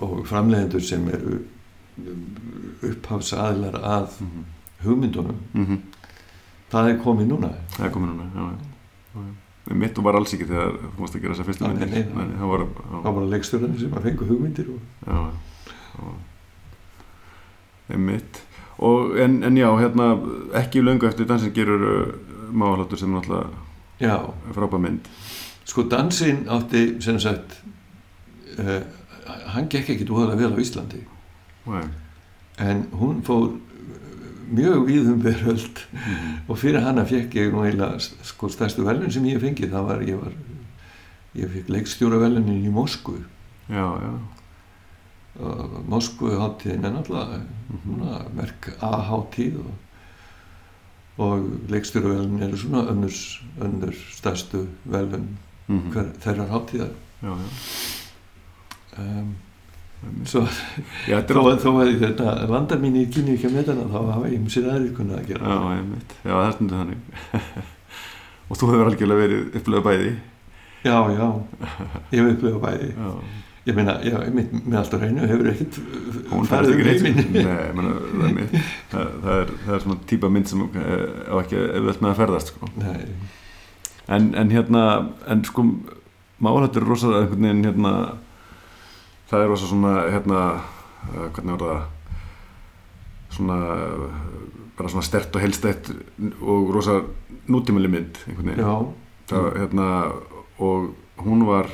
og framleiðendur sem eru upphafsaðilar að Mm -hmm. hugmyndunum -hmm. Það er komið núna Það er komin núna, já, já. Mitt var alls ekki þegar þú mást að gera þessa fyrstu myndir. það var, bara leikstjórnir sem að fengu hugmyndir og... já, já. Og, en, en já, hérna, ekki löngu eftir dansin gerur uh, máhaláttur sem náttúrulega frábæð mynd. sko dansinn átti sem sagt uh, hann gekk ekkit úðalega vel á Íslandi Nei. en hún fór mjög víðum veröld Mhm. og fyrir hana fekk ég nú eiginlega sko stærstu velun sem ég hef fengið það var, ég var ég fekk leikstjóra velunin í Moskvu Já, já. og Moskvu hátíðin er náttúrulega Mhm. svona merk A-hátíð og, og leikstjóra velunin eru svona önnurs, önnur stærstu velun Mhm. hver, þeirrar hátíðar Já, já. um. Svo Já, þó, oft- þó að þetta vandar mín í kynni ekki með þetta þá hafa ég um sér aðrið kunnað að gera Já. Já, það er stundu þannig. og þú hefur algjörlega verið upplöða bæði. já, já, ég hef upplifað bæði Já. ég meina, með allt á hreinu hefur ekkert farið um ekki neitt. heiminn Nei, menna, það, er það, það, er, það er svona típa mynd sem eh, á ekki auðvelt með að ferðast, sko. En, en hérna, en sko, máhaláttur er rosa einhvern veginn, hérna, það er rosa svona, hérna, uh, hvernig var það, svona, bara svona stert og helstætt og rosa nútímali mynd, Það, hérna, og hún var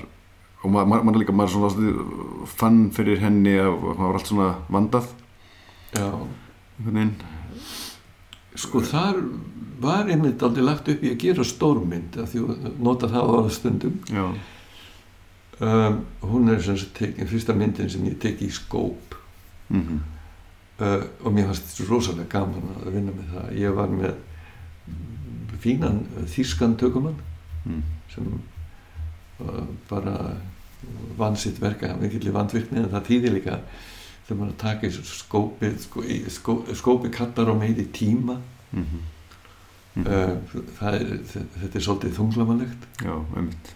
og maður ma líka maður svona fann fyrir henni og maður var allt svona vandað já. Sko þar var einmitt aldrei lagt upp í að gera stórmynd af því að nota það á stundum já, um, hún er sem sagt tekin, fyrsta myndin sem ég teki í skóp. Mm uh, og mér fannst þetta rosalega gaman að vinna með það. Ég var með fínan þýskan tökumann mm. sem uh, bara vann sitt verka mikilvæg vandvirkni en það þýðir líka þegar maður að taka í skópi sko, skó, skópi kallar á meiri tíma. Mm -hmm. uh, það er, þetta er svolítið þunglamanlegt já, einmitt.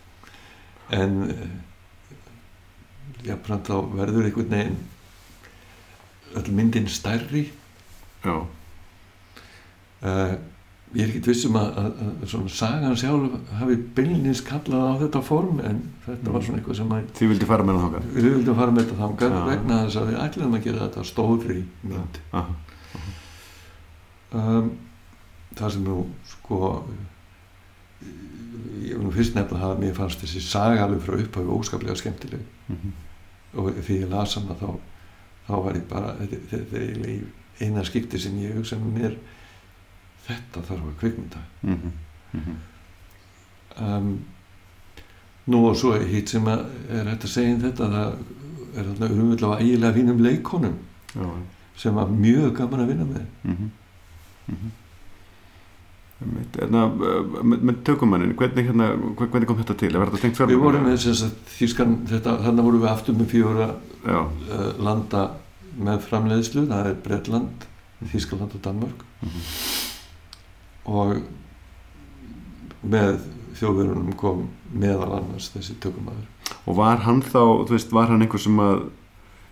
En jafnframt þá verður einhvern veginn öll myndin stærri. Já, uh, ég er ekki vissum að, að, að svona sagan sjálf hafi beinlins kallað á þetta form en þetta var svona eitthvað sem að því vildi fara með hann þáka við vildum fara með þetta þangað Já. vegna þess að við ætlum að gera þetta stóðri mynd. Aha. um, það sem nú sko ég vil nú fyrst nefna það að mér fannst þessi saga alveg frá upphafi óskaplega skemmtileg. Mm -hmm. Og því ég las hana þá, þá var ég bara þetta, er eiginlega eina skipti sem ég hugsa mér þetta þarf að kvikmynda Mm -hmm. um, nú og svo hitt sem að er hægt að segja um þetta það er þarna umvöld á ægilega fínum leikonum já, sem var mjög gaman að vinna með mm -hmm. En að, með, með tökumannin, hvernig, hérna, hver- hvernig kom þetta til? Við vorum með þess að þetta, þarna vorum við aftur með fjóra uh, landa með framleiðslu. Það er Bretland, Þýskaland og Danmörk. Mhm. og með þjóðverunum kom meðal annars þessi tökumæður og var hann þá, þú veist, var hann einhver sem að,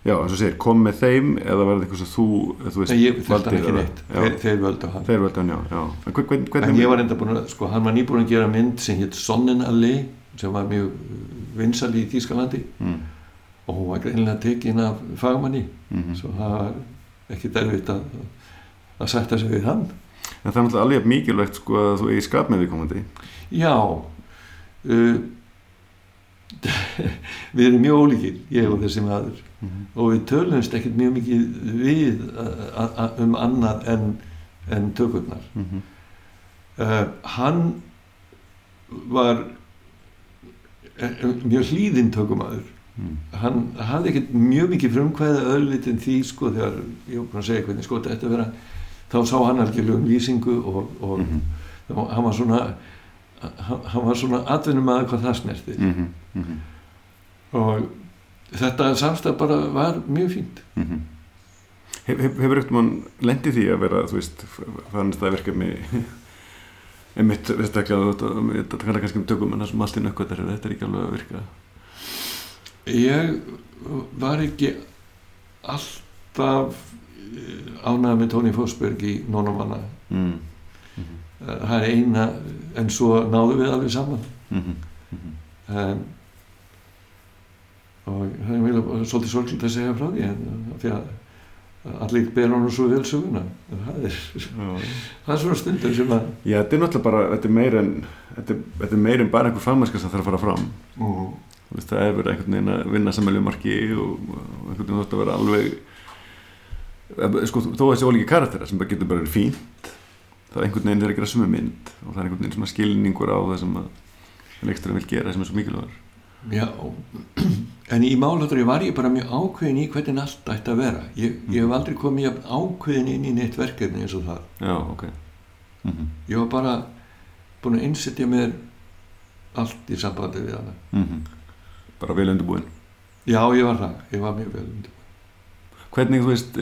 já, eins og segir, kom með þeim eða var þetta einhver sem þú, þú veist, Nei, ég þekkt hann ekki neitt, þeir, þeir völdu hann. Þeir völdu hann, já, já. En hvern, hvern, en ég var enda búin að, sko, hann var nýbúin að gera mynd sem hétt Sonnenallee sem var mjög vinsal í Þýskalandi. Mm, og hún var greinilega tekin af fagmanni. Mm svo það var ekki derfitt að, að sætta sig við hann. En það er náttúrulega alveg mikilvægt, sko, að þú eigi skap með því komandi. Já uh, Við erum mjög ólíkir ég og þessi maður Mm -hmm. og við tölumst ekkert mjög mikið við um annað en, en tökurnar Mm -hmm. uh, Hann var eh, mjög hlýðinn tökumadur mm. hann hafði ekkert mjög mikið frumkvæða öðlitin því sko þegar ég búin að segja hvernig sko þetta vera þá sá hann algjörlega um lýsingu og, og Mm og hann var svona hann, var svona atvinnum að hvað það snerti -hmm. Mm -hmm. og þetta samstæð bara var mjög fínt Mm -hmm. Hef, hef, hefur eftir mann lendið því að vera, þú veist, fannst það verkefni einmitt, veist ekki að þetta kallar kannski um tökum en það sem allt í nökkvæðar er þetta er ekki alveg að virka ég var ekki alltaf ánægð með Tóni Fossberg í Nónumanna mm. það er eina en svo náðum við alveg saman Mm -hmm. um, og það er mjög svolítið sorglega að segja frá því því að allir ber honum svo vel söguna. Það er, það er svona stundur sem að Já, þetta er náttúrulega bara, þetta er meir en þetta er, þetta er meir en bara einhver fagmennska sem þarf að fara fram. Veist, það er verið einhvern veginn að vinna sammeljumarki og, og einhvern veginn þótt að vera alveg sko, þó þessi ólíki karaktera sem bara getur bara verið fínt þá einhvern veginn er að gera sumu mynd og það er einhvern veginn skilningur á það sem að leiksturinn vil gera sem er svo mikilvægur Já, en í málhaldri var ég bara mjög ákveðin í hvernig allt ætti að vera. Ég, ég hef aldrei komið ákveðin inn í neitt verkefni eins og það. Já, ok mm -hmm. Ég var bara búin að innsetja mér allt í sambandi við hana. bara vel undirbúin Já, ég var það. Ég var mjög vel undir. Hvernig, þú veist,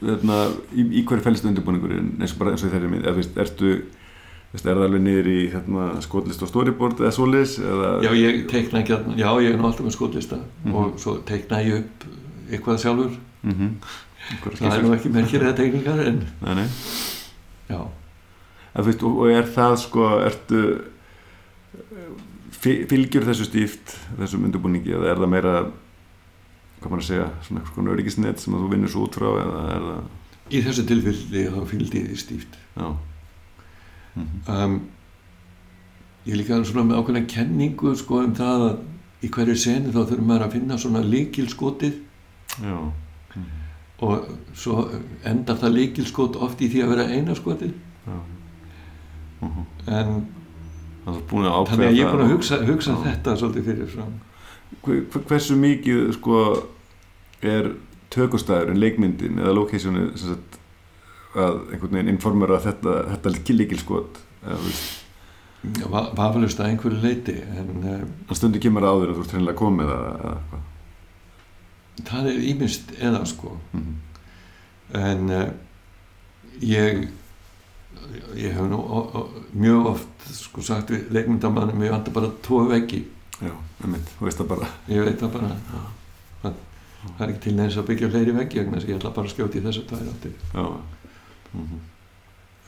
þarna, í, í hverju fælst undirbúningurinn eins og bara eins og þeirri mynd, eða þú veist, ertu er það alveg niður í hérna, skotlist og storyboard eða svoleiðis? Eða... Já, ég teikna ekki að, já, ég er nú alltaf með skotlista Mhm. og svo teikna ég upp eitthvað sjálfur. Mm -hmm. Það er nú ekki merkir eða teikningar, en Nei, nei. já. En, veist, og, og er það sko, ertu fy- fylgjur þessu stíft þessum undirbúningi eða er það meira hvað maður að segja, svona eitthvað svona öryggisnet sem að þú vinnur svo út frá eða er það Í þessu tilfelli þá fylgdi ég stíft. já mm -hmm. um, ég líka svona með ákveðna kenningu sko um það að í hverju senu þá þurfum maður að finna svona líkilskotið já, og svo endar það líkilskot oft í því að vera eina skotið. Já. en þannig að ég er búin að hugsa, hugsa þetta svolítið fyrir fram. Hve- hve- Hversu mikið sko er tökustæðurinn, leikmyndin eða sagt að einhvern veginn informera þetta, þetta líkilskot eða þú veist. Va- vafalaust að einhverju leiti en að stundu kemur það áður að þú ert hreinlega komið eða eitthvað. Það er ímyndst eða sko. Mhm. en uh, ég ég hef nú o, o, mjög oft sko sagt við leikmyndamannum ég vantar bara tvo veggi. Já, einmitt, þú veist það bara. Ég veit það bara. Það, það er ekki til neins að byggja fleiri veggi að ég ætla bara að skjóta í þessu tvær áttir. Já Mhm.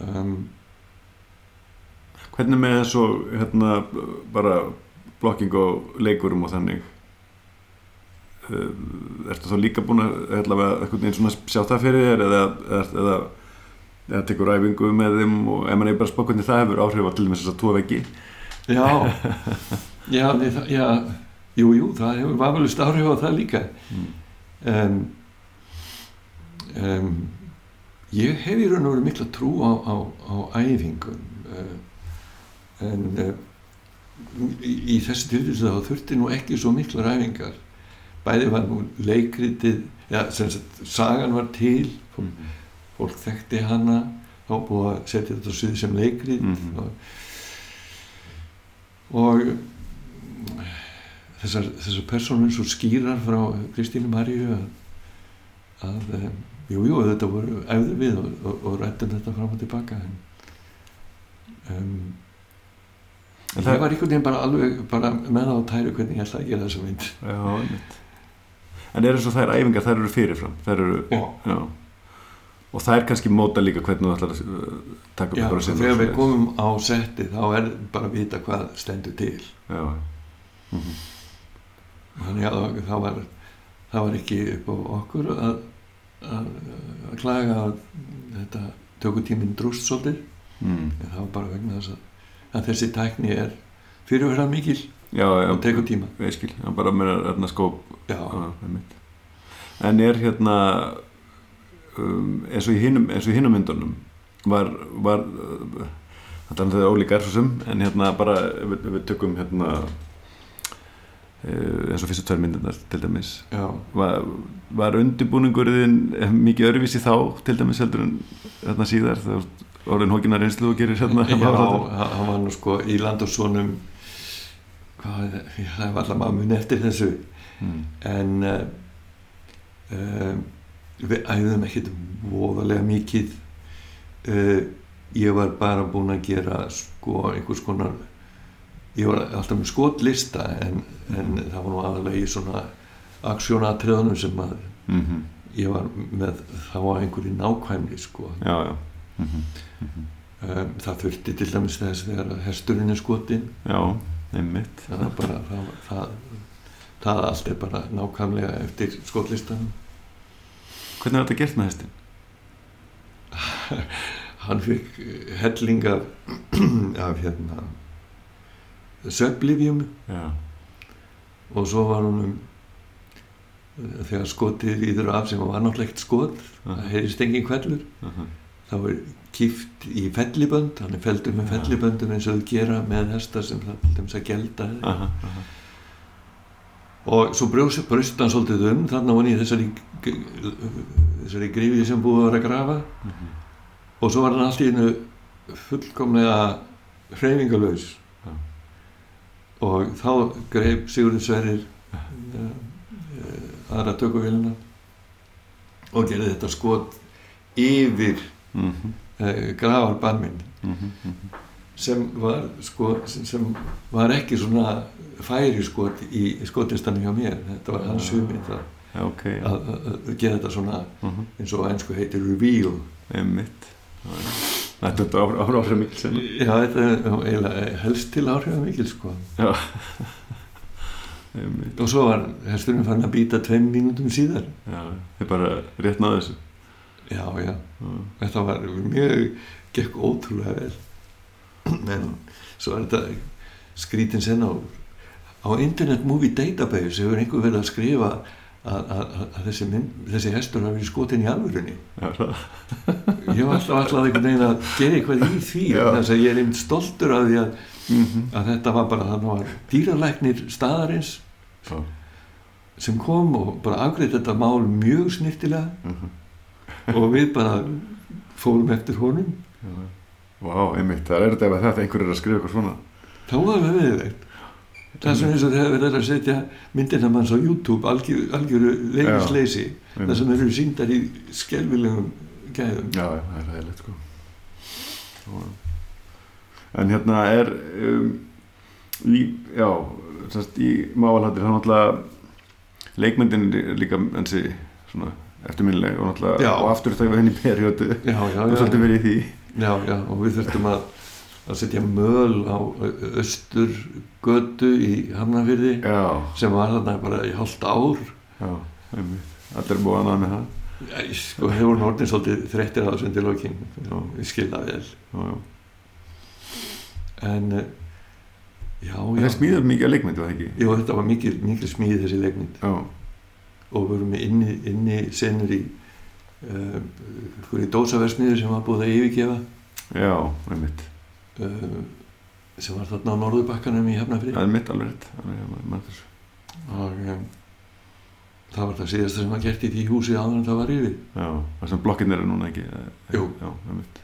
um, Hvernig með svo hérna bara blokking og leikurum og þannig? Uh, Ertu þá líka búin að hérna, einhvern veginn svona sjá það fyrir þér eða, eða, eða, eða tekur æfingu með þeim og ef mann er bara spá hvernig það hefur áhrif á til dæmis þess að tvo veggi? Já. Já, það, já. Jú, jú, það hefur vafalust áhrif á það líka. Mm. um, um, ég hef í raun og veru mikla trú á, á, á æfingum uh, en uh, í, í þessi tilvísu þá þurfti nú ekki svo miklar æfingar bæði var nú leikritið ja, sagt, sagan var til fólk, fólk þekkti hana þá búið að setja þetta svið sem leikrit Mhm. og, og þessar, þessar personur svo skýrar frá Kristínu Maríu að, að um, jú, jú, þetta voru æfðu við og, og, og rættum þetta fram og tilbaka en um, En ég það- var einhvern veginn bara alveg bara með á tæru hvernig ég ætla að gera þessa mynd. Já, En eru svo þær æfingar, þær eru fyrirfram þær eru, Já. já. Og þær kannski móta líka hvernig þú ætlar að taka Já, upp bara og sinni þegar og við komum á setti þá er bara að vita hvað stendur til. Já, mhm. þannig að það var það var ekki upp á okkur að, að, að klaga að þetta tökutíminn drúst svolítið. Mm. en það var bara vegna þess að, að þessi tækni er fyrirverðan mikil Já, já, og tekur tíma. Ég skil, já, bara með hérna skóp. En er hérna um, eins og í hinum myndunum var, var uh, þetta er það ólíkar svo sem en hérna bara við, við tökum hérna eins og fyrstu tvær myndunar til dæmis. Var, var undirbúningurinn mikið öðruvísi þá til dæmis heldur en hérna síðar það orðin hókina reynslu og gerir hérna já hann var nú sko í land og sonum hvað, það var alltaf maður muni eftir þessu. Mm. en uh, um, við æfðum ekkert voðalega mikið. Uh, ég var bara búinn að gera sko einhvers konar ég var alltaf með skotlista en, en það var nú aðalega í svona aksjónatriðunum sem að Mm ég var með þá á einhverju nákvæmni sko. Já, já. Mm um, það þurfti til dæmis þess þegar að hesturinn er skotin já, einmitt. Það er bara það, það, það allt er bara nákvæmlega eftir skotlistanum. Hvernig er þetta gert með hestin? hann fikk helling af, af hérna söflifjum já, og svo var hann um þegar skotið íður af sem var náttúrulega ekkert skot það Aha. heyrist engin kvellur uh þá er kift í fellibönd hann er feldur með felliböndum eins og þau gera með hesta sem það til dæmis að gelda aha, aha. og svo brjóst hann svolítið um þannig var hann í þessari þessari grífi sem búið að vera að grafa Mhm. og svo var hann allt í einu fullkomlega hreyfingalös Já. Og þá greip Sigurður Sverrir uh, aðra tökuvélina og gerði þetta skot yfir Mhm, uh, gravarbarminn mhm, mhm. sem var sko, sem, sem var ekki svona færi skot í skotlistanum hjá mér þetta var hans Já. hugmynd að, Já, ok, já. að, að, að gera þetta svona Mhm, eins og á ennsku heitir reveal einmitt. Þetta er þetta áhrif áhrif mikil sem já þetta er eiginlega helst til áhrifa mikil sko. Já. Og svo var hesturinn fann að býta tveim mínútum síðar. Já, þið bara rétt náðu þessu. Já já. Já, þetta var mjög gekk ótrúlega vel. En svo er þetta skrítin senna og á Internet Movie Database hefur einhver verið að skrifa að, að, að þessi, þessi hestur hafi verið skotin í alvörunni ég var alltaf alltaf einhvern veginn að gera eitthvað í því þess að ég er einmitt stoltur af því að, Mhm. að þetta var bara þannig var dýralæknir staðarins Já. sem kom og bara afgreitt þetta mál mjög snirtilega Mhm. og við bara fórum eftir honum Já. Vá, einmitt, það er þetta ef að þetta einhver er að skrifa eitthvað svona þá var það viðveikt það svona eins og þegar við erum að setja myndina manns á YouTube algjör, algjöru leifisleysi það sem eru síndar í skelvilegum gæðum. Já, það er ræðilegt sko. En hérna er um, í, já, sérst í máalhattir þá náttúrulega leikmyndin er líka ensi svona eftirminnileg og og aftur það var henni perjótu og svolítið verið í því. Já, já, og við þurftum að að setja möl á Östurgötu í Hafnarfyrði Já, sem var þarna bara í hálft ár. Já, Allir búið annað með það. Æ, sko, hefur orðin svolítið þreyttir undir lokin. Já. við skilða vel. Já, já. En já, já. það smíður mikið að leikmyndu, það ekki? Jú, þetta var mikil, mikil smíð þessi leikmynd. Já, og við vorum inni, inni senur í uh, dósaversmiður sem var búið að yfirgefa. Já, einmitt uh, sem var þarna á Norðurbakkanum í Hafnafrið Það er mitt alveg og um, það var það síðasta sem var gert í því húsi áður en það var yfir Já, það sem blokkinn eru núna ekki eh. Já, einmitt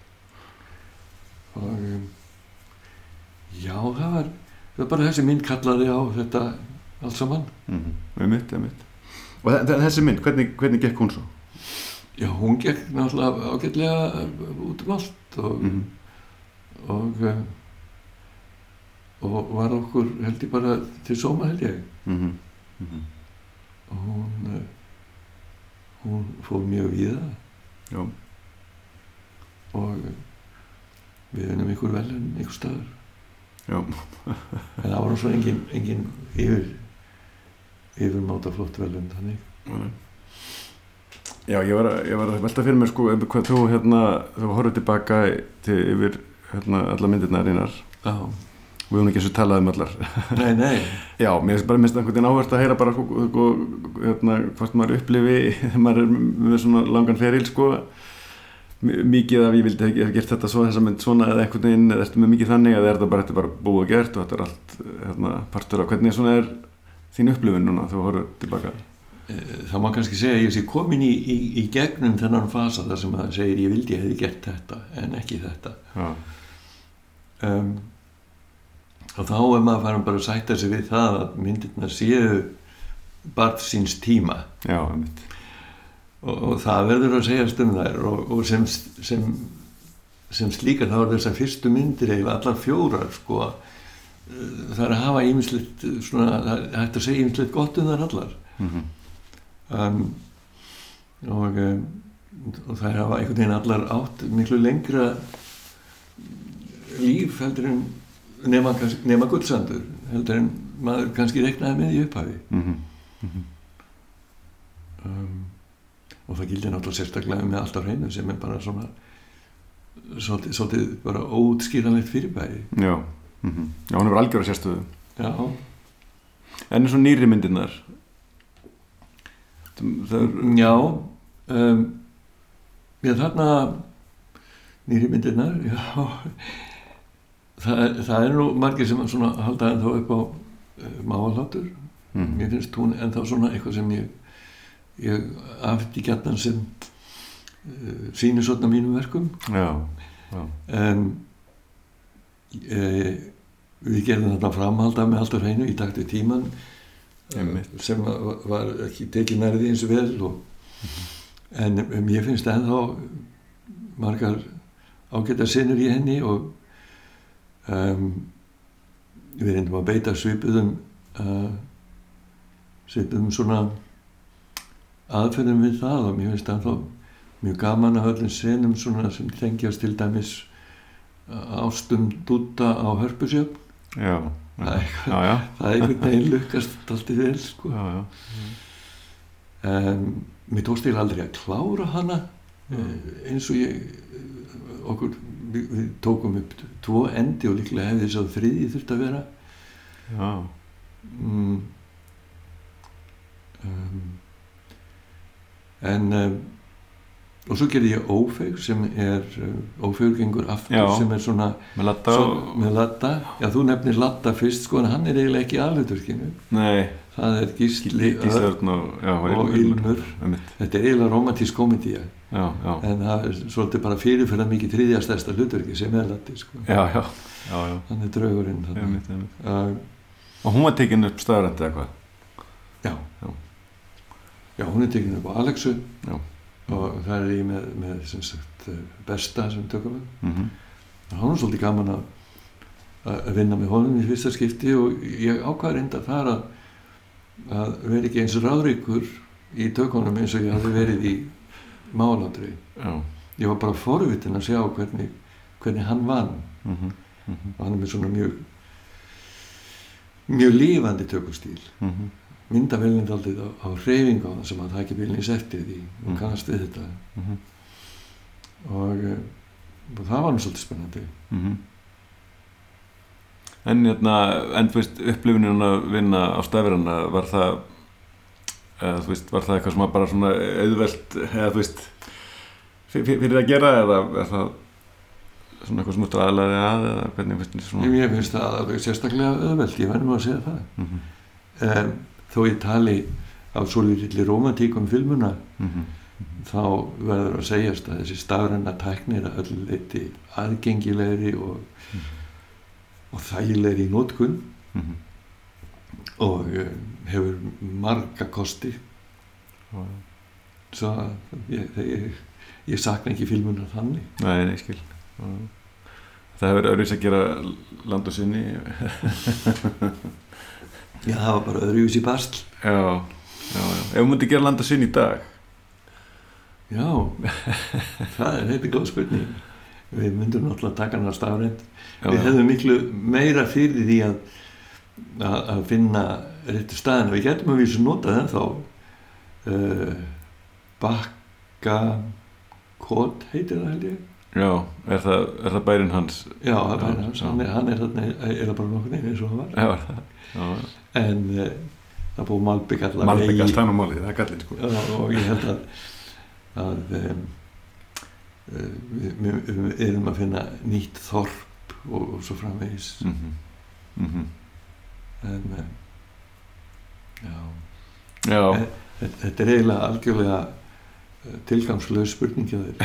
og um, já, það var það var bara þessi mynd kallaði á þetta allt saman mm -hmm. Einmitt, einmitt Og þe- þe- þessi mynd, hvernig, hvernig gekk hún svo? já, hún gekk náttúrulega ágætlega út um allt og, Mm og um, og var okkur held ég bara til sóma held ég. -hmm. Mm -hmm. og hún uh, hún fór mjög víða. Já, og uh, við vinnum ykkur velun ykkur staður. Já, en það var svo engin, engin yfir yfirmáta flott velun þannig. Já Já, ég var, að, ég var að velta fyrir mér sko hvað þú hérna, þú horfður tilbaka til yfir hérna alla myndirnar einar já, við höfum ekki eins og talað um allar. Nei, nei. Já, mér finnst bara minnst einhvern veginn áhvert að heyra bara hérna, hvort maður upplifi þegar maður er með svona langan feril sko. Mikið af ég vildi ekki hef gert þetta svo þessa mynd svona eða einhvern veginn eða ertu með mikið þannig eða er þetta bara, er bara búið og gert og þetta er allt hérna, partur af hvernig svona er þín upplifun núna þú horfður tilbaka? Eh, það má kannski segja að ég sé komin í, í, í gegnum þennan fasa þar sem það segir ég vildi hefði gert þetta en ekki þetta. Já, um, og þá er maður farin bara að sætta sig við það að myndirna séu barð síns tíma. Já, og, og það verður að segja um þær og, og sem, sem, sem slíkar þá er þessar fyrstu myndir eða allar fjórar sko. Það er að hafa ímislegt svona, það er hægt að segja ímislegt gott um þær allar. Mm um, og, og það hafa einhvern veginn allar átt miklu lengra líf heldur en nema, nema gullsandur heldur en maður kannski reknaði með í upphafi. -hmm. um, og það gildi náttúrulega sérstaklega með alltaf hreinu sem er bara svona svolítið, svolítið bara óutskýranlegt fyrirbæri. Já, mm já, hún hefur algjör að sérstöðu. Já, En eins og nýri myndirnar. Er já um, já þarna nýri myndirnar já það, það er nú margir sem svona halda ennþá upp á uh, máalhátur mm mér finnst hún ennþá svona eitthvað sem ég ég afti gætnan sem uh, sýnir svona mínum verkum. Já, já, en e, við gerðum þetta framhalda með allt á hreinu í takti tíman Einmitt. sem var, var ekki tekið nærði eins vel og, en um, ég finnst ennþá margar ágæta sinnur í henni og um, við reyndum að beita svipuðum uh, svipuðum svona aðferðum við það og mér finnst ennþá mjög gaman af öllum senum svona sem tengjast til dæmis uh, ástum dúta á hörpusjöfn já, það eitthvað já, já, það er einhvern veginn lukkast alltaf vel sko. já, já. en mér tókst ég aldrei að klára hana eh, eins og ég eh, okkur, við, tókum upp tvo endi og líklega hefði þess að þriði þurft að vera. Já. mm, um, en um, og svo gerði ég ófeig sem er um, ófeigurgengur aftur Já. sem er svona með latta svo, með Latta já þú nefnir Latta fyrst sko en hann er eiginlega ekki aðluturkinu Nei, það er Gísli Gísörn og, og Ilmur. Þetta er eiginlega romantísk komedía Já, já, en það er svolítið bara fyrirferða mikið þriðja stærsta hlutverki sem er Latti sko. já, já, já, já. hann er draugurinn þannig. Einmitt. Uh, Og hún var tekin upp staðrændi eða hvað? já. Já. já hún er tekin upp á Alexu Já. og það er ég með, með sem sagt, eh, besta sem tökum við Mm -hmm. hann er svolítið gaman að að vinna með honum í fyrsta skipti og ég ákvað reynda þar að að vera ekki eins ráðríkur í tökunum eins og ég hafði verið í málandri ég var bara forvitin að sjá hvernig, hvernig hann vann Mm -hmm. Mm -hmm. og hann er með svona mjög mjög lífandi tökustýl Mm -hmm. myndavélindi aldrei á, á reyfingu á það sem að það ekki bílnins eftir því og Mhm. kannast við þetta -hmm. og, eh, og það var nú svolítið spennandi Mhm. En hérna, en veist, upplifunin að vinna á stafirana, var það, eða, þú veist, var það eitthvað sem var bara svona auðvelt, eða þú veist, fyr- fyr- fyrir að gera eða er það svona eitthvað sem þú aðlaði að eða hvernig þér svona? ég finnst það alveg sérstaklega auðvelt ég verðum að segja það Mm -hmm. um, þó ég tali af svolítið romantík um filmuna Mm -hmm. þá verður að segjast að þessi stafræna tæknir að öll leiti aðgengilegri og, Mhm. og þægilegri í nótkun Mm -hmm. Og hefur marga kosti. Svo að ég, ég, ég sakna ekki filmuna þannig. Nei, nei, skil. Það hefur öðruðs að gera land og sinni. já, það var bara öðruvísi í bastl Já, já, já. Ef þú myndi gera land og sinni í dag, já, það er heiti góð spurning. Við myndum náttúrulega taka hann að stafrænt við hefðum miklu meira fyrir því að að, að finna réttu staðin og við getum að vísu notað ennþá. Uh, bakka kót heitir það held ég. Já, er það, er það bærin hans? já, það er bara hans, hann er, hann er þarna það bara nokkur neginn eins og hann var? Já, er það, já, en uh, það búið malbygg allar Malbygg hann á málið, það er gallin sko. Já, og ég held að, að um, við, við, við erum að finna nýtt þorp og, og svo framvegis. Mm -hmm. En um, já, Já, Eh, þetta, er eiginlega algjörlega uh, tilgangslög spurningi þér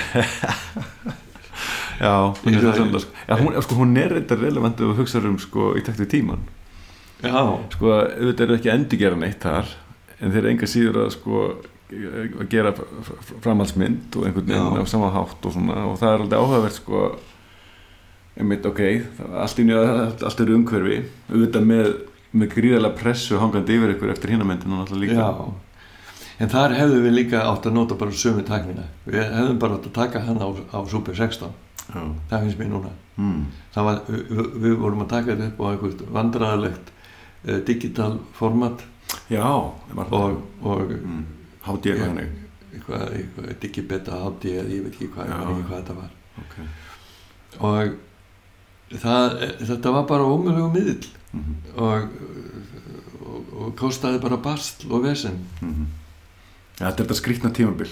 já, Ég ég það- það, sko. já hún, sko, hún er þetta relevant ef þú hugsaður um sko, í takt við tíman já, sko, auðvitað er ekki endur gera neitt þar en þeir eru enga síður að sko að gera f- f- framhaldsmynd og einhvern veginn Já. á sama hátt og svona og það er aldrei áhugavert sko einmitt ok, allt í nýja allt eru umhverfi, auðvitað með með gríðarlega pressu hangandi yfir ykkur eftir hinamyndinu náttúrulega líka. Já. En þar hefðum við líka átt að nota bara sömu tæknina. Við hefðum bara átt að taka hana á, á Super 16 já. það finnst mér núna. Mm. var, við, við vorum að taka þetta upp á einhvert vandræðalegt uh, digital format. Já og, og mm. þannig. Eitthvað, eitthvað digibeta hátti eða ég veit ekki hvað, hvað þetta var. Okay. og það, þetta var bara ómögulegu miðill mm og, og, og kostaði bara bastl og vesen. -hmm. ja, þetta er þetta skrýtna tímabil.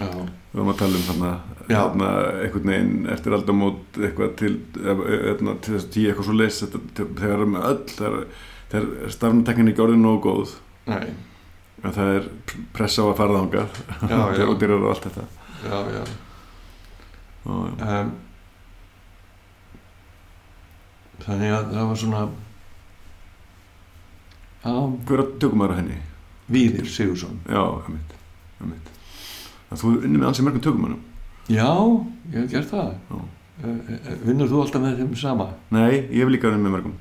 Já, við varum að tala um þarna, þarna einhvern veginn eftir aldamót eitthvað til, eða, til þess að tíu eitthvað svo leys þegar er með öll þegar, stafnateknin ekki orðin nógu góð. Nei, en það er pressa á að fara já. og dyrir og allt þetta. Já, já. Og, já. um, þannig að það var svona hver tökum maður á henni? Víðir Sigursson já, emitt, emitt. þú er unni með ansi mörgum tökum mannum já, ég hef gert það. Já. uh, vinnur þú alltaf með þeim sama? Nei, ég hef líka unni með mörgum.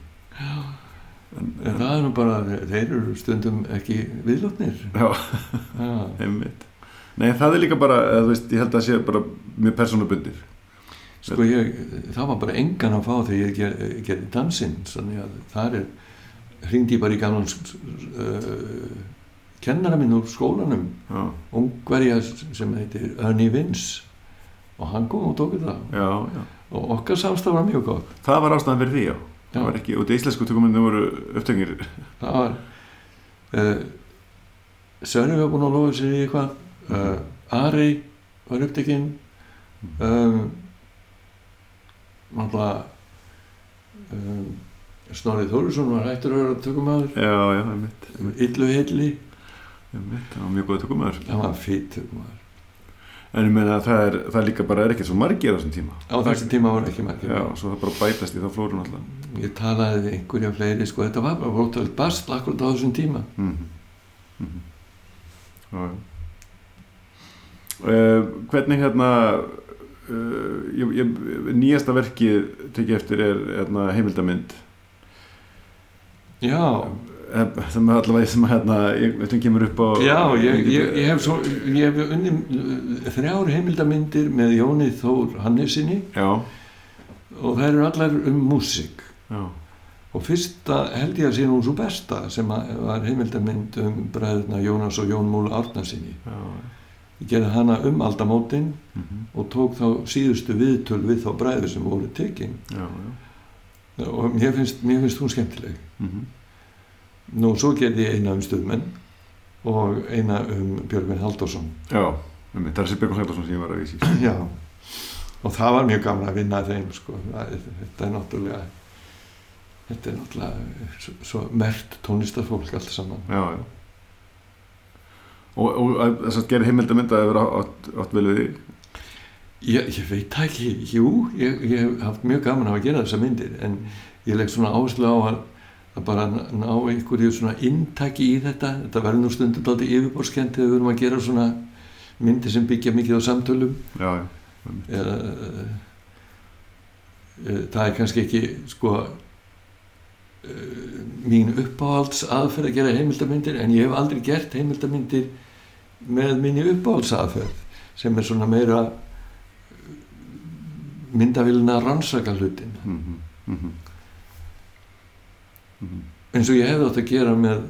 En, en það er nú bara, þeir eru stundum ekki viðlóknir já, já, einmitt. Nei, það er líka bara, þú veist, ég held að það sé bara mjög persónubundir sko ég það var bara engan að fá þegar ég ger, gerði dansinn þannig að það er hringdi ég bara í gamlan uh, kennara minn úr skólanum. Já, ungverja sem heitir Ernie Vince. Og hann kom og tók þetta. Já, já. Og okkar samstaf var mjög gott. Það var ástæðan fyrir því, já. Það var ekki, og þetta íslensku tökumennir voru upptöngir. Það var uh, Sörri var búin að lofa sér í eitthvað. Uh, Ari var upptekinn. Um, náttúrulega um, Snorri Þórisson var hættur að vera tökumæður já, já, einmitt, Illu Hilli, einmitt, það var mjög góð tökumæður það var fýtt tökumæður en ég meina að það er, það líka bara er ekki svo margir á þessum tíma. Á þessum tíma var ekki margir. Já, svo það bara bætast í þá flórun alltaf ég talaði við einhverja fleiri sko, þetta var bara bróttalegt bast akkurat á þessum tíma. Mm -hmm. já, já. Uh, hvernig hérna uh, ég, ég, nýjasta verkið tekið eftir er hérna, heimildamind sem er allavega sem hérna, ég kemur upp á já ég, ég, ég hef, svo, ég hef unni þrjár heimildamindir með Jóni Þór Hannesinni já, og það eru allar um músík. Og fyrsta held ég að sé nú svo besta sem var heimildamind um bræðuna Jónas og Jón Múla Árnarsinni ég gerði hana um aldamótin mm -hmm. og tók þá síðustu viðtöl við þá bræður sem voru tekin. Já, já. Og mér finnst, mér finnst hún skemmtileg. Mm -hmm. nú svo gerði ég eina um stuðmenn og eina um Björgvin Halldórsson. Já einmitt, það er þessi Björgun Hældarsson sem ég var að vísi já. Og það var mjög gaman að vinna þeim sko. þetta er náttúrulega þetta er náttúrulega svo, svo mert tónlistarfólk allt saman. Já, já. Og, og þess að gera vera átt, vel við ég, ég veit það ekki, jú ég, ég hef haft mjög gaman að gera þessa myndir en ég legg svona áherslu á að, að bara ná einhverju svona inntaki í þetta. Þetta verður nú stundum aldrei yfirborskend þegar við erum að gera svona myndir sem byggja mikið á samtölum. Já, já, eða uh, það er kannski ekki sko uh, mín uppáhalds aðferð að gera heimildamindir en ég hef aldrei gert heimildamindir með minni uppáhalds aðferð sem er svona meira myndavillina rannsaka hlutin mm -hmm. Mm -hmm. Mm -hmm. eins og ég hefði átt að gera með,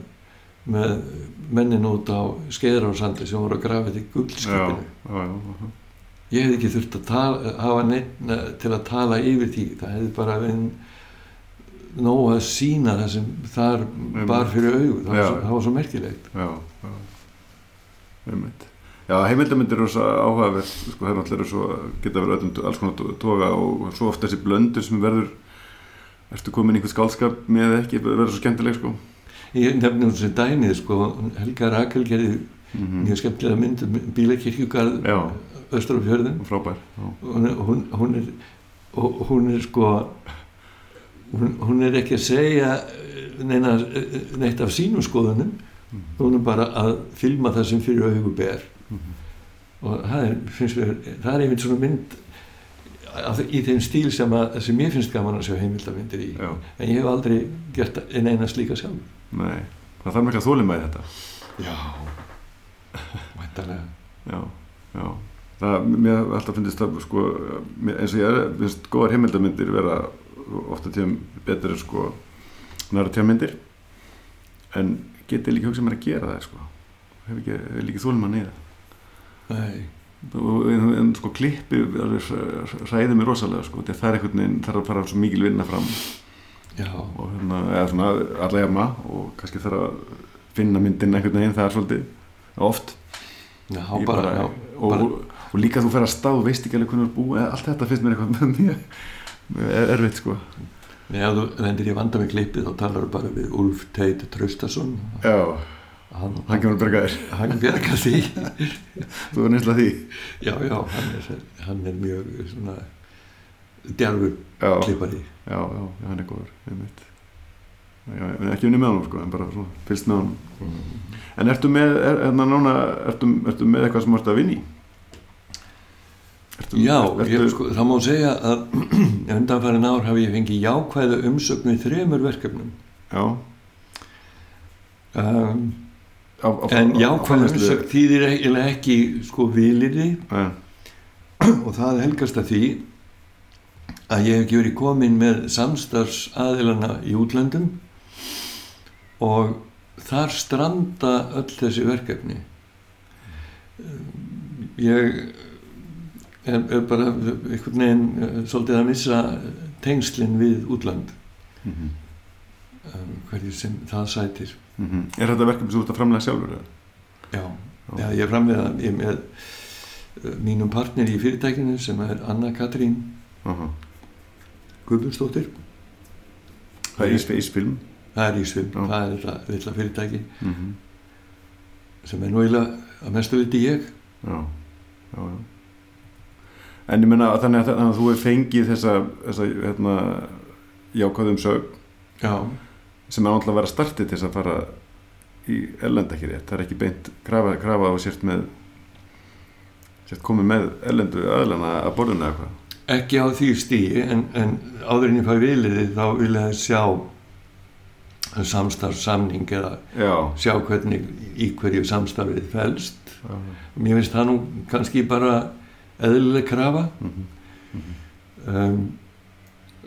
með mennin út á skeiðrársandi sem voru að grafa þetta í guldskipinu ég hefði ekki þurft að tala, hafa neitt til að tala yfir því það hefði bara verið nóg að sína það sem þar bar fyrir augur það, það var svo merkilegt já, já. Einmitt. Já, heimildamindir eru svo áhugaverð sko, það er náttúrulega svo, geta verið öllum alls konar toga og svo ofta þessi blöndur sem verður ertu komin í einhvern skálskap með ekki, verður svo skemmtileg sko? Ég nefnir hún sem dæmið sko, Helga Rakel gerði mm mjög skemmtilega mynd um bílakirkjugarð östur á fjörðum frábær já, hún, hún, er hún er sko hún, hún er ekki að segja neina, neitt af sínum skoðunum. Mhm. hún er bara að filma það sem fyrir augu ber. Og það er, finnst mér, það er einmitt svona mynd í þeim stíl sem, að, sem ég finnst gaman að sjá heimildamindir í. Já, en ég hef aldrei gert en eina slíka sjálf. Nei. Það þarf mikla þólima í þetta. Já. Væntalega já, já. Það, mér alltaf finnst það sko, eins og ég er, finnst góðar heimildamindir vera ofta tíðum betur en sko narratíðamyndir en geti líka hugsað mér að gera það sko. Hef ekki, hef líka þólum að neyða Nei. en, sko klippi ræði mig rosalega sko. Að það er einhvern veginn þarf að fara svo mikil vinna fram. Já, og hérna, eða svona alla jafna og kannski þarf að finna myndin einhvern veginn, það er svolítið oft. Já, Ég bara, já, og, bara- og, og líka þú fer að stá, veist ekki alveg hvernig þú er búið, allt þetta finnst mér eitthvað mjög, erfitt sko. Ef þú lendir í vanda með klippið þá talar þú bara við Ulf Teit Traustason. Já, hann, hann kemur að berga þér. Hann bjargar því. Þú er nýsla því. Já, já, hann er, hann er mjög svona djarfur klippari. Já, já, já, hann er góður já, en ekki unni með honum sko, en bara svona, fylgst með honum. En ertu með, er, er, núna, ertu, ertu með eitthvað sem ertu að vinni ertu, Já, ég, sko, það má segja að undanfærin ár hafi ég fengið jákvæða umsögn við þremur verkefnum. Já, um, á, á, en á- á jákvæða framleiðslu- umsögn þýðir eiginlega ekki sko vilirði Nei, og það helgast að því að ég hef ekki verið komin með samstarfs aðilana í útlöndum. Og þar stranda öll þessi verkefni. Ég er, er bara einhvern veginn eh, svolítið að missa tengslinn við útland mm -hmm. hverju sem það sætir mm -hmm. Er þetta verkefni sem þú ert að framlega sjálfur? Já, já ég framlega ég er með uh, mínum partner í fyrirtækinu sem er Anna Katrín Aha. Guðbjörnsdóttir Það er ís- ísfilm það er Já. það er þetta litla fyrirtæki mm -hmm. sem er nú eiginlega að mestu viti ég Já, já, já. En ég menna þannig að, þannig að þú hefur fengið þessa, þessa hérna, jákvæðum sög Já, sem er náttúrulega að vera startið til þess að fara í ellend ekki rétt. Það er ekki beint krafa, krafa á sért með sért komið með ellendu aðlana að borðuna eða eitthvað. ekki á því stíi en, en áður en ég fæ viliði þá vil ég sjá samstarfsamning eða Já, sjá hvernig í hverju samstarfið felst. Já, mér finnst það nú kannski bara eðlileg krafa. Mhm, um,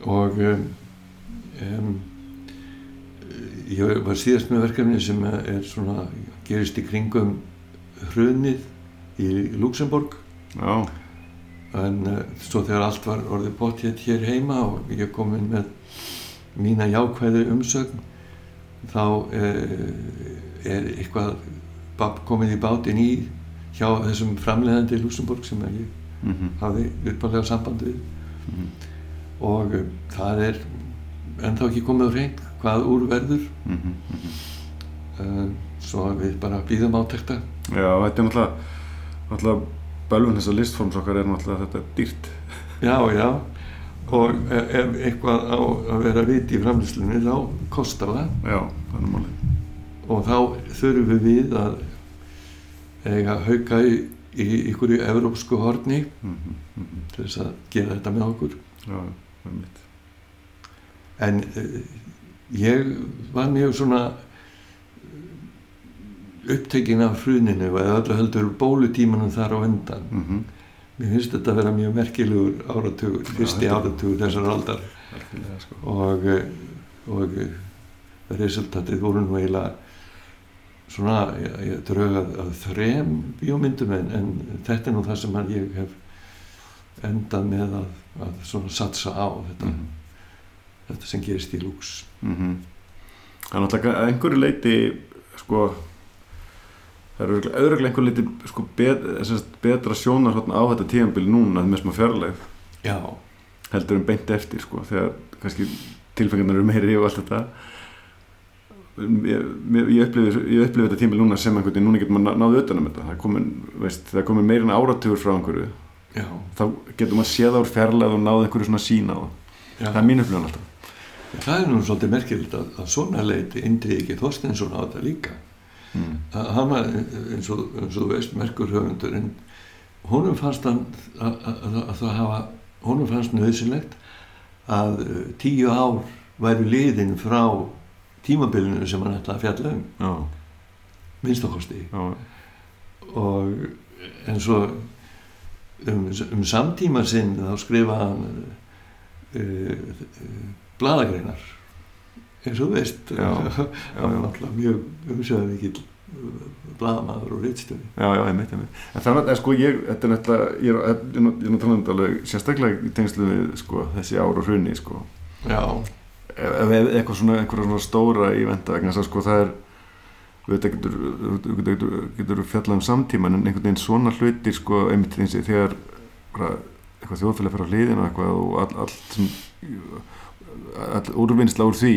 og um, um, ég var síðast með verkefni sem er svona gerist í kringum hrunið í Luxemburg já, en uh, svo þegar allt var orðið bóttið hér heima og ég kom inn með mína jákvæðu umsögn þá uh, er eitthvað komið í bátinn í hjá þessum framleiðandi í Luxemburg sem ég mhm, hafði uppalega samband við. Mhm, og uh, það er ennþá ekki komið á reynd hvað úr verður mhm, mhm. uh, svo við bara býðum átekta Já, þetta er náttúrulega, bölvun þessar listforms okkar er náttúrulega þetta er dýrt. já, já og ef ef eitthvað á að vera viti í framlýslunni þá kostar það Já, það er málið. og þá þurfum við að eiga hauka í, í ykkur í evrópsku horni Mhm, mhm. til þess að gera þetta með okkur Já, er mitt. en ég var mjög svona upptekinn af hruninu eða öllu heldur bólutímanum þar á undan. Mhm, mér finnst þetta að vera mjög merkilegur áratugur fyrsti þetta- áratugur þessar aldar. Sko. og, og resultatið voru nú eiginlega svona ég, ég drög að, þrem bíómyndum en, en þetta er nú það sem ég hef endað með að, að svona satsa á þetta, Mhm, þetta sem gerist í lúks mhm. Það er náttúrulega að einhverju leiti, sko, það eru auðvitað einhverju leiti, sko, bet, betra sjónar á þetta tíðanbíl núna með smá fjarlægð. Já, heldur en beint eftir, sko, þegar kannski tilfengarnar eru meiri og allt þetta. Ég, ég, upplifi, þetta tíma núna sem einhvern veginn, núna getur maður náðu utan um þetta. Það er komin, veist, það komin meirinn áratugur frá einhverju, já, þá getur maður séð ár fjarlæð og náðu einhverju svona sína á. Það, það er mín upplifun alltaf það er nú svolítið merkilegt að, að svona leiti indri ekki Þorsteinsson á þetta líka. Mm. að hann var eins og, eins og þú veist merkur höfundur en honum fannst hann að, að, að, að það hafa honum fannst nöðsynlegt að uh, tíu ár væru liðin frá tímabilinu sem hann ætlaði að fjalla um. Já, minnstakosti. Já, og eins og um, um samtíma sinn þá skrifa hann uh, uh, bladagreinar eins og veist Já, já, já. mjög umsöðan mikill bladamaður og reitstjóri já, já, einmitt, einmitt. En það er sko, ég, þetta er náttúrulega, ég ég ég sérstaklega í tengslu við, sko, þessi ár og hrunni, sko. já, ef ef eitthvað svona, svona stóra að sko, það er, við getur, getur, getur, fjallað um samtíman, en einhvern veginn svona hlutir, sko, einmitt eins og þegar eitthvað þjóðfélag fyrir á hliðina og eitthvað og all, allt sem, all úrvinnsla úr því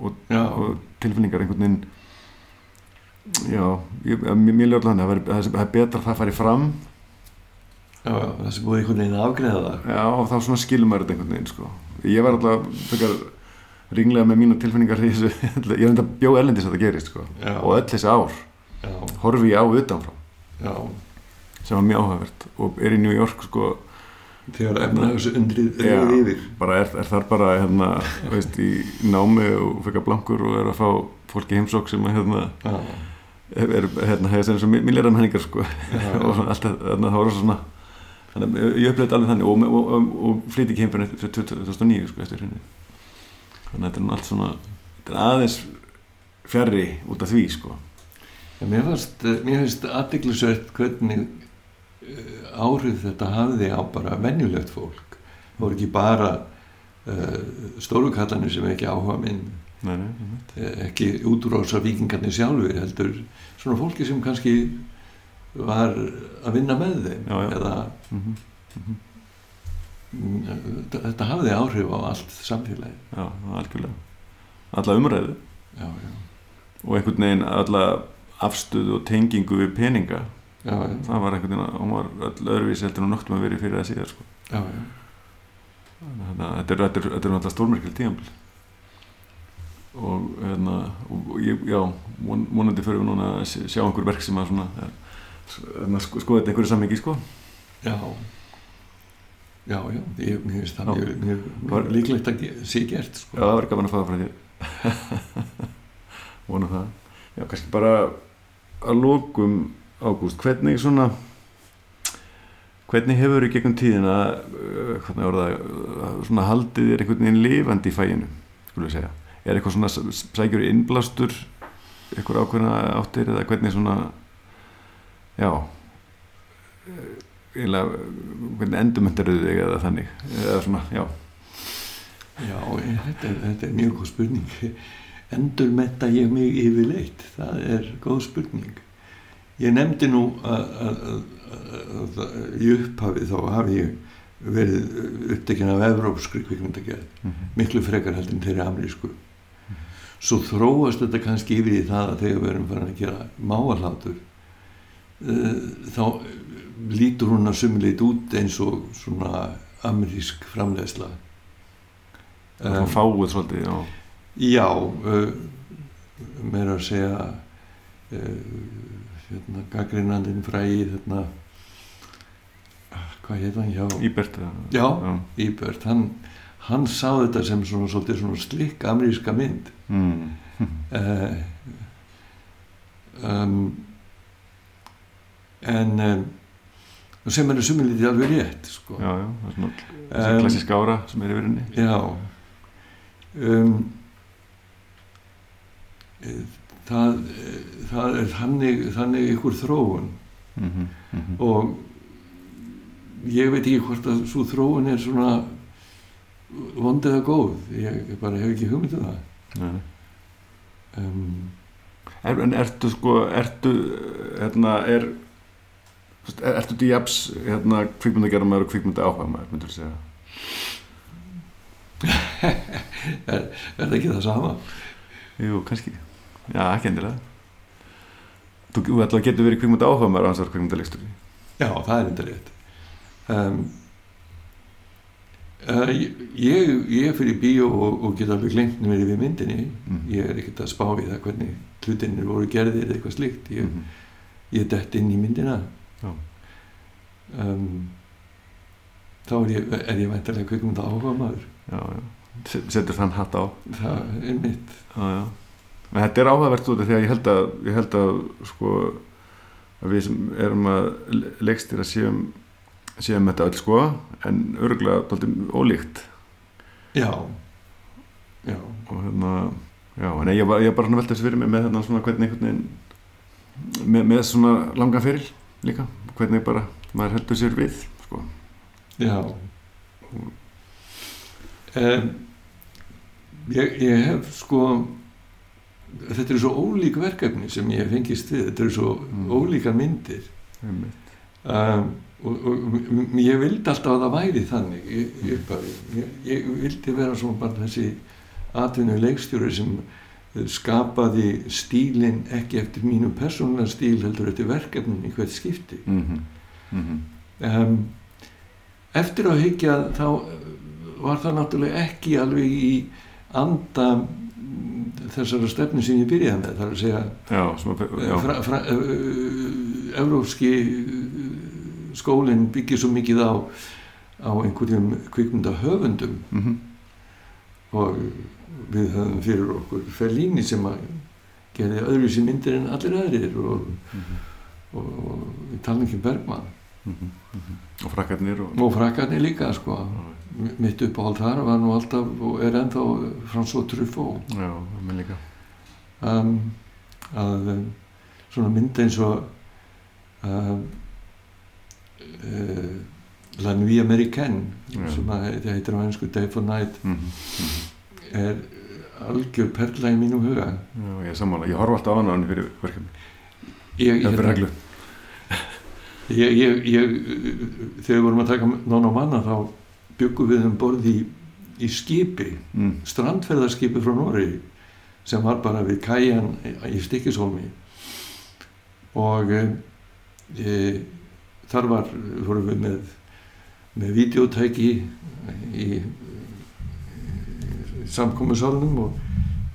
og, og tilfinningar einhvern veginn já, ég, mér, ljóðlega hann að það er- er betra að það fari fram. Já, já, það sem búið einhvern veginn að afgreða það. Já, og þá svona skilur maður þetta einhvern veginn sko. ég var alltaf frekar ringlega með mínu tilfinningar í þessu ég er enda bjó ellendis að það gerist sko. og öll þessi ár já, horfi ég á utanfrá já, sem var mjög áhugavert. Og er í New York sko, þegar efnaðs undrið er yfir. bara er, er þar bara hérna, veist, í námi og fekar blankur og er að fá fólki heimsók sem að hérna, já, er, hérna, hefur sem milljarðar menningar sko. já, og alltaf, það voru svona þannig að ég þetta alveg þannig og, og, og, og flýti ekki heim fyrir eftir 2009 sko, eftir henni þannig að þetta er allt svona er aðeins fjarrri út af því sko. Mér fannst, mér finnst aðdeglisvert hvernig uh, áhrif þetta hafði á bara venjulegt fólk. Það voru ekki bara uh, stórukallanir sem ekki áhuga minn nei, nei, einmitt. ekki útrósa vikingarnir sjálfur heldur svona fólki sem kannski var að vinna með þeim Já, já. eða Mhm. mm, þetta hafði áhrif á allt samfélagi já, algjörlega alla umræðu já, já, og einhvern veginn alla afstöðu og tengingu við peninga já, já, það var einhvern veginn, hún var öll öðruvísi heldur en noktum að verið fyrir það síðar sko. já, já. þannig að þetta er, þetta er, þetta er náttúrulega stórmerkil tíðanbíl og hérna og ég, já, von, vonandi fyrir við núna að sjá einhver verk sem að svona hérna, sko, skoða þetta einhverju sammingi sko já. Já, já, ég, finnst það Já. mjög, líklegt að sé gert já, sko. það verður gaman að það frá þér vona það já, kannski bara að lókum ágúst, hvernig svona hvernig hefur þið gegnum tíðina uh, hvernig voru það uh, svona haldið þér einhvern veginn lifandi í fæinu skulum við segja, er eitthvað svona sækjur innblástur eitthvað ákveðna áttir eða hvernig svona já eh, eiginlega hvernig endumöndaruðu þig eða þannig eða svona, já, Já, þetta, er, þetta er mjög góð spurning. Endur metta ég mig yfirleitt? Það er góð spurning. Ég nefndi nú að, í upphafi þá hafi ég verið upptekinn af evrópskri kvikmyndagerð, miklu frekar heldur en þeirri amerísku. Svo þróast þetta kannski yfir í það að þegar við erum farin að gera máalátur, þá lítur hún að sumleit út eins og svona amerísk framleiðsla. það Um, fáið svolítið, já Já, uh, meira að segja uh, hérna, gaggrinandinn fræði ah, hvað heit hann Íbert Já. Íbert, hann, hann sá þetta sem svona, svolítið svona slikk ameríska mynd Mm. uh, um, en um, sem er sumilítið alveg rétt sko. já, já, það er svona Um, klassisk ára sem er yfir henni Já eh, það, það er þannig, þannig ykkur þróun. Mm -hmm. Mm og ég veit ekki hvort að svo þróun er svona vond eða góð. Ég, bara hef ekki hugmynd um það. Um, er, en ertu sko ertu, hérna, er er- ertu jafs hérna, kvikmyndagerðamæður og kvikmynda áhuga maður myndur þú segja? Er, er það ekki það sama? jú, kannski, já, ekki endilega þú, þú ætla að getur verið kvikmynda áhuga maður og hans var kvikmynda leikstur Já, það er enda rétt. Um, uh, ég, ég fyrir bíó og, og get alveg glemt mér yfir myndinni. Mm. ég er ekkert að spá í það hvernig hlutinir voru gerðir eða eitthvað slíkt. Ég, mm. ég dett inn í myndina. Um, þá er ég, er ég væntalega kvikmynda áhuga maður. Já, já. Se- setur þann hatt á. Það er mitt. Já, já. En þetta er áhugavert út af því að ég held að, ég held að sko að við sem erum að leikstir að séum séum þetta öll sko en örgulega dálítið ólíkt. Já, já, og hérna já, en ég var, bara svona veltast fyrir mig með hérna svona hvernig veginn með, með svona langan fyrir líka hvernig bara maður heldur sér við sko. já. Um, ég, ég hef sko þetta eru svo ólík verkefni sem ég fengist við þetta eru svo Mm. ólíkar myndir um, og, og ég vildi alltaf að það væri þannig í, í upphafi. ég, ég vildi vera svona bara þessi atvinnu leikstjóri sem eh, skapaði stílinn ekki eftir mínu persónulega stíl heldur eftir verkefnin í hvert skipti Mhm. Mhm. um, eftir að hyggja þá eh, var það náttúrulega ekki alveg í anda mm, þessara stefni sem ég byrjaði með það er að segja sem Evrópski skólinn byggir svo mikið á á einhverjum kvikmynda höfundum mhm. og við höfum fyrir okkur Fellini sem að gerði öðruvísi myndir en allir aðrir og, Mhm. og, og við tala ekki um Bergman Mhm. Mhm. og frakkarnir og, og frakkarnir líka sko M- mitt uppáhald þar var nú alltaf og er ennþá François Truffaut já, með líka um, að um, svona mynd eins og um, uh, La Nuit Americaine Já. sem að þetta heitir á ennsku Day for Night mm -hmm. er algjör perla í mínum huga Já, ég er sammála, ég horfa alltaf á hana fyrir verkefni ég, reglu ég, ég, ég þegar við vorum að taka nón á manna þá byggum við um borð í, í skipi mm. strandferðarskipi frá Nóri sem var bara við kæjan í Stikkishólmi og e, e, þar var vorum við með með videótæki í, í samkomiðsálnum og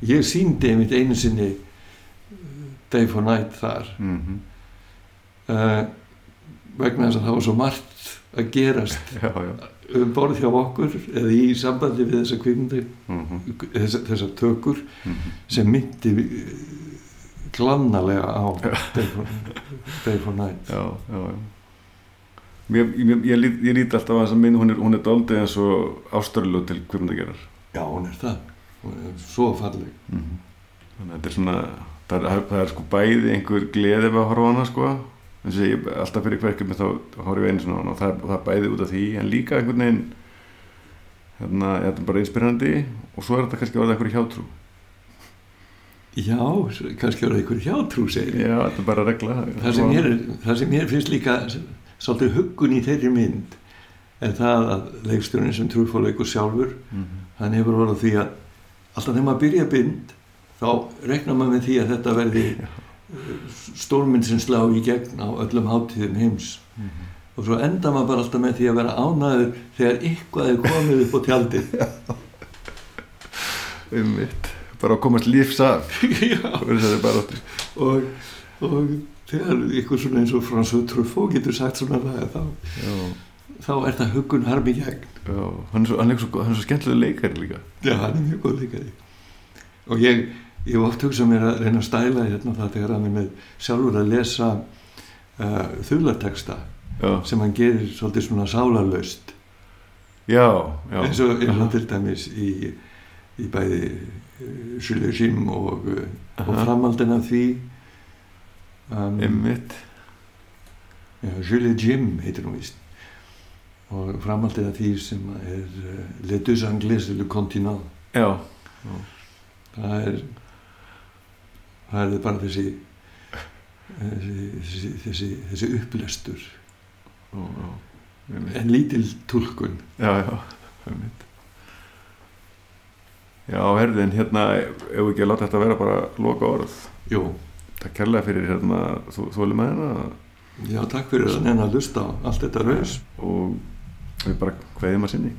ég síndi einmitt einu sinni Day for Night þar Mm -hmm. uh, vegna þess að það var svo margt að gerast Já, já. um borð hjá okkur eða í sambandi við þessa kvikmyndir mm -hmm. þessar, þessar tökur Mm -hmm. sem myndi eh, glannalega á Day for, Day for Night. Já, já Mér, ég, lít, ég lít alltaf að þessa mynd hún er, hún er doldið eins og ástörlu til kvipmyndagerar já, hún er það. Hún er svo falleg. Mm þannig að þetta er svona það er, það er sko bæði einhver gleði við að horfa á hana sko eins og ég alltaf fyrir hverkjum þá horfa ég einu svona og það, það bæði út af því en líka einhvern veginn hérna, þetta er bara inspirandi og svo er þetta kannski orðið einhverju hjátrú. Já, kannski það einhver hjátrú segir já, þetta er bara regla. Það sem mér, það sem mér finnst líka svolítið huggun í þeirri mynd er það að leikstjónin sem trúfáleikur sjálfur mm hann hefur orðið því að alltaf þegar maður byrja bind þá reknar maður með því að þetta verði stórmynd sem slá í gegn á öllum hátíðum heims. Og svo enda maður bara alltaf með því að vera ánæður þegar eitthvað er komið upp á tjaldið. Um mitt bara að komast lífs af. Og og, þegar eitthvað svona eins og François Truffaut getur sagt svona lag þá, þá er það huggun harmi gegn. Já, hann er svo, svo, svo skemmtilega leikari líka. Já, hann er mjög góð líkari og ég, ég hef oft hugsað mér að reyna að stæla hérna það þegar hann er með sjálfur að lesa uh, þularteksta já, sem hann gerir svolítið svona sálarlaust. Já, já. Eins og, og til dæmis í, í bæði uh, Jules Jim og, uh, og framaldin af því. Um, Einmitt. ja, Jules Jim heitir hún víst. Og framaldin af því sem er uh, Les deux anglais le continent. Já, það er það er bara þessi þessi, þessi, þessi, þessi upplestur já, einmitt. en lítil túlkun já, já, einmitt. Já, herðin, hérna, ef við ekki að láta þetta vera bara loka orð. Jú, Takk kærlega fyrir hérna, þú, þólum með hérna já takk fyrir að nennan að lusta á allt þetta raus og við bara kveðjum að sinni.